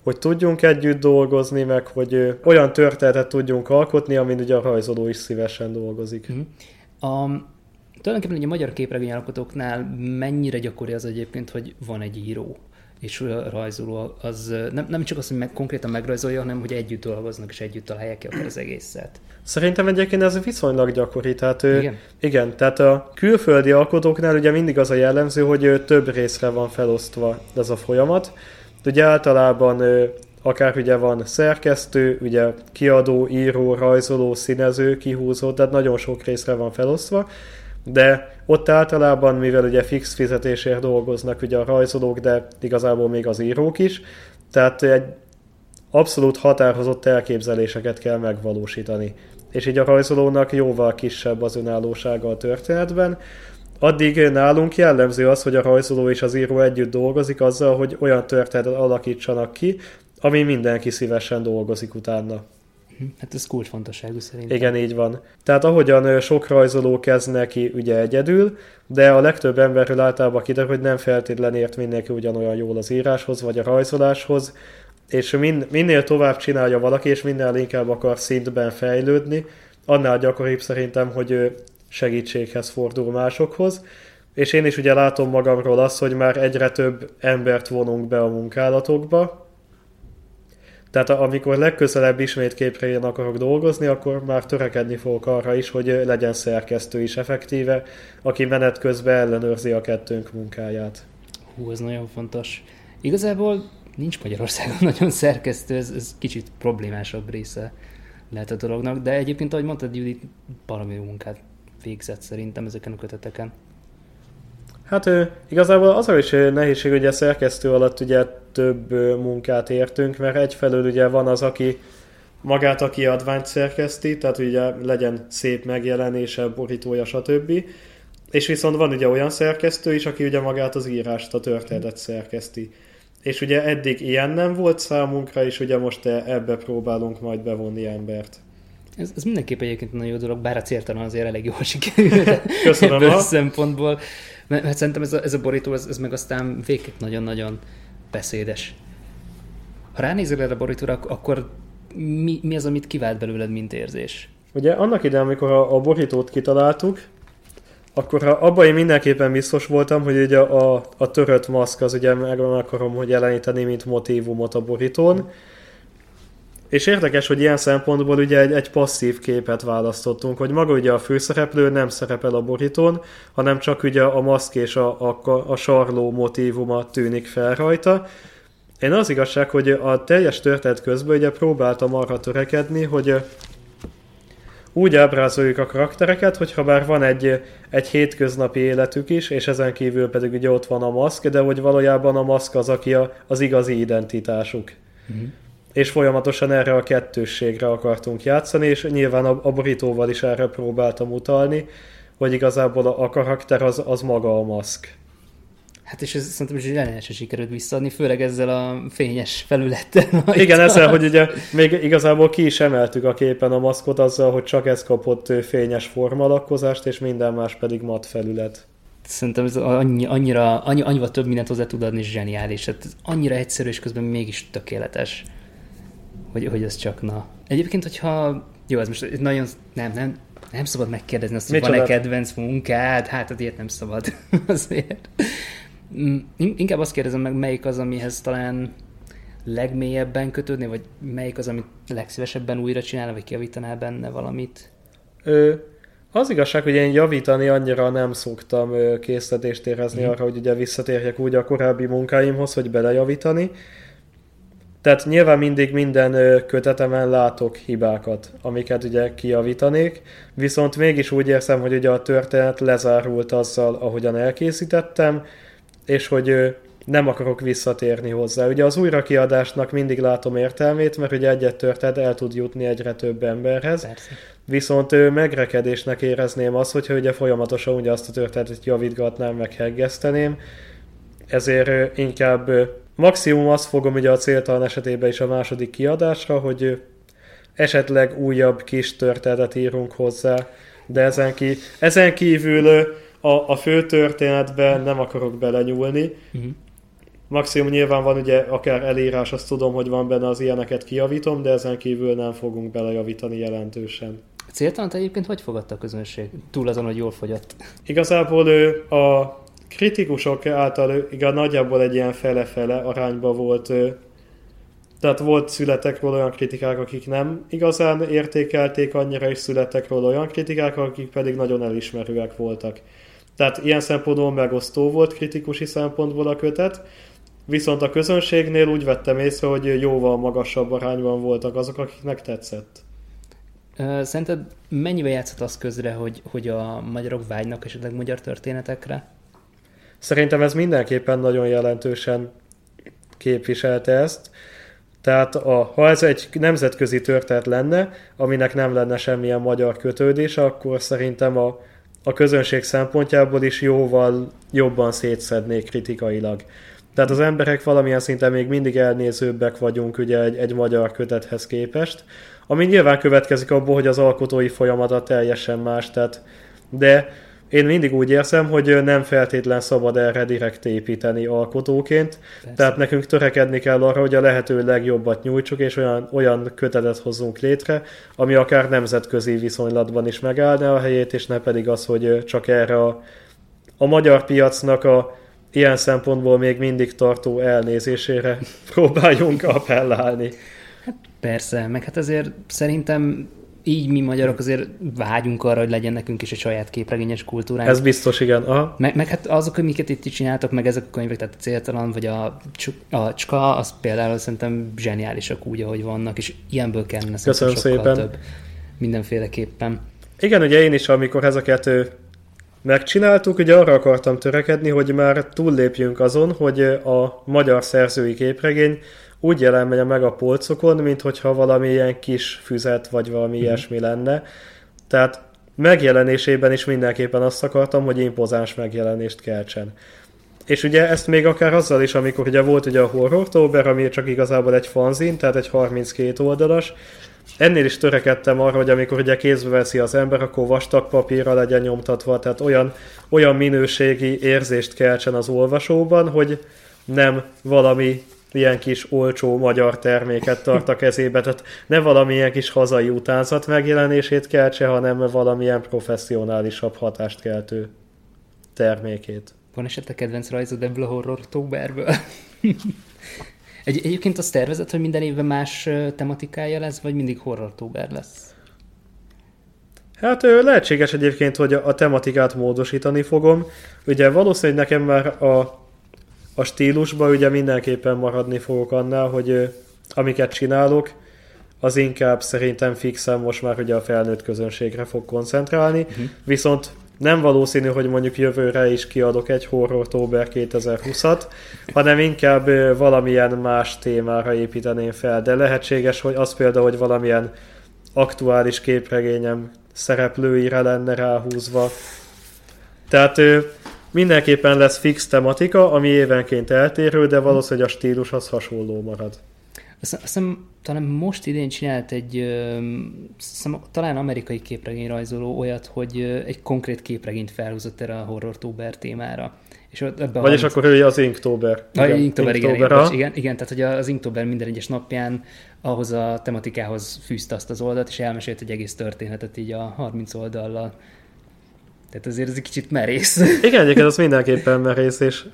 hogy tudjunk együtt dolgozni, meg hogy olyan történetet tudjunk alkotni, amin ugye a rajzoló is szívesen dolgozik. Uh-huh. A, tulajdonképpen ugye a magyar képregényalkotóknál mennyire gyakori az egyébként, hogy van egy író? És rajzoló az nem, nem csak az, hogy meg, konkrétan megrajzolja, hanem hogy együtt dolgoznak, és együtt találják ki akár az egészet. Szerintem egyébként ez viszonylag gyakori. Tehát, igen? igen, tehát a külföldi alkotóknál ugye mindig az a jellemző, hogy több részre van felosztva ez a folyamat. Ugye általában akár ugye van szerkesztő, ugye kiadó, író, rajzoló, színező, kihúzó, tehát nagyon sok részre van felosztva, de ott általában, mivel ugye fix fizetésért dolgoznak ugye a rajzolók, de igazából még az írók is, tehát egy abszolút határozott elképzeléseket kell megvalósítani. És így a rajzolónak jóval kisebb az önállósága a történetben. Addig nálunk jellemző az, hogy a rajzoló és az író együtt dolgozik azzal, hogy olyan történetet alakítsanak ki, ami mindenki szívesen dolgozik utána. Hm, hát ez kulcsfontosságú szerintem. Igen, így van. Tehát ahogyan sok rajzoló kezd neki ugye egyedül, de a legtöbb emberről általában kiderül, hogy nem feltétlenül ért mindenki ugyanolyan jól az íráshoz, vagy a rajzoláshoz, és min, minél tovább csinálja valaki, és minél inkább akar szintben fejlődni, annál gyakoribb szerintem, hogy segítséghez fordul másokhoz. És én is ugye látom magamról azt, hogy már egyre több embert vonunk be a munkálatokba, tehát amikor legközelebb ismét képre akarok dolgozni, akkor már törekedni fogok arra is, hogy legyen szerkesztő is effektíve, aki menet közben ellenőrzi a kettőnk munkáját. Hú, ez nagyon fontos. Igazából nincs Magyarországon (laughs) nagyon szerkesztő, ez, ez kicsit problémásabb része lehet a dolognak, de egyébként, ahogy mondtad, Judit, valami munkát végzett szerintem ezeken a köteteken. Hát igazából az is nehézség, hogy a szerkesztő alatt ugye több munkát értünk, mert egyfelől ugye van az, aki magát a kiadványt szerkeszti, tehát ugye legyen szép megjelenése, borítója, stb. És viszont van ugye olyan szerkesztő is, aki ugye magát az írást, a történetet szerkeszti. És ugye eddig ilyen nem volt számunkra, és ugye most ebbe próbálunk majd bevonni embert. Ez, ez mindenképp egyébként nagyon jó dolog, bár a céltalan azért elég jól sikerült Köszönöm ebből a szempontból. Mert, mert szerintem ez a, ez a borító, ez, ez meg aztán végig nagyon-nagyon beszédes. Ha ránézel erre a borítóra, akkor mi, mi az, amit kivált belőled, mint érzés? Ugye annak idején, amikor a, a borítót kitaláltuk, akkor abban én mindenképpen biztos voltam, hogy ugye a, a, a törött maszk az ugye meg akarom hogy jeleníteni, mint motívumot a borítón. És érdekes, hogy ilyen szempontból ugye egy, egy passzív képet választottunk, hogy maga ugye a főszereplő nem szerepel a borítón, hanem csak ugye a maszk és a, a, a sarló motívuma tűnik fel rajta. Én az igazság, hogy a teljes történet közben ugye próbáltam arra törekedni, hogy úgy ábrázoljuk a karaktereket, hogyha bár van egy, egy hétköznapi életük is, és ezen kívül pedig ugye ott van a maszk, de hogy valójában a maszk az, aki a, az igazi identitásuk. Mm-hmm és folyamatosan erre a kettősségre akartunk játszani, és nyilván a, a borítóval is erre próbáltam utalni, hogy igazából a, a karakter az, az maga a maszk. Hát és ez szerintem is zseniálisan sikerült visszaadni, főleg ezzel a fényes felülettel. (laughs) Igen, ezzel, hogy ugye még igazából ki is emeltük a képen a maszkot azzal, hogy csak ez kapott fényes formalakkozást, és minden más pedig mat felület. Szerintem ez annyi, annyira, annyi, annyival több mindent hozzá tud adni, és zseniális. Hát annyira egyszerű, és közben mégis tökéletes hogy, hogy ez csak na. Egyébként, hogyha, jó, ez most nagyon, nem, nem, nem szabad megkérdezni azt, hogy van-e kedvenc munkád, hát azért nem szabad (laughs) azért. Mm, inkább azt kérdezem meg, melyik az, amihez talán legmélyebben kötődni, vagy melyik az, amit legszívesebben újra csinálna, vagy kiavítanál benne valamit? Ö, az igazság, hogy én javítani annyira nem szoktam készletést érezni mm. arra, hogy ugye visszatérjek úgy a korábbi munkáimhoz, hogy belejavítani. Tehát nyilván mindig minden kötetemen látok hibákat, amiket ugye kijavítanék, viszont mégis úgy érzem, hogy ugye a történet lezárult azzal, ahogyan elkészítettem, és hogy nem akarok visszatérni hozzá. Ugye az újrakiadásnak mindig látom értelmét, mert ugye egyet történet el tud jutni egyre több emberhez. Persze. Viszont megrekedésnek érezném azt, hogyha ugye folyamatosan ugye azt a történetet javítgatnám, meg heggeszteném, ezért inkább Maximum azt fogom ugye a céltalan esetében is a második kiadásra, hogy esetleg újabb kis történetet írunk hozzá, de ezen, ki, ezen kívül a, a fő történetben nem akarok belenyúlni. Uh-huh. Maximum nyilván van ugye akár elírás, azt tudom, hogy van benne az ilyeneket kijavítom, de ezen kívül nem fogunk belejavítani jelentősen. Céltalant egyébként hogy fogadta a közönség? Túl azon, hogy jól fogyott. Igazából ő a kritikusok által igaz, nagyjából egy ilyen fele-fele arányba volt tehát volt születekről olyan kritikák, akik nem igazán értékelték annyira, és születekről olyan kritikák, akik pedig nagyon elismerőek voltak. Tehát ilyen szempontból megosztó volt kritikusi szempontból a kötet, viszont a közönségnél úgy vettem észre, hogy jóval magasabb arányban voltak azok, akiknek tetszett. Szerinted mennyivel játszott az közre, hogy, hogy a magyarok vágynak esetleg magyar történetekre? Szerintem ez mindenképpen nagyon jelentősen képviselte ezt. Tehát a, ha ez egy nemzetközi történet lenne, aminek nem lenne semmilyen magyar kötődése, akkor szerintem a, a közönség szempontjából is jóval jobban szétszednék kritikailag. Tehát az emberek valamilyen szinten még mindig elnézőbbek vagyunk ugye egy, egy magyar kötethez képest, ami nyilván következik abból, hogy az alkotói folyamata teljesen más, tehát, de én mindig úgy érzem, hogy nem feltétlen szabad erre direkt építeni alkotóként, Persze. tehát nekünk törekedni kell arra, hogy a lehető legjobbat nyújtsuk, és olyan, olyan kötetet hozzunk létre, ami akár nemzetközi viszonylatban is megállna a helyét, és ne pedig az, hogy csak erre a, a magyar piacnak a ilyen szempontból még mindig tartó elnézésére (laughs) próbáljunk appellálni. Hát persze, meg hát azért szerintem így mi magyarok azért vágyunk arra, hogy legyen nekünk is egy saját képregényes kultúránk. Ez biztos, igen. Aha. Meg, meg hát azok, amiket itt csináltak, meg ezek a könyvek, tehát a céltalan, vagy a, a cska, az például szerintem zseniálisak úgy, ahogy vannak, és ilyenből kellene Köszönöm szépen. több mindenféleképpen. Igen, ugye én is, amikor ezeket megcsináltuk, ugye arra akartam törekedni, hogy már túllépjünk azon, hogy a magyar szerzői képregény úgy jelenje meg a polcokon, mint hogyha valami ilyen kis füzet, vagy valami mm. ilyesmi lenne. Tehát megjelenésében is mindenképpen azt akartam, hogy impozáns megjelenést keltsen. És ugye ezt még akár azzal is, amikor ugye volt ugye a Horrortober, ami csak igazából egy fanzin, tehát egy 32 oldalas, ennél is törekedtem arra, hogy amikor ugye kézbe veszi az ember, akkor vastag papírra legyen nyomtatva, tehát olyan, olyan minőségi érzést keltsen az olvasóban, hogy nem valami ilyen kis olcsó magyar terméket tart a kezébe, tehát ne valamilyen kis hazai utánzat megjelenését keltse, hanem valamilyen professzionálisabb hatást keltő termékét. Van esetleg kedvenc rajzod ebből a horror októberből? (laughs) Egy, egyébként azt tervezett, hogy minden évben más tematikája lesz, vagy mindig horror lesz? Hát lehetséges egyébként, hogy a tematikát módosítani fogom. Ugye valószínűleg nekem már a a stílusban ugye mindenképpen maradni fogok annál, hogy amiket csinálok, az inkább szerintem fixen most már ugye a felnőtt közönségre fog koncentrálni, uh-huh. viszont nem valószínű, hogy mondjuk jövőre is kiadok egy Horrortober 2020-at, hanem inkább valamilyen más témára építeném fel, de lehetséges, hogy az például, hogy valamilyen aktuális képregényem szereplőire lenne ráhúzva. Tehát Mindenképpen lesz fix tematika, ami évenként eltérő, de valószínűleg a stílus az hasonló marad. Azt hiszem, talán most idén csinált egy, hiszem, talán amerikai képregényrajzoló olyat, hogy egy konkrét képregényt felhúzott erre a horror témára. És ebben Vagyis akkor ő az Inktober. Igen, Inktober, igen, igen, igen, igen, tehát hogy az Inktober minden egyes napján ahhoz a tematikához fűzte azt az oldalt, és elmesélt egy egész történetet így a 30 oldallal. Tehát azért ez egy kicsit merész. Igen, egyébként az mindenképpen merész, és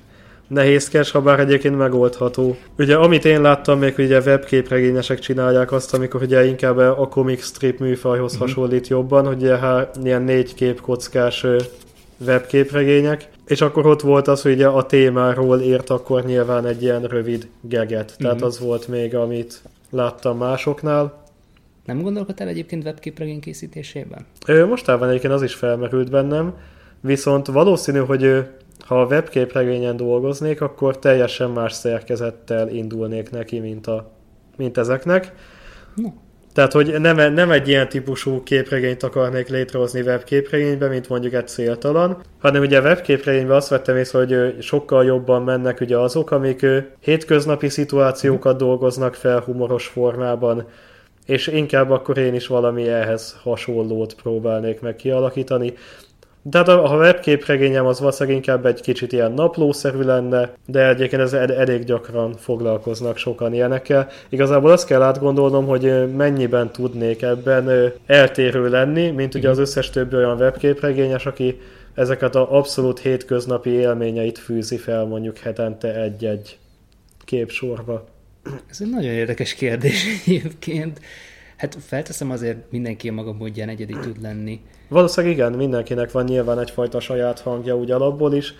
nehézkes, ha bár egyébként megoldható. Ugye amit én láttam még, ugye webképregényesek csinálják azt, amikor ugye inkább a comic strip műfajhoz mm-hmm. hasonlít jobban, hogy ugye ilyen négy képkockás webképregények, és akkor ott volt az, hogy ugye a témáról ért akkor nyilván egy ilyen rövid geget. Tehát mm-hmm. az volt még, amit láttam másoknál. Nem gondolkodtál egyébként webképregény készítésében? Mostában egyébként az is felmerült bennem, viszont valószínű, hogy ha a webképregényen dolgoznék, akkor teljesen más szerkezettel indulnék neki, mint, a, mint ezeknek. No. Tehát, hogy nem, nem egy ilyen típusú képregényt akarnék létrehozni webképregényben, mint mondjuk egy céltalan, hanem ugye a webképregényben azt vettem észre, hogy sokkal jobban mennek ugye azok, amik hétköznapi szituációkat dolgoznak fel humoros formában, és inkább akkor én is valami ehhez hasonlót próbálnék meg kialakítani. Tehát a webképregényem az valószínűleg inkább egy kicsit ilyen naplószerű lenne, de egyébként ez elég gyakran foglalkoznak sokan ilyenekkel. Igazából azt kell átgondolnom, hogy mennyiben tudnék ebben eltérő lenni, mint ugye az összes többi olyan webképregényes, aki ezeket a abszolút hétköznapi élményeit fűzi fel mondjuk hetente egy-egy képsorba? Ez egy nagyon érdekes kérdés (laughs) egyébként. Hát felteszem azért mindenki a maga módján egyedi tud lenni. Valószínűleg igen, mindenkinek van nyilván egyfajta saját hangja úgy alapból is,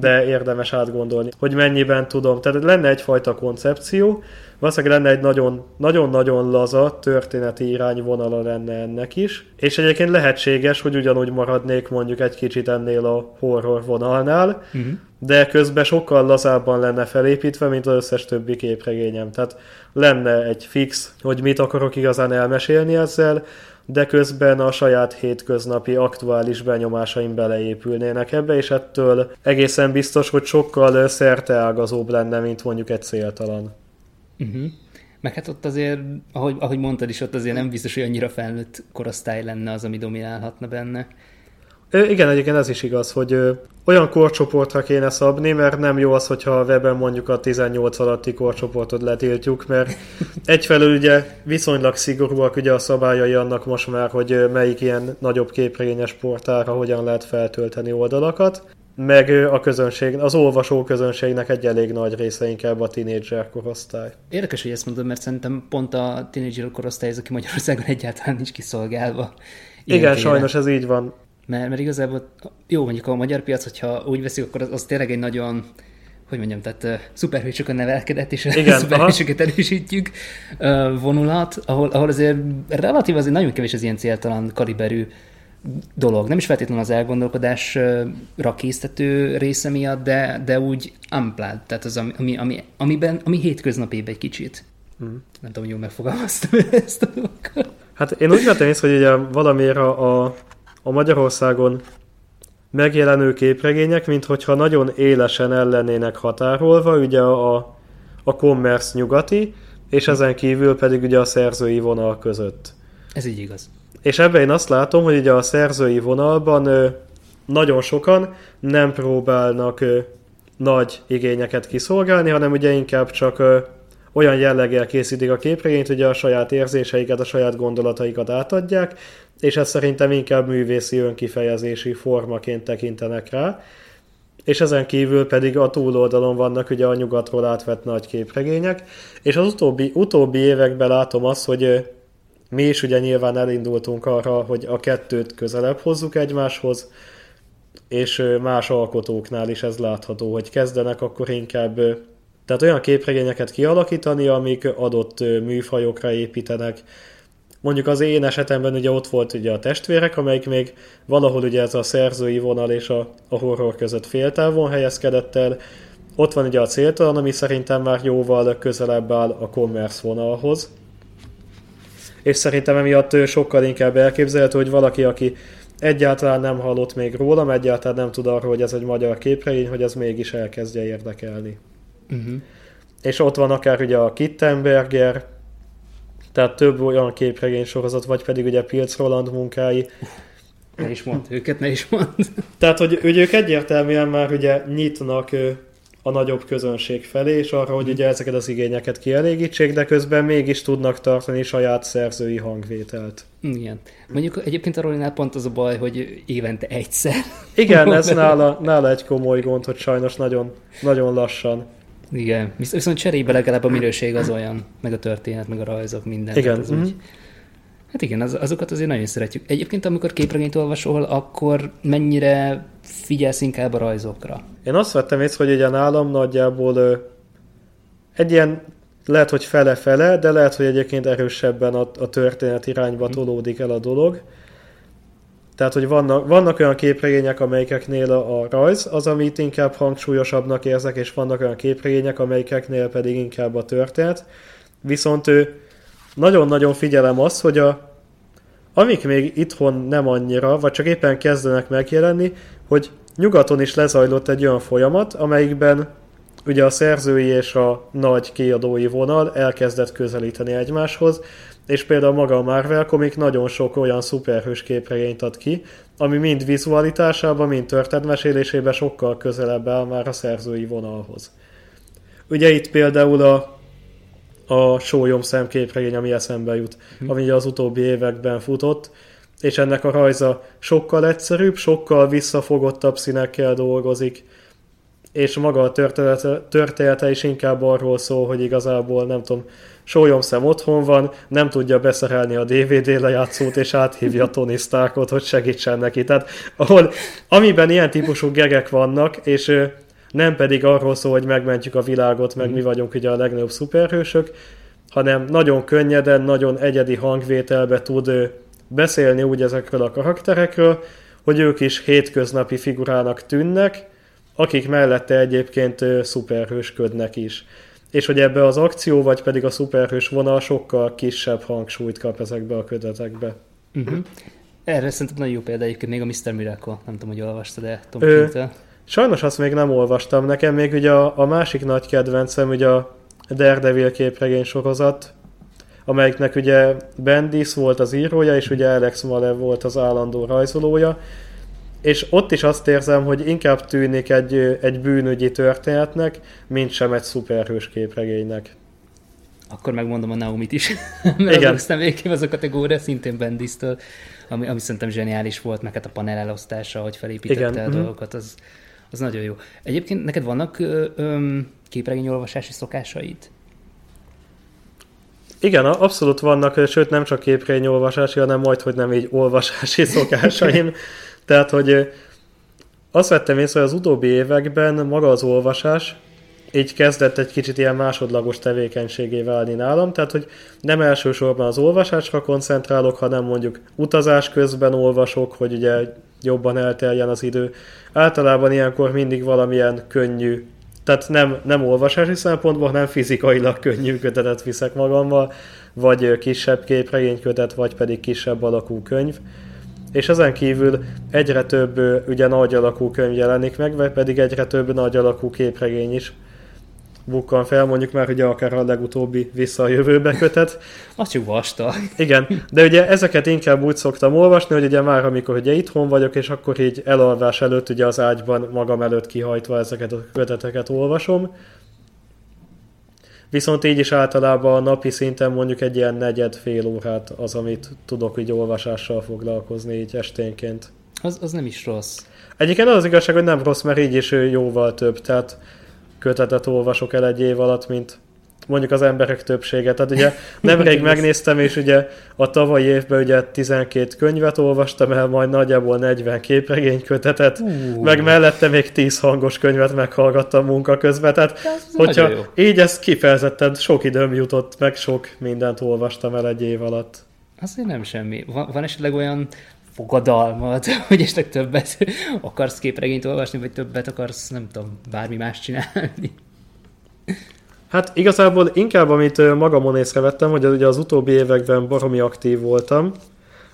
de érdemes átgondolni, hogy mennyiben tudom. Tehát lenne egyfajta koncepció, valószínűleg lenne egy nagyon-nagyon laza történeti irányvonala lenne ennek is, és egyébként lehetséges, hogy ugyanúgy maradnék mondjuk egy kicsit ennél a horror vonalnál, uh-huh. de közben sokkal lazábban lenne felépítve, mint az összes többi képregényem. Tehát lenne egy fix, hogy mit akarok igazán elmesélni ezzel, de közben a saját hétköznapi aktuális benyomásaim beleépülnének ebbe, és ettől egészen biztos, hogy sokkal szerteágazóbb lenne, mint mondjuk egy céltalan. Uh-huh. Meg hát ott azért, ahogy, ahogy mondtad is, ott azért nem biztos, hogy annyira felnőtt korosztály lenne az, ami dominálhatna benne. Igen, egyébként ez is igaz, hogy olyan korcsoportra kéne szabni, mert nem jó az, hogyha a webben mondjuk a 18 alatti korcsoportot letiltjuk, mert (laughs) egyfelől ugye viszonylag szigorúak ugye a szabályai annak most már, hogy melyik ilyen nagyobb képregényes portára hogyan lehet feltölteni oldalakat, meg a közönség, az olvasó közönségnek egy elég nagy része inkább a tínédzser korosztály. Érdekes, hogy ezt mondod, mert szerintem pont a tínédzser korosztály ez, aki Magyarországon egyáltalán nincs kiszolgálva. Igen, sajnos ez így van. Mert, mert igazából jó, mondjuk a magyar piac, hogyha úgy veszik, akkor az, az tényleg egy nagyon, hogy mondjam, tehát uh, szuperhősökön nevelkedett, és Igen, szuperhősöket erősítjük uh, vonulat, ahol, ahol azért relatív azért nagyon kevés az ilyen céltalan kaliberű dolog. Nem is feltétlenül az elgondolkodásra késztető része miatt, de, de úgy unplugged, tehát az, ami, ami, amiben, ami hétköznapi egy kicsit. Mm. Nem tudom, hogy jól megfogalmaztam (laughs) ezt a dolgokat. Hát én úgy vettem észre, hogy ugye valamiért a, a a Magyarországon megjelenő képregények, mint hogyha nagyon élesen ellennének határolva, ugye a, a commerce nyugati, és ezen kívül pedig ugye a szerzői vonal között. Ez így igaz. És ebben én azt látom, hogy ugye a szerzői vonalban ö, nagyon sokan nem próbálnak ö, nagy igényeket kiszolgálni, hanem ugye inkább csak ö, olyan jelleggel készítik a képregényt, hogy a saját érzéseiket, a saját gondolataikat átadják, és ezt szerintem inkább művészi önkifejezési formaként tekintenek rá. És ezen kívül pedig a túloldalon vannak ugye a nyugatról átvett nagy képregények, és az utóbbi, utóbbi években látom azt, hogy mi is ugye nyilván elindultunk arra, hogy a kettőt közelebb hozzuk egymáshoz, és más alkotóknál is ez látható, hogy kezdenek akkor inkább tehát olyan képregényeket kialakítani, amik adott műfajokra építenek, Mondjuk az én esetemben ugye ott volt ugye a testvérek, amelyik még valahol ugye ez a szerzői vonal és a, a horror között féltávon helyezkedett el. Ott van ugye a céltalan, ami szerintem már jóval közelebb áll a commerce vonalhoz. És szerintem emiatt sokkal inkább elképzelhető, hogy valaki, aki egyáltalán nem hallott még rólam, egyáltalán nem tud arról, hogy ez egy magyar képregény, hogy ez mégis elkezdje érdekelni. Uh-huh. És ott van akár ugye a Kittenberger, tehát több olyan képregény sorozat, vagy pedig ugye Pilc Roland munkái. Ne is mond, őket ne is mond. Tehát, hogy, hogy ők egyértelműen már ugye nyitnak a nagyobb közönség felé, és arra, hogy ugye ezeket az igényeket kielégítsék, de közben mégis tudnak tartani saját szerzői hangvételt. Igen. Mondjuk egyébként a Rolinál pont az a baj, hogy évente egyszer. Igen, ez (laughs) nála, nála egy komoly gond, hogy sajnos nagyon, nagyon lassan. Igen, viszont cserébe legalább a minőség az olyan, meg a történet, meg a rajzok, minden. Igen. Az mm-hmm. úgy, hát igen, az, azokat azért nagyon szeretjük. Egyébként, amikor képregényt olvasol, akkor mennyire figyelsz inkább a rajzokra? Én azt vettem észre, hogy ugye nálam nagyjából ö, egy ilyen lehet, hogy fele-fele, de lehet, hogy egyébként erősebben a, a történet irányba mhm. tolódik el a dolog. Tehát, hogy vannak, vannak olyan képregények, amelyeknél a, a rajz az, amit inkább hangsúlyosabbnak érzek, és vannak olyan képregények, amelyeknél pedig inkább a történet. Viszont ő nagyon-nagyon figyelem azt, hogy a, amik még itthon nem annyira, vagy csak éppen kezdenek megjelenni, hogy nyugaton is lezajlott egy olyan folyamat, amelyikben ugye a szerzői és a nagy kiadói vonal elkezdett közelíteni egymáshoz, és például maga a Marvel Comic nagyon sok olyan szuperhős képregényt ad ki, ami mind vizualitásában, mind történetmesélésében sokkal közelebb áll már a szerzői vonalhoz. Ugye itt például a, a Sólyom szemképregény, ami eszembe jut, hm. ami az utóbbi években futott, és ennek a rajza sokkal egyszerűbb, sokkal visszafogottabb színekkel dolgozik, és maga a története, története is inkább arról szól, hogy igazából nem tudom, sólyomszem otthon van, nem tudja beszerelni a DVD lejátszót, és áthívja Tony Starkot, hogy segítsen neki. Tehát ahol, amiben ilyen típusú gegek vannak, és nem pedig arról szól, hogy megmentjük a világot, meg mi vagyunk ugye a legnagyobb szuperhősök, hanem nagyon könnyeden, nagyon egyedi hangvételbe tud beszélni úgy ezekről a karakterekről, hogy ők is hétköznapi figurának tűnnek, akik mellette egyébként szuperhősködnek is. És hogy ebbe az akció, vagy pedig a szuperhős vonal sokkal kisebb hangsúlyt kap ezekbe a kötetekbe. Uh-huh. Erre szerintem nagyon jó példa egyébként még a Mr. Miracle, nem tudom, hogy olvastad-e Tom Ö, Sajnos azt még nem olvastam. Nekem még ugye a, a másik nagy kedvencem ugye a Daredevil képregény sorozat, amelyiknek ugye Bendis volt az írója, és ugye Alex Malev volt az állandó rajzolója, és ott is azt érzem, hogy inkább tűnik egy, egy bűnügyi történetnek, mint sem egy szuperhős képregénynek. Akkor megmondom a Naumit is, (laughs) mert Igen. aztán végképp az a kategória, szintén Bendis-től, ami, ami szerintem zseniális volt, meg hát a panel elosztása, hogy felépítette Igen. a mm. dolgokat, az, az nagyon jó. Egyébként neked vannak ö, képregényolvasási szokásaid? Igen, abszolút vannak, sőt nem csak képregényolvasási, hanem majd, hogy nem így olvasási (laughs) szokásaim. Tehát, hogy azt vettem észre, hogy az utóbbi években maga az olvasás így kezdett egy kicsit ilyen másodlagos tevékenységé válni nálam, tehát hogy nem elsősorban az olvasásra koncentrálok, hanem mondjuk utazás közben olvasok, hogy ugye jobban elteljen az idő. Általában ilyenkor mindig valamilyen könnyű, tehát nem, nem olvasási szempontból, hanem fizikailag könnyű kötetet viszek magammal, vagy kisebb képregénykötet, vagy pedig kisebb alakú könyv és ezen kívül egyre több ugye nagy alakú könyv jelenik meg, vagy pedig egyre több nagy alakú képregény is bukkan fel, mondjuk már ugye akár a legutóbbi vissza a jövőbe kötet. (laughs) Azt jó vasta. Igen, de ugye ezeket inkább úgy szoktam olvasni, hogy ugye már amikor ugye itthon vagyok, és akkor így elalvás előtt ugye az ágyban magam előtt kihajtva ezeket a köteteket olvasom, Viszont így is általában a napi szinten mondjuk egy ilyen negyed-fél órát az, amit tudok így olvasással foglalkozni így esténként. Az, az nem is rossz. Egyébként az, az igazság, hogy nem rossz, mert így is jóval több, tehát kötetet olvasok el egy év alatt, mint mondjuk az emberek többsége. Tehát ugye nemrég megnéztem, és ugye a tavalyi évben ugye 12 könyvet olvastam el, majd nagyjából 40 képregénykötetet, uh. meg mellette még 10 hangos könyvet meghallgattam munka közben. Tehát, hogyha így ez kifejezetten sok időm jutott, meg sok mindent olvastam el egy év alatt. Azért nem semmi. Van, van esetleg olyan fogadalmat, (laughs) hogy esetleg többet akarsz képregényt olvasni, vagy többet akarsz, nem tudom, bármi más csinálni? Hát igazából inkább, amit magamon észrevettem, hogy ugye az utóbbi években baromi aktív voltam,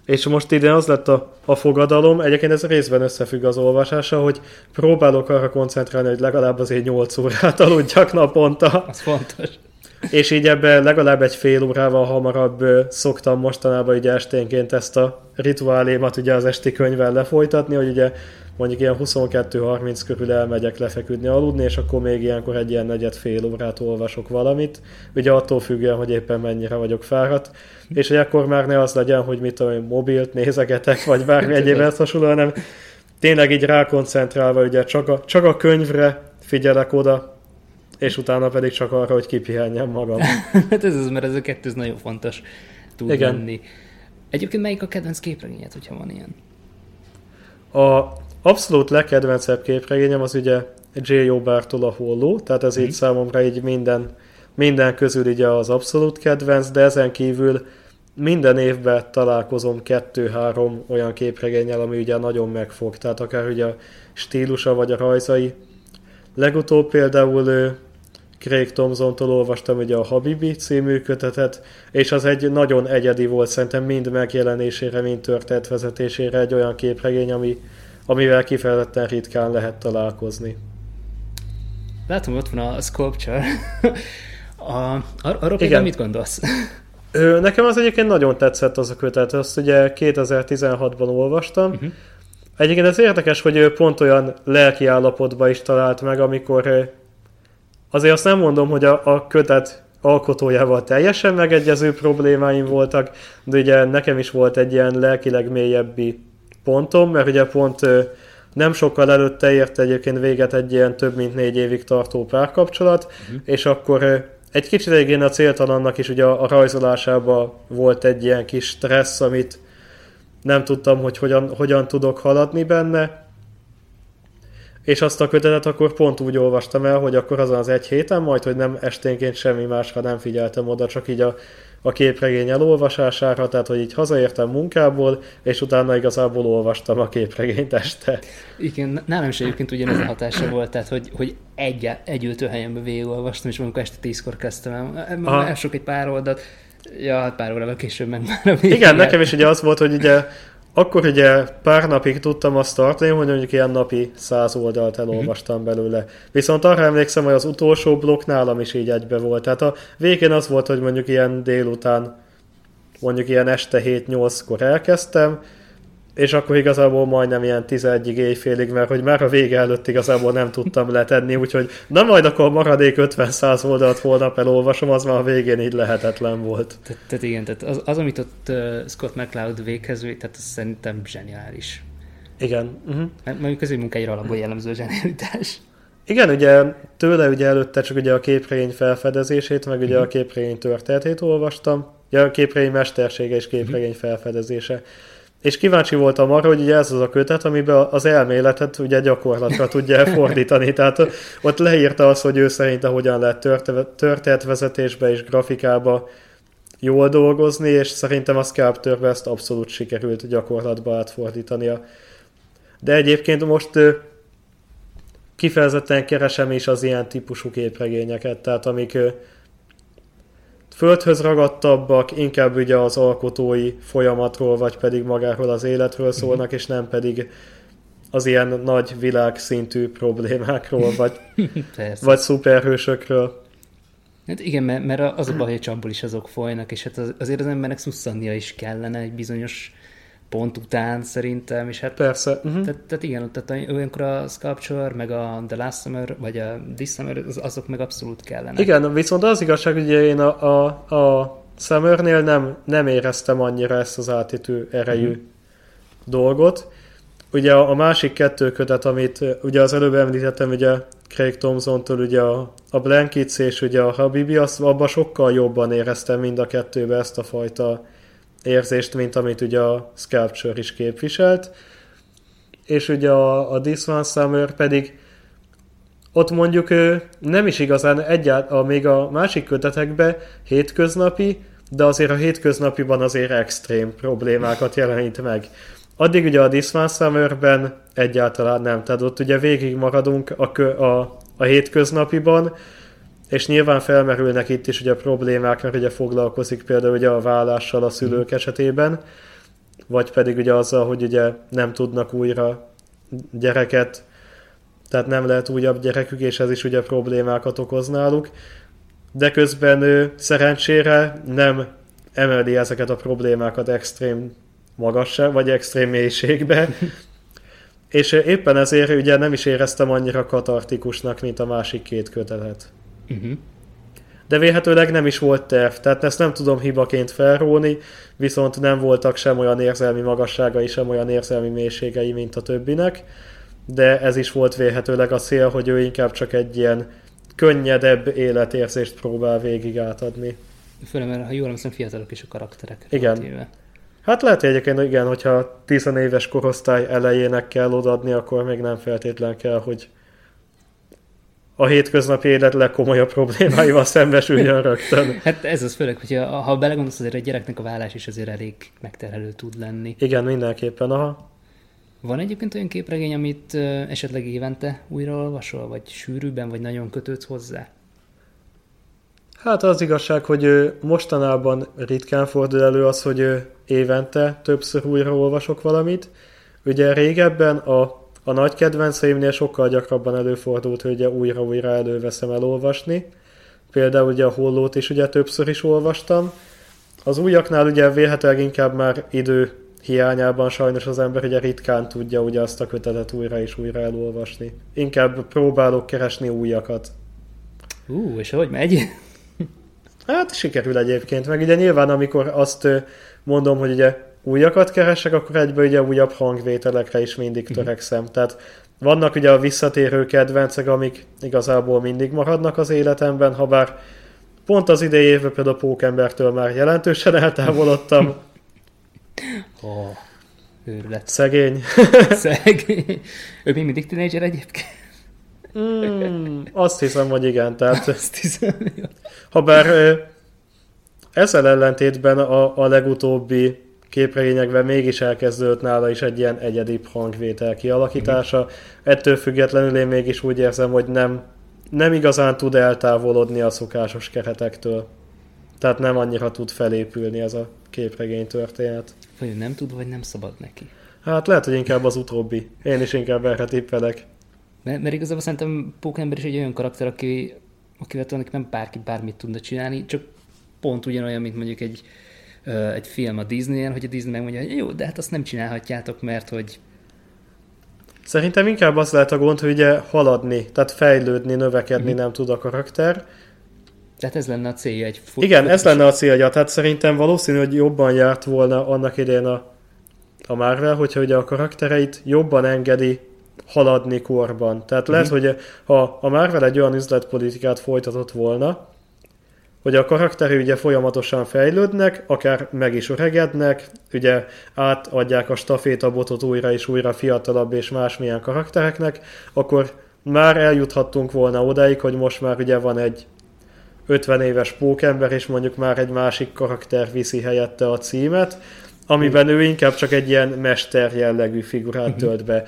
és most idén az lett a, a fogadalom, egyébként ez részben összefügg az olvasása, hogy próbálok arra koncentrálni, hogy legalább azért 8 órát aludjak naponta. Az fontos. És így ebben legalább egy fél órával hamarabb szoktam mostanában ugye esténként ezt a rituálémat ugye az esti könyvvel lefolytatni, hogy ugye mondjuk ilyen 22-30 körül elmegyek lefeküdni, aludni, és akkor még ilyenkor egy ilyen negyed fél órát olvasok valamit, ugye attól függően, hogy éppen mennyire vagyok fáradt, és hogy akkor már ne az legyen, hogy mit tudom, mobilt nézegetek, vagy bármi egyébben hasonló, hanem tényleg így rákoncentrálva, ugye csak a, csak a könyvre figyelek oda, és utána pedig csak arra, hogy kipihenjem magam. (laughs) hát ez az, mert ez a kettő nagyon fontos tud Igen. lenni. Egyébként melyik a kedvenc képregényed, hogyha van ilyen? A abszolút legkedvencebb képregényem az ugye J. Obertól a holló, tehát ez mm. így mhm. számomra így minden, minden közül ugye az abszolút kedvenc, de ezen kívül minden évben találkozom kettő-három olyan képregényel, ami ugye nagyon megfog, tehát akár ugye a stílusa vagy a rajzai. Legutóbb például Craig Thompson-tól olvastam ugye a Habibi című kötetet, és az egy nagyon egyedi volt, szerintem mind megjelenésére, mind történetvezetésére egy olyan képregény, ami, amivel kifejezetten ritkán lehet találkozni. Látom, ott van a Sculpture. (laughs) a, ar- arról például mit gondolsz? (laughs) Ö, nekem az egyébként nagyon tetszett az a kötet, azt ugye 2016-ban olvastam. Uh-huh. Egyébként ez érdekes, hogy ő pont olyan lelki állapotba is talált meg, amikor azért azt nem mondom, hogy a, a kötet alkotójával teljesen megegyező problémáim voltak, de ugye nekem is volt egy ilyen lelkileg mélyebbi pontom, mert ugye pont nem sokkal előtte ért egyébként véget egy ilyen több mint négy évig tartó párkapcsolat, uh-huh. és akkor egy kicsit egyébként a céltalannak is ugye a, a rajzolásában volt egy ilyen kis stressz, amit nem tudtam, hogy hogyan, hogyan tudok haladni benne, és azt a kötetet akkor pont úgy olvastam el, hogy akkor azon az egy héten majd, hogy nem esténként semmi másra nem figyeltem oda, csak így a, a képregény elolvasására, tehát hogy így hazaértem munkából, és utána igazából olvastam a képregényt este. Igen, nálam is egyébként ugyanez a hatása volt, tehát hogy, hogy egy, egy ültőhelyemben végigolvastam, és amikor este tízkor kezdtem el, elsok egy pár oldalt, ja, hát pár órával később meg már a Igen, nekem is ugye az volt, hogy ugye akkor ugye pár napig tudtam azt tartani, hogy mondjuk ilyen napi száz oldalt elolvastam uh-huh. belőle. Viszont arra emlékszem, hogy az utolsó blokk nálam is így egybe volt. Tehát a végén az volt, hogy mondjuk ilyen délután, mondjuk ilyen este 7-8-kor elkezdtem, és akkor igazából majdnem ilyen 11 éjfélig, mert hogy már a vége előtt igazából nem tudtam letenni, úgyhogy na majd akkor maradék 50-100 oldalt holnap elolvasom, az már a végén így lehetetlen volt. Tehát, tehát igen, tehát az, az amit ott uh, Scott McCloud véghez tehát az szerintem zseniális. Igen. Uh-huh. Mondjuk az ő munkáira alapból jellemző zsenialitás. Igen, ugye tőle ugye előtte csak ugye a képregény felfedezését, meg ugye uh-huh. a képregény történetét olvastam. Ja, a képregény mestersége és képregény uh-huh. felfedezése. És kíváncsi voltam arra, hogy ugye ez az a kötet, amiben az elméletet ugye gyakorlatra tudja elfordítani. (laughs) Tehát ott leírta azt, hogy ő szerint hogyan lehet történetvezetésbe és grafikába jól dolgozni, és szerintem a Sculptorbe ezt abszolút sikerült gyakorlatba átfordítania. De egyébként most kifejezetten keresem is az ilyen típusú képregényeket, tehát amik földhöz ragadtabbak, inkább ugye az alkotói folyamatról, vagy pedig magáról az életről szólnak, mhm. és nem pedig az ilyen nagy világszintű problémákról, vagy, (laughs) vagy szuperhősökről. Hát igen, mert, mert az a baj, hogy csapból is azok folynak, és hát az, azért az embernek szusszannia is kellene egy bizonyos pont után szerintem, és hát... Persze. Uh-huh. Tehát, tehát igen, tehát olyankor a Sculpture, meg a The Last Summer, vagy a This Summer, az, azok meg abszolút kellene. Igen, viszont az igazság, hogy én a, a, a Summernél nem, nem éreztem annyira ezt az átítő erejű uh-huh. dolgot. Ugye a, a másik kettő kötet, amit ugye az előbb említettem, ugye Craig Thompson-tól ugye a, a Blankets és ugye a Habibi, azt abban sokkal jobban éreztem mind a kettőbe ezt a fajta érzést, mint amit ugye a Sculpture is képviselt. És ugye a, a This One Summer pedig ott mondjuk ő nem is igazán egyáltalán, még a másik kötetekben hétköznapi, de azért a hétköznapiban azért extrém problémákat jelenít meg. Addig ugye a This One Summer-ben egyáltalán nem, tehát ott ugye végig maradunk a, a, a hétköznapiban, és nyilván felmerülnek itt is ugye a problémák, mert ugye foglalkozik például ugye a vállással a szülők mm. esetében, vagy pedig ugye azzal, hogy ugye nem tudnak újra gyereket, tehát nem lehet újabb gyerekük, és ez is ugye problémákat okoz náluk. De közben ő szerencsére nem emeli ezeket a problémákat extrém magasra, vagy extrém mélységbe, (laughs) és éppen ezért ugye nem is éreztem annyira katartikusnak, mint a másik két kötetet. Uh-huh. De véhetőleg nem is volt terv, tehát ezt nem tudom hibaként felróni, viszont nem voltak sem olyan érzelmi magasságai, sem olyan érzelmi mélységei, mint a többinek, de ez is volt véhetőleg a cél, hogy ő inkább csak egy ilyen könnyedebb életérzést próbál végig átadni. Főleg, mert ha jól emlékszem, fiatalok is a karakterek. Igen. Relatíve. Hát lehet, hogy egyébként igen, hogyha 10 éves korosztály elejének kell odaadni, akkor még nem feltétlen kell, hogy a hétköznapi élet legkomolyabb problémáival szembesüljön rögtön. (laughs) Hát ez az főleg, hogy ha belegondolsz, azért egy gyereknek a vállás is azért elég megterhelő tud lenni. Igen, mindenképpen, aha. Van egyébként olyan képregény, amit esetleg évente újra olvasol, vagy sűrűbben, vagy nagyon kötődsz hozzá? Hát az igazság, hogy mostanában ritkán fordul elő az, hogy évente többször újra olvasok valamit. Ugye régebben a a nagy kedvenceimnél sokkal gyakrabban előfordult, hogy ugye újra-újra előveszem elolvasni. Például ugye a hollót is ugye többször is olvastam. Az újaknál ugye véhetőleg inkább már idő hiányában sajnos az ember ugye ritkán tudja ugye azt a kötetet újra és újra elolvasni. Inkább próbálok keresni újakat. Ú, és hogy megy? Hát sikerül egyébként, meg ugye nyilván amikor azt mondom, hogy ugye újakat keresek, akkor egyben ugye újabb hangvételekre is mindig mhm. törekszem. Tehát vannak ugye a visszatérő kedvencek, amik igazából mindig maradnak az életemben, ha bár pont az idei évben például a Pókembertől már jelentősen eltávolodtam. (laughs) oh, őrület. Szegény. (laughs) Szegény. Ő még mindig tínédzser egyébként? Mm, azt hiszem, hogy igen. Tehát, (laughs) azt hiszem, ha bár ezzel ellentétben a, a legutóbbi képregényekben mégis elkezdődött nála is egy ilyen egyedi hangvétel kialakítása. Ettől függetlenül én mégis úgy érzem, hogy nem, nem igazán tud eltávolodni a szokásos keretektől. Tehát nem annyira tud felépülni ez a képregény történet. Vagy nem tud, vagy nem szabad neki. Hát lehet, hogy inkább az utóbbi. Én is inkább erre tippelek. Mert, mert igazából szerintem Pókember is egy olyan karakter, aki, akivel nem bárki bármit tudna csinálni, csak pont ugyanolyan, mint mondjuk egy, egy film a Disney-en, hogy a Disney megmondja, hogy jó, de hát azt nem csinálhatjátok, mert hogy Szerintem inkább az lehet a gond, hogy ugye haladni, tehát fejlődni, növekedni mm-hmm. nem tud a karakter. Tehát ez lenne a célja egy fut- Igen, ez lenne a célja. Tehát szerintem valószínű, hogy jobban járt volna annak idején a, a Marvel, hogyha ugye a karaktereit jobban engedi haladni korban. Tehát lehet, mm-hmm. hogy ha a Marvel egy olyan üzletpolitikát folytatott volna, hogy a karakterei ugye folyamatosan fejlődnek, akár meg is öregednek, ugye átadják a stafétabotot újra és újra fiatalabb és másmilyen karaktereknek, akkor már eljuthattunk volna odáig, hogy most már ugye van egy 50 éves pókember, és mondjuk már egy másik karakter viszi helyette a címet, amiben ő inkább csak egy ilyen mester jellegű figurát mhm. tölt be.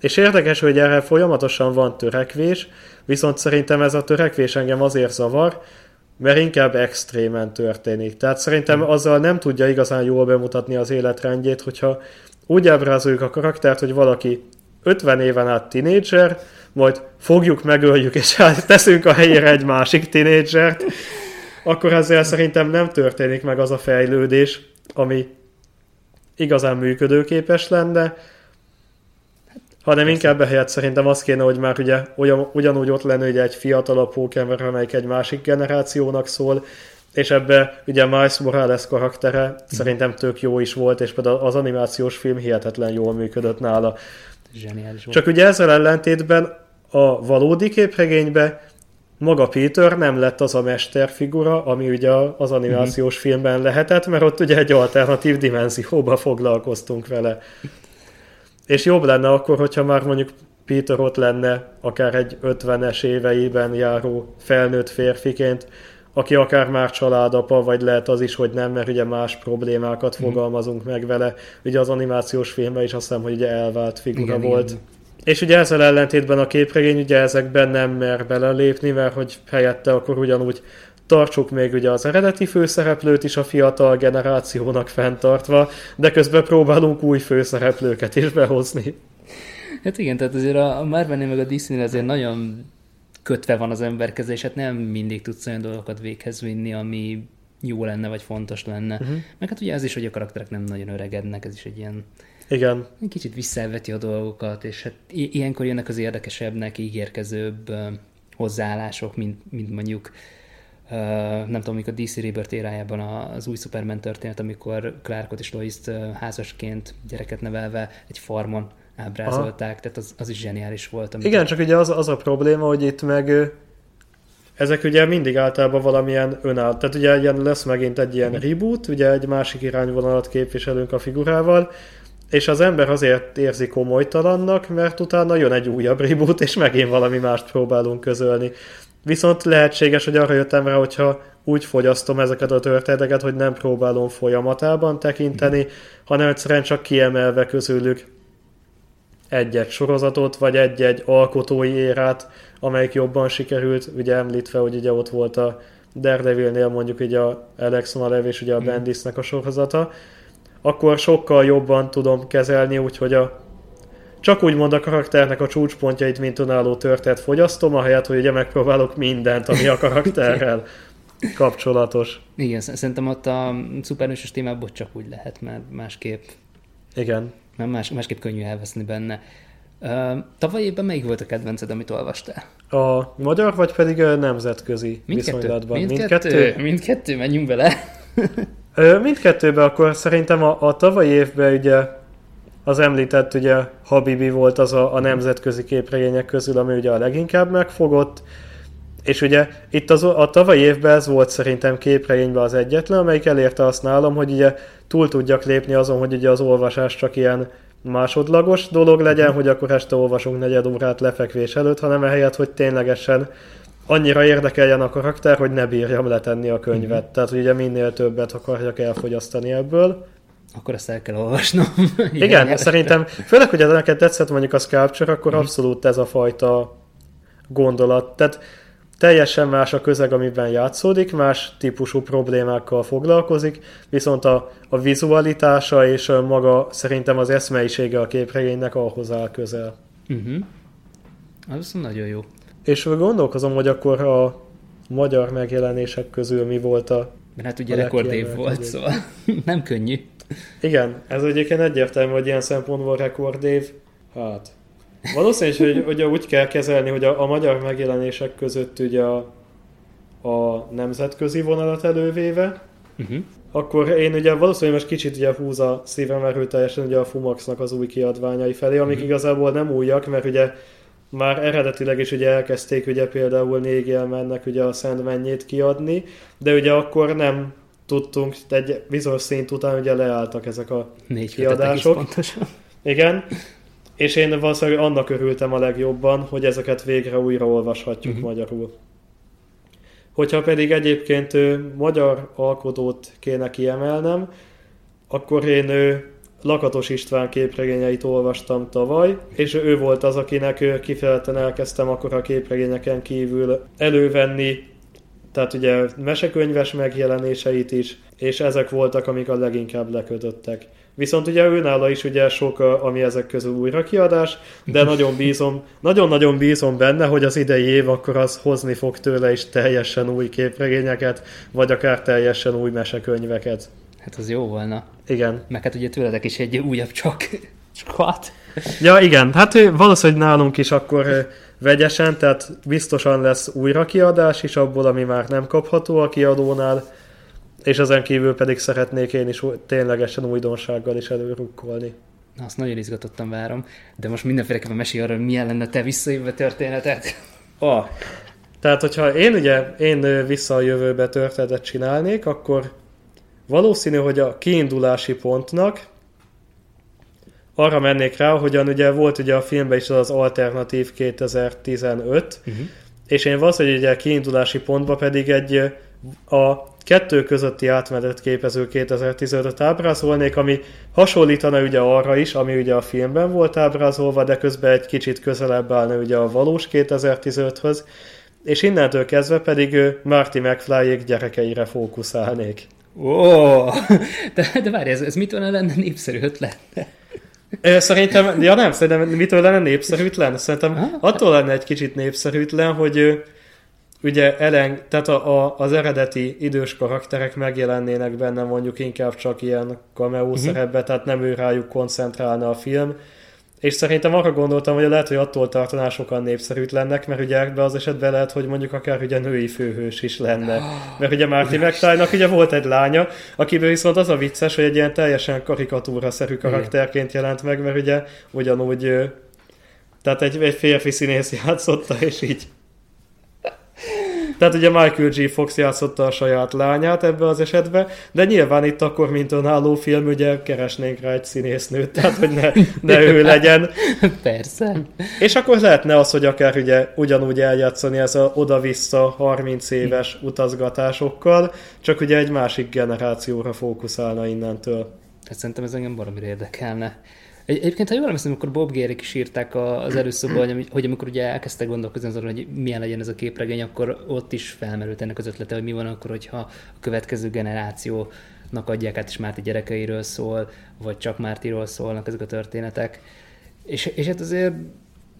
És érdekes, hogy erre folyamatosan van törekvés, viszont szerintem ez a törekvés engem azért zavar, mert inkább extrémen történik. Tehát szerintem hmm. azzal nem tudja igazán jól bemutatni az életrendjét, hogyha úgy ábrázoljuk a karaktert, hogy valaki 50 éven át tinédzser, majd fogjuk, megöljük, és hát teszünk a helyére egy másik tinédzsert, akkor ezzel szerintem nem történik meg az a fejlődés, ami igazán működőképes lenne, hanem inkább ehelyett szerintem az kéne, hogy már ugye ugyan, ugyanúgy ott lenne ugye egy fiatalabb pókember, amelyik egy másik generációnak szól, és ebbe ugye Miles Morales karaktere mm. szerintem tök jó is volt, és például az animációs film hihetetlen jól működött nála. Zseniális volt. Csak ugye ezzel ellentétben a valódi képregénybe maga Peter nem lett az a mesterfigura, ami ugye az animációs mm-hmm. filmben lehetett, mert ott ugye egy alternatív dimenzióba foglalkoztunk vele. És jobb lenne akkor, hogyha már mondjuk Peter ott lenne akár egy 50-es éveiben járó felnőtt férfiként, aki akár már családapa, vagy lehet az is, hogy nem, mert ugye más problémákat mm. fogalmazunk meg vele. Ugye az animációs filmben is azt hiszem, hogy ugye elvált figura igen, volt. Igen. És ugye ezzel ellentétben a képregény ugye ezekben nem mer belelépni, mert hogy helyette akkor ugyanúgy tartsuk még ugye az eredeti főszereplőt is a fiatal generációnak fenntartva, de közben próbálunk új főszereplőket is behozni. Hát igen, tehát azért a marvel meg a disney azért nagyon kötve van az emberkezés, hát nem mindig tudsz olyan dolgokat véghez vinni, ami jó lenne, vagy fontos lenne. Uh-huh. Meg hát ugye az is, hogy a karakterek nem nagyon öregednek, ez is egy ilyen igen. Egy kicsit visszaveti a dolgokat, és hát ilyenkor jönnek az érdekesebbnek, ígérkezőbb hozzáállások, mint, mint mondjuk Uh, nem tudom, amikor DC Rebirth érájában az új Superman történet, amikor Clarkot és Lois-t házasként gyereket nevelve egy farmon ábrázolták, Aha. tehát az, az is zseniális volt. Amikor... Igen, csak ugye az, az a probléma, hogy itt meg ezek ugye mindig általában valamilyen önáll. Tehát ugye ilyen lesz megint egy ilyen reboot, ugye egy másik irányvonalat képviselünk a figurával, és az ember azért érzi komolytalannak, mert utána jön egy újabb reboot, és megint valami mást próbálunk közölni. Viszont lehetséges, hogy arra jöttem rá, hogyha úgy fogyasztom ezeket a történeteket, hogy nem próbálom folyamatában tekinteni, hanem egyszerűen csak kiemelve közülük egy-egy sorozatot, vagy egy-egy alkotói érát, amelyik jobban sikerült, ugye említve, hogy ugye ott volt a Daredevilnél mondjuk ugye a Alex Malev és ugye a Bendisnek a sorozata, akkor sokkal jobban tudom kezelni, úgyhogy a csak úgy mond a karakternek a csúcspontjait, mint önálló történet fogyasztom, ahelyett, hogy ugye megpróbálok mindent, ami a karakterrel kapcsolatos. Igen, szerintem ott a szuperhősös témából csak úgy lehet, mert másképp igen. Mert más, másképp könnyű elveszni benne. Tavaly évben melyik volt a kedvenced, amit olvastál? A magyar, vagy pedig a nemzetközi mindkettő. viszonylatban? Mindkettő? Mindkettő, mindkettő menjünk bele. Mindkettőben akkor szerintem a, a tavalyi évben ugye az említett ugye Habibi volt az a, a nemzetközi képregények közül, ami ugye a leginkább megfogott, és ugye itt az, a tavalyi évben ez volt szerintem képregényben az egyetlen, amelyik elérte azt nálam, hogy ugye túl tudjak lépni azon, hogy ugye az olvasás csak ilyen másodlagos dolog legyen, hogy akkor este olvasunk negyed órát lefekvés előtt, hanem ehelyett, hogy ténylegesen annyira érdekeljen a karakter, hogy ne bírjam letenni a könyvet. Tehát, hogy ugye minél többet akarjak elfogyasztani ebből. Akkor ezt el kell olvasnom. (laughs) Igen, Igen szerintem, főleg, hogy neked tetszett mondjuk a Sculpture, akkor mm-hmm. abszolút ez a fajta gondolat. Tehát teljesen más a közeg, amiben játszódik, más típusú problémákkal foglalkozik, viszont a, a vizualitása és a maga szerintem az eszmeisége a képregénynek ahhoz áll közel. Uh-huh. Az nagyon jó. És gondolkozom, hogy akkor a magyar megjelenések közül mi volt a Mert hát ugye rekordév volt, szóval (laughs) nem könnyű. Igen, ez egyébként egyértelmű, hogy ilyen szempontból rekordév. Hát, valószínűleg, hogy, hogy úgy kell kezelni, hogy a, a magyar megjelenések között ugye a, a nemzetközi vonalat elővéve, uh-huh. akkor én ugye valószínűleg most kicsit ugye húz a szívem erőteljesen ugye a Fumaxnak az új kiadványai felé, amik uh-huh. igazából nem újak, mert ugye már eredetileg is ugye elkezdték ugye például Négel mennek ugye a Szent Mennyét kiadni, de ugye akkor nem tudtunk, egy bizonyos szint után ugye leálltak ezek a Négy kiadások. pontosan. Igen, és én valószínűleg annak örültem a legjobban, hogy ezeket végre újra olvashatjuk uh-huh. magyarul. Hogyha pedig egyébként ő, magyar alkotót kéne kiemelnem, akkor én ő, Lakatos István képregényeit olvastam tavaly, és ő volt az, akinek kifejezetten elkezdtem akkor a képregényeken kívül elővenni, tehát ugye mesekönyves megjelenéseit is, és ezek voltak, amik a leginkább lekötöttek. Viszont ugye őnála is ugye sok, ami ezek közül újrakiadás, de nagyon bízom, nagyon-nagyon bízom benne, hogy az idei év akkor az hozni fog tőle is teljesen új képregényeket, vagy akár teljesen új mesekönyveket. Hát az jó volna. Igen. Meg hát ugye tőledek is egy újabb csak. (laughs) Squat. Ja, igen. Hát valószínűleg nálunk is akkor vegyesen, tehát biztosan lesz újrakiadás is abból, ami már nem kapható a kiadónál, és ezen kívül pedig szeretnék én is ténylegesen újdonsággal is előrukkolni. Na, azt nagyon izgatottan várom, de most mindenféleképpen mesélj arra, hogy milyen lenne te visszajövő történetet. Ah, tehát, hogyha én ugye, én vissza a jövőbe történetet csinálnék, akkor valószínű, hogy a kiindulási pontnak arra mennék rá, hogyan ugye volt ugye a filmben is az alternatív 2015, uh-huh. Mhm. és én valószínűleg ugye a kiindulási pontba pedig egy a kettő közötti átmenet képező 2015-öt ábrázolnék, ami hasonlítana ugye arra is, ami ugye a filmben volt ábrázolva, de közben egy kicsit közelebb állna ugye a valós 2015-höz, és innentől kezdve pedig Marty mcfly gyerekeire fókuszálnék. Ó, oh, (laughs) de, de várj, ez, ez mitől lenne népszerű ötlet? Szerintem, ja nem, szerintem mitől lenne népszerűtlen? Szerintem attól lenne egy kicsit népszerűtlen, hogy ugye elen, tehát a, a, az eredeti idős karakterek megjelennének benne mondjuk inkább csak ilyen cameo uh-huh. szerepbe, tehát nem ő rájuk koncentrálna a film, és szerintem arra gondoltam, hogy lehet, hogy attól tartaná sokan népszerűtlenek, mert ugye ebbe az esetben lehet, hogy mondjuk akár ugye női főhős is lenne. Mert ugye Marty McFly-nak ugye volt egy lánya, akiből viszont az a vicces, hogy egy ilyen teljesen karikatúra-szerű karakterként jelent meg, mert ugye ugyanúgy tehát egy, egy férfi színész játszotta, és így tehát ugye Michael G. Fox játszotta a saját lányát ebbe az esetbe, de nyilván itt akkor, mint önálló film, ugye keresnénk rá egy színésznőt, tehát hogy ne, ne ő legyen. Persze. És akkor lehetne az, hogy akár ugye ugyanúgy eljátszani ez a oda-vissza 30 éves utazgatásokkal, csak ugye egy másik generációra fókuszálna innentől. Hát szerintem ez engem baromira érdekelne. Egy, egyébként, ha jól emlékszem, akkor Bob Gérik is írták az előszóban, hogy, hogy amikor ugye elkezdtek gondolkozni azon, hogy milyen legyen ez a képregény, akkor ott is felmerült ennek az ötlete, hogy mi van akkor, hogyha a következő generációnak adják át, és Márti gyerekeiről szól, vagy csak Mártiról szólnak ezek a történetek. És, és hát azért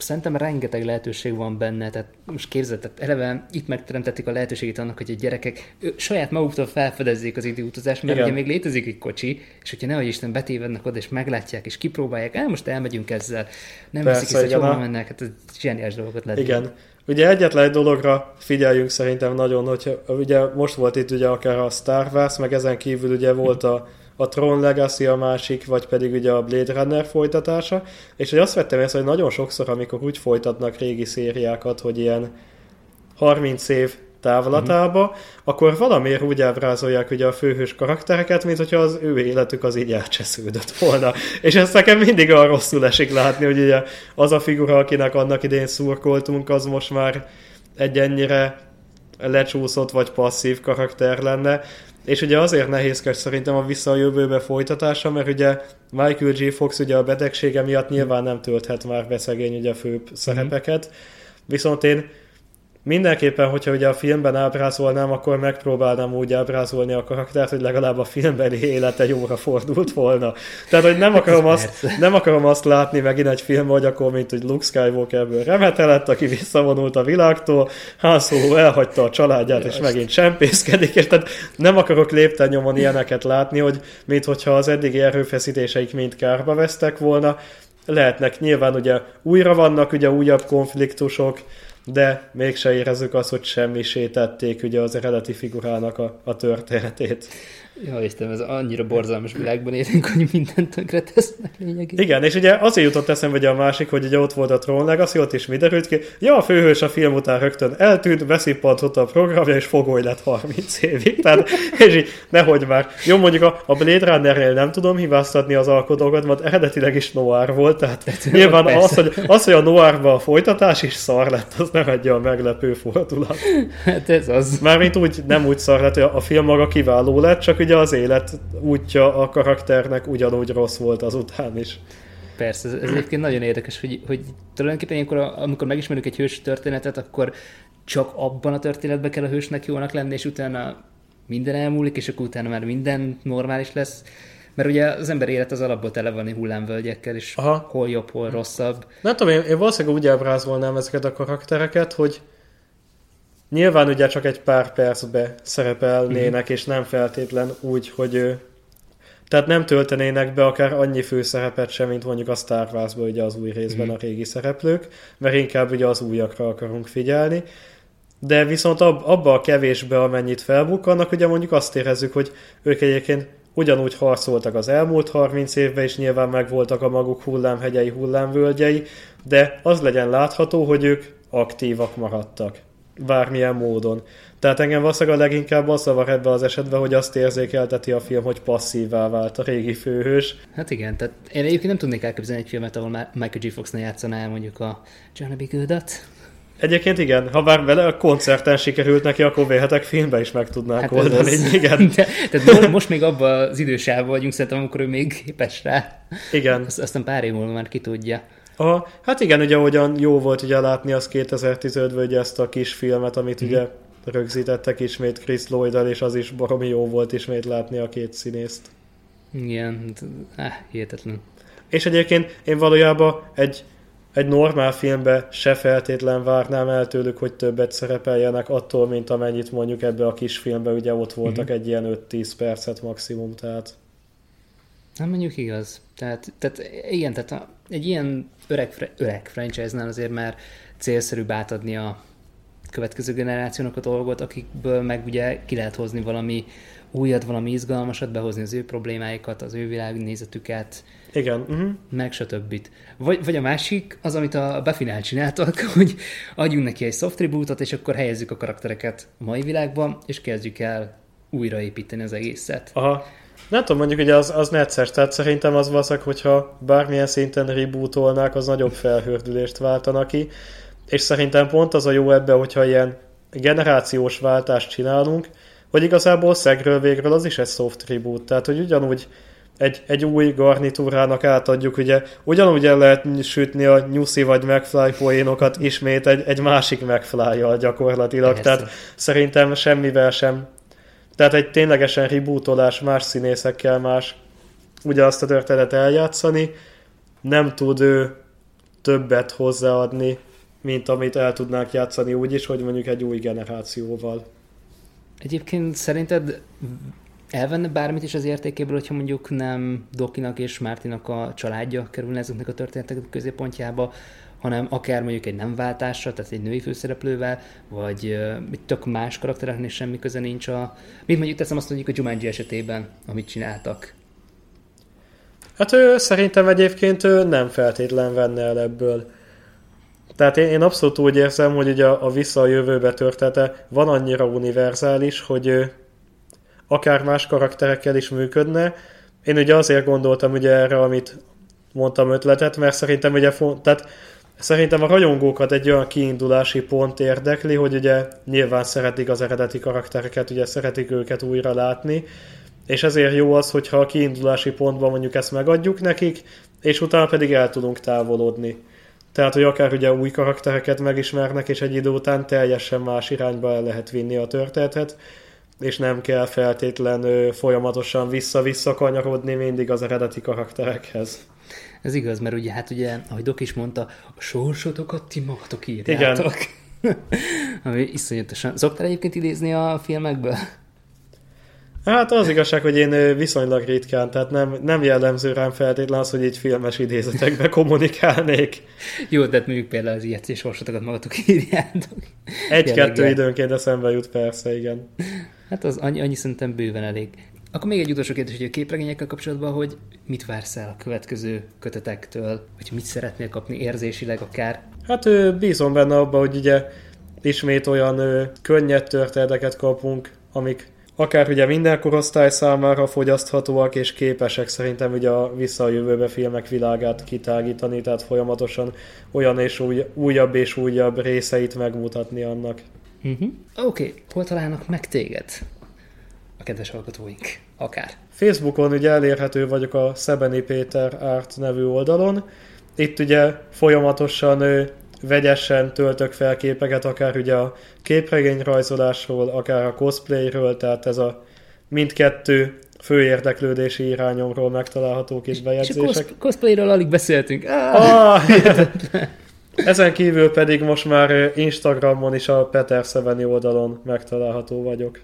szerintem rengeteg lehetőség van benne, tehát most képzeld, tehát eleve itt megteremtették a lehetőségét annak, hogy a gyerekek saját maguktól felfedezzék az időutazást, mert Igen. ugye még létezik egy kocsi, és hogyha nehogy Isten betévednek oda, és meglátják, és kipróbálják, el most elmegyünk ezzel, nem Persze, viszik észre, hogy hol mennek, hát ez zseniás dolgokat lehet. Igen. Ugye egyetlen egy dologra figyeljünk szerintem nagyon, hogyha ugye most volt itt ugye akár a Star Wars, meg ezen kívül ugye volt a a Tron Legacy a másik, vagy pedig ugye a Blade Runner folytatása, és hogy azt vettem észre, hogy nagyon sokszor, amikor úgy folytatnak régi szériákat, hogy ilyen 30 év távlatába, mm-hmm. akkor valamiért úgy ábrázolják ugye a főhős karaktereket, mint hogyha az ő életük az így elcsesződött volna. És ezt nekem mindig a rosszul esik látni, hogy ugye az a figura, akinek annak idén szurkoltunk, az most már egy ennyire lecsúszott vagy passzív karakter lenne. És ugye azért nehézkes szerintem a Vissza a jövőbe folytatása, mert ugye Michael J. Fox ugye a betegsége miatt nyilván nem tölthet már be szegény ugye főbb szerepeket, viszont én Mindenképpen, hogyha ugye a filmben ábrázolnám, akkor megpróbálnám úgy ábrázolni a karaktert, hogy legalább a filmbeli élete jóra fordult volna. Tehát, hogy nem akarom, azt, nem akarom azt látni megint egy film, hogy akkor, mint hogy Luke Skywalkerből remetelett, aki visszavonult a világtól, Han Solo elhagyta a családját, és megint csempészkedik, és tehát nem akarok lépten nyomon ilyeneket látni, hogy mint hogyha az eddigi erőfeszítéseik mind kárba vesztek volna, lehetnek nyilván ugye újra vannak ugye újabb konfliktusok, de mégse érezzük azt, hogy semmisítették ugye az eredeti figurának a, a történetét. Ja, Istenem, ez annyira borzalmas világban élünk, hogy mindent tönkre tesznek lényegében. Igen, és ugye azért jutott eszembe hogy a másik, hogy ugye ott volt a Tron Legacy, ott is mi derült ki. Ja, a főhős a film után rögtön eltűnt, beszippantott a programja, és fogoly lett 30 évig. Tehát, és így, nehogy már. Jó, mondjuk a, a Blade Runnernél nem tudom hibáztatni az alkotókat, mert eredetileg is noir volt, tehát hát, nyilván az hogy, az, hogy a noirban a folytatás is szar lett, az nem egy olyan meglepő fordulat. Hát ez az. Mármint úgy, nem úgy szar lett, hogy a film maga kiváló lett, csak ugye az élet útja a karakternek ugyanúgy rossz volt azután is. Persze, ez, ez egyébként nagyon érdekes, hogy, hogy tulajdonképpen ilyenkor, amikor megismerünk egy hős történetet, akkor csak abban a történetben kell a hősnek jónak lenni, és utána minden elmúlik, és akkor utána már minden normális lesz. Mert ugye az ember élet az alapból tele van hullámvölgyekkel, és Aha. hol jobb, hol rosszabb. Nem tudom, én, én valószínűleg úgy ábrázolnám ezeket a karaktereket, hogy Nyilván ugye csak egy pár percbe szerepelnének, mm. és nem feltétlen úgy, hogy ő... Tehát nem töltenének be akár annyi főszerepet sem, mint mondjuk a Star wars ugye az új részben mm. a régi szereplők, mert inkább ugye az újakra akarunk figyelni. De viszont ab, abba a kevésbe, amennyit felbukkannak, ugye mondjuk azt érezzük, hogy ők egyébként ugyanúgy harcoltak az elmúlt 30 évben, és nyilván megvoltak a maguk hullámhegyei, hullámvölgyei, de az legyen látható, hogy ők aktívak maradtak bármilyen módon. Tehát engem valószínűleg a leginkább az zavar ebbe az esetben, hogy azt érzékelteti a film, hogy passzívá vált a régi főhős. Hát igen, tehát én egyébként nem tudnék elképzelni egy filmet, ahol Michael G. Fox játszaná el mondjuk a Johnny B. Good-at. Egyébként igen, ha bár vele a koncerten sikerült neki, akkor véhetek filmbe is meg tudnánk hát oldani. Az... (laughs) Igen. (laughs) De, tehát most még abban az idősában vagyunk, szerintem, amikor ő még képes rá. Igen. Azt, aztán pár év múlva már ki tudja. Aha, hát igen, ugye ahogyan jó volt ugye látni az 2015-ben ugye ezt a kis filmet, amit mm. ugye rögzítettek ismét Chris lloyd és az is baromi jó volt ismét látni a két színészt. Igen, ah, hihetetlen. És egyébként én valójában egy, egy normál filmbe se feltétlen várnám el tőlük, hogy többet szerepeljenek attól, mint amennyit mondjuk ebbe a kis filmbe, ugye ott voltak mm-hmm. egy ilyen 5-10 percet maximum, tehát... Nem mondjuk igaz. Tehát, tehát igen, tehát a, egy ilyen öreg, öreg franchise-nál azért már célszerűbb átadni a következő generációnak a dolgot, akikből meg ugye ki lehet hozni valami újat, valami izgalmasat, behozni az ő problémáikat, az ő világnézetüket, igen. Uh-huh. meg stb. Vagy, vagy a másik, az, amit a Befinál csináltak, (laughs) hogy adjunk neki egy soft rebootot, és akkor helyezzük a karaktereket a mai világban, és kezdjük el újraépíteni az egészet. Aha. Nem tudom, mondjuk ugye az, az necces, tehát szerintem az valószínűleg, hogyha bármilyen szinten rebootolnák, az nagyobb felhördülést váltanak ki, és szerintem pont az a jó ebbe, hogyha ilyen generációs váltást csinálunk, hogy igazából szegről végről az is egy soft reboot, tehát hogy ugyanúgy egy, egy új garnitúrának átadjuk, ugye ugyanúgy el lehet sütni a nyuszi vagy McFly poénokat ismét egy, egy másik mcfly gyakorlatilag, Persze. tehát szerintem semmivel sem tehát egy ténylegesen rebootolás más színészekkel, más ugye azt a történetet eljátszani, nem tud ő többet hozzáadni, mint amit el tudnánk játszani úgy is, hogy mondjuk egy új generációval. Egyébként szerinted elvenne bármit is az értékéből, hogyha mondjuk nem Dokinak és Mártinak a családja kerülne ezeknek a történetek középpontjába, hanem akár mondjuk egy nem váltásra, tehát egy női főszereplővel, vagy uh, tök más karaktereknél semmi köze nincs a... Mit mondjuk teszem azt mondjuk a Jumanji esetében, amit csináltak? Hát ő szerintem egyébként ő nem feltétlen venne el ebből. Tehát én, én abszolút úgy érzem, hogy ugye a, a vissza a jövőbe története van annyira univerzális, hogy ő akár más karakterekkel is működne. Én ugye azért gondoltam ugye erre, amit mondtam ötletet, mert szerintem ugye, tehát Szerintem a rajongókat egy olyan kiindulási pont érdekli, hogy ugye nyilván szeretik az eredeti karaktereket, ugye szeretik őket újra látni, és ezért jó az, hogyha a kiindulási pontban mondjuk ezt megadjuk nekik, és utána pedig el tudunk távolodni. Tehát, hogy akár ugye új karaktereket megismernek, és egy idő után teljesen más irányba el lehet vinni a történetet, és nem kell feltétlen folyamatosan vissza-vissza kanyarodni mindig az eredeti karakterekhez. Ez igaz, mert ugye, hát ugye, ahogy Dok is mondta, a sorsotokat ti magatok írjátok. Igen. (laughs) Ami iszonyatosan. Szoktál egyébként idézni a filmekből? Hát az igazság, hogy én viszonylag ritkán, tehát nem, nem jellemző rám feltétlen az, hogy így filmes idézetekbe (laughs) kommunikálnék. Jó, de mondjuk például az ilyet és sorsotokat magatok írjátok. Egy-kettő időnként eszembe jut persze, igen. Hát az annyi, annyi szerintem bőven elég. Akkor még egy utolsó kérdés, hogy a képregényekkel kapcsolatban, hogy mit vársz el a következő kötetektől, vagy mit szeretnél kapni érzésileg akár? Hát bízom benne abban, hogy ugye ismét olyan könnyed történeteket kapunk, amik akár ugye minden korosztály számára fogyaszthatóak és képesek szerintem ugye a vissza a jövőbe filmek világát kitágítani, tehát folyamatosan olyan és új, újabb és újabb részeit megmutatni annak. Uh-huh. Oké, okay. hol találnak meg téged? Kedves hallgatóink, akár. Facebookon ugye elérhető vagyok a Szebeni Péter Art nevű oldalon. Itt ugye folyamatosan vegyesen töltök fel képeket, akár ugye a képregényrajzolásról, akár a cosplayről, tehát ez a mindkettő fő érdeklődési irányomról megtalálható kis bejegyzések. És a cosplayről alig beszéltünk. Ah, Ezen kívül pedig most már Instagramon is a Peter Szeveni oldalon megtalálható vagyok.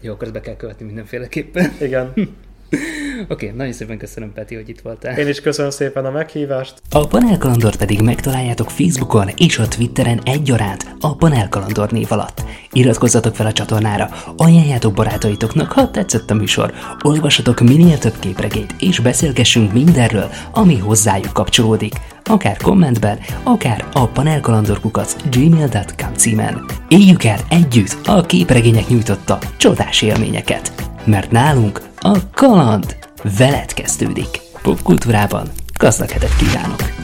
Jó, be kell követni mindenféleképpen. Igen. (laughs) (laughs) Oké, okay, nagyon szépen köszönöm, Peti, hogy itt voltál. Én is köszönöm szépen a meghívást. A Panel Kalandort pedig megtaláljátok Facebookon és a Twitteren egyaránt a Panel Kalandor név alatt. Iratkozzatok fel a csatornára, ajánljátok barátaitoknak, ha tetszett a műsor, olvassatok minél több képregényt, és beszélgessünk mindenről, ami hozzájuk kapcsolódik, akár kommentben, akár a panelkalandorkukac gmail.com címen. Éljük el együtt a képregények nyújtotta csodás élményeket, mert nálunk a kaland veled kezdődik. Popkultúrában gazdag hetet kívánok!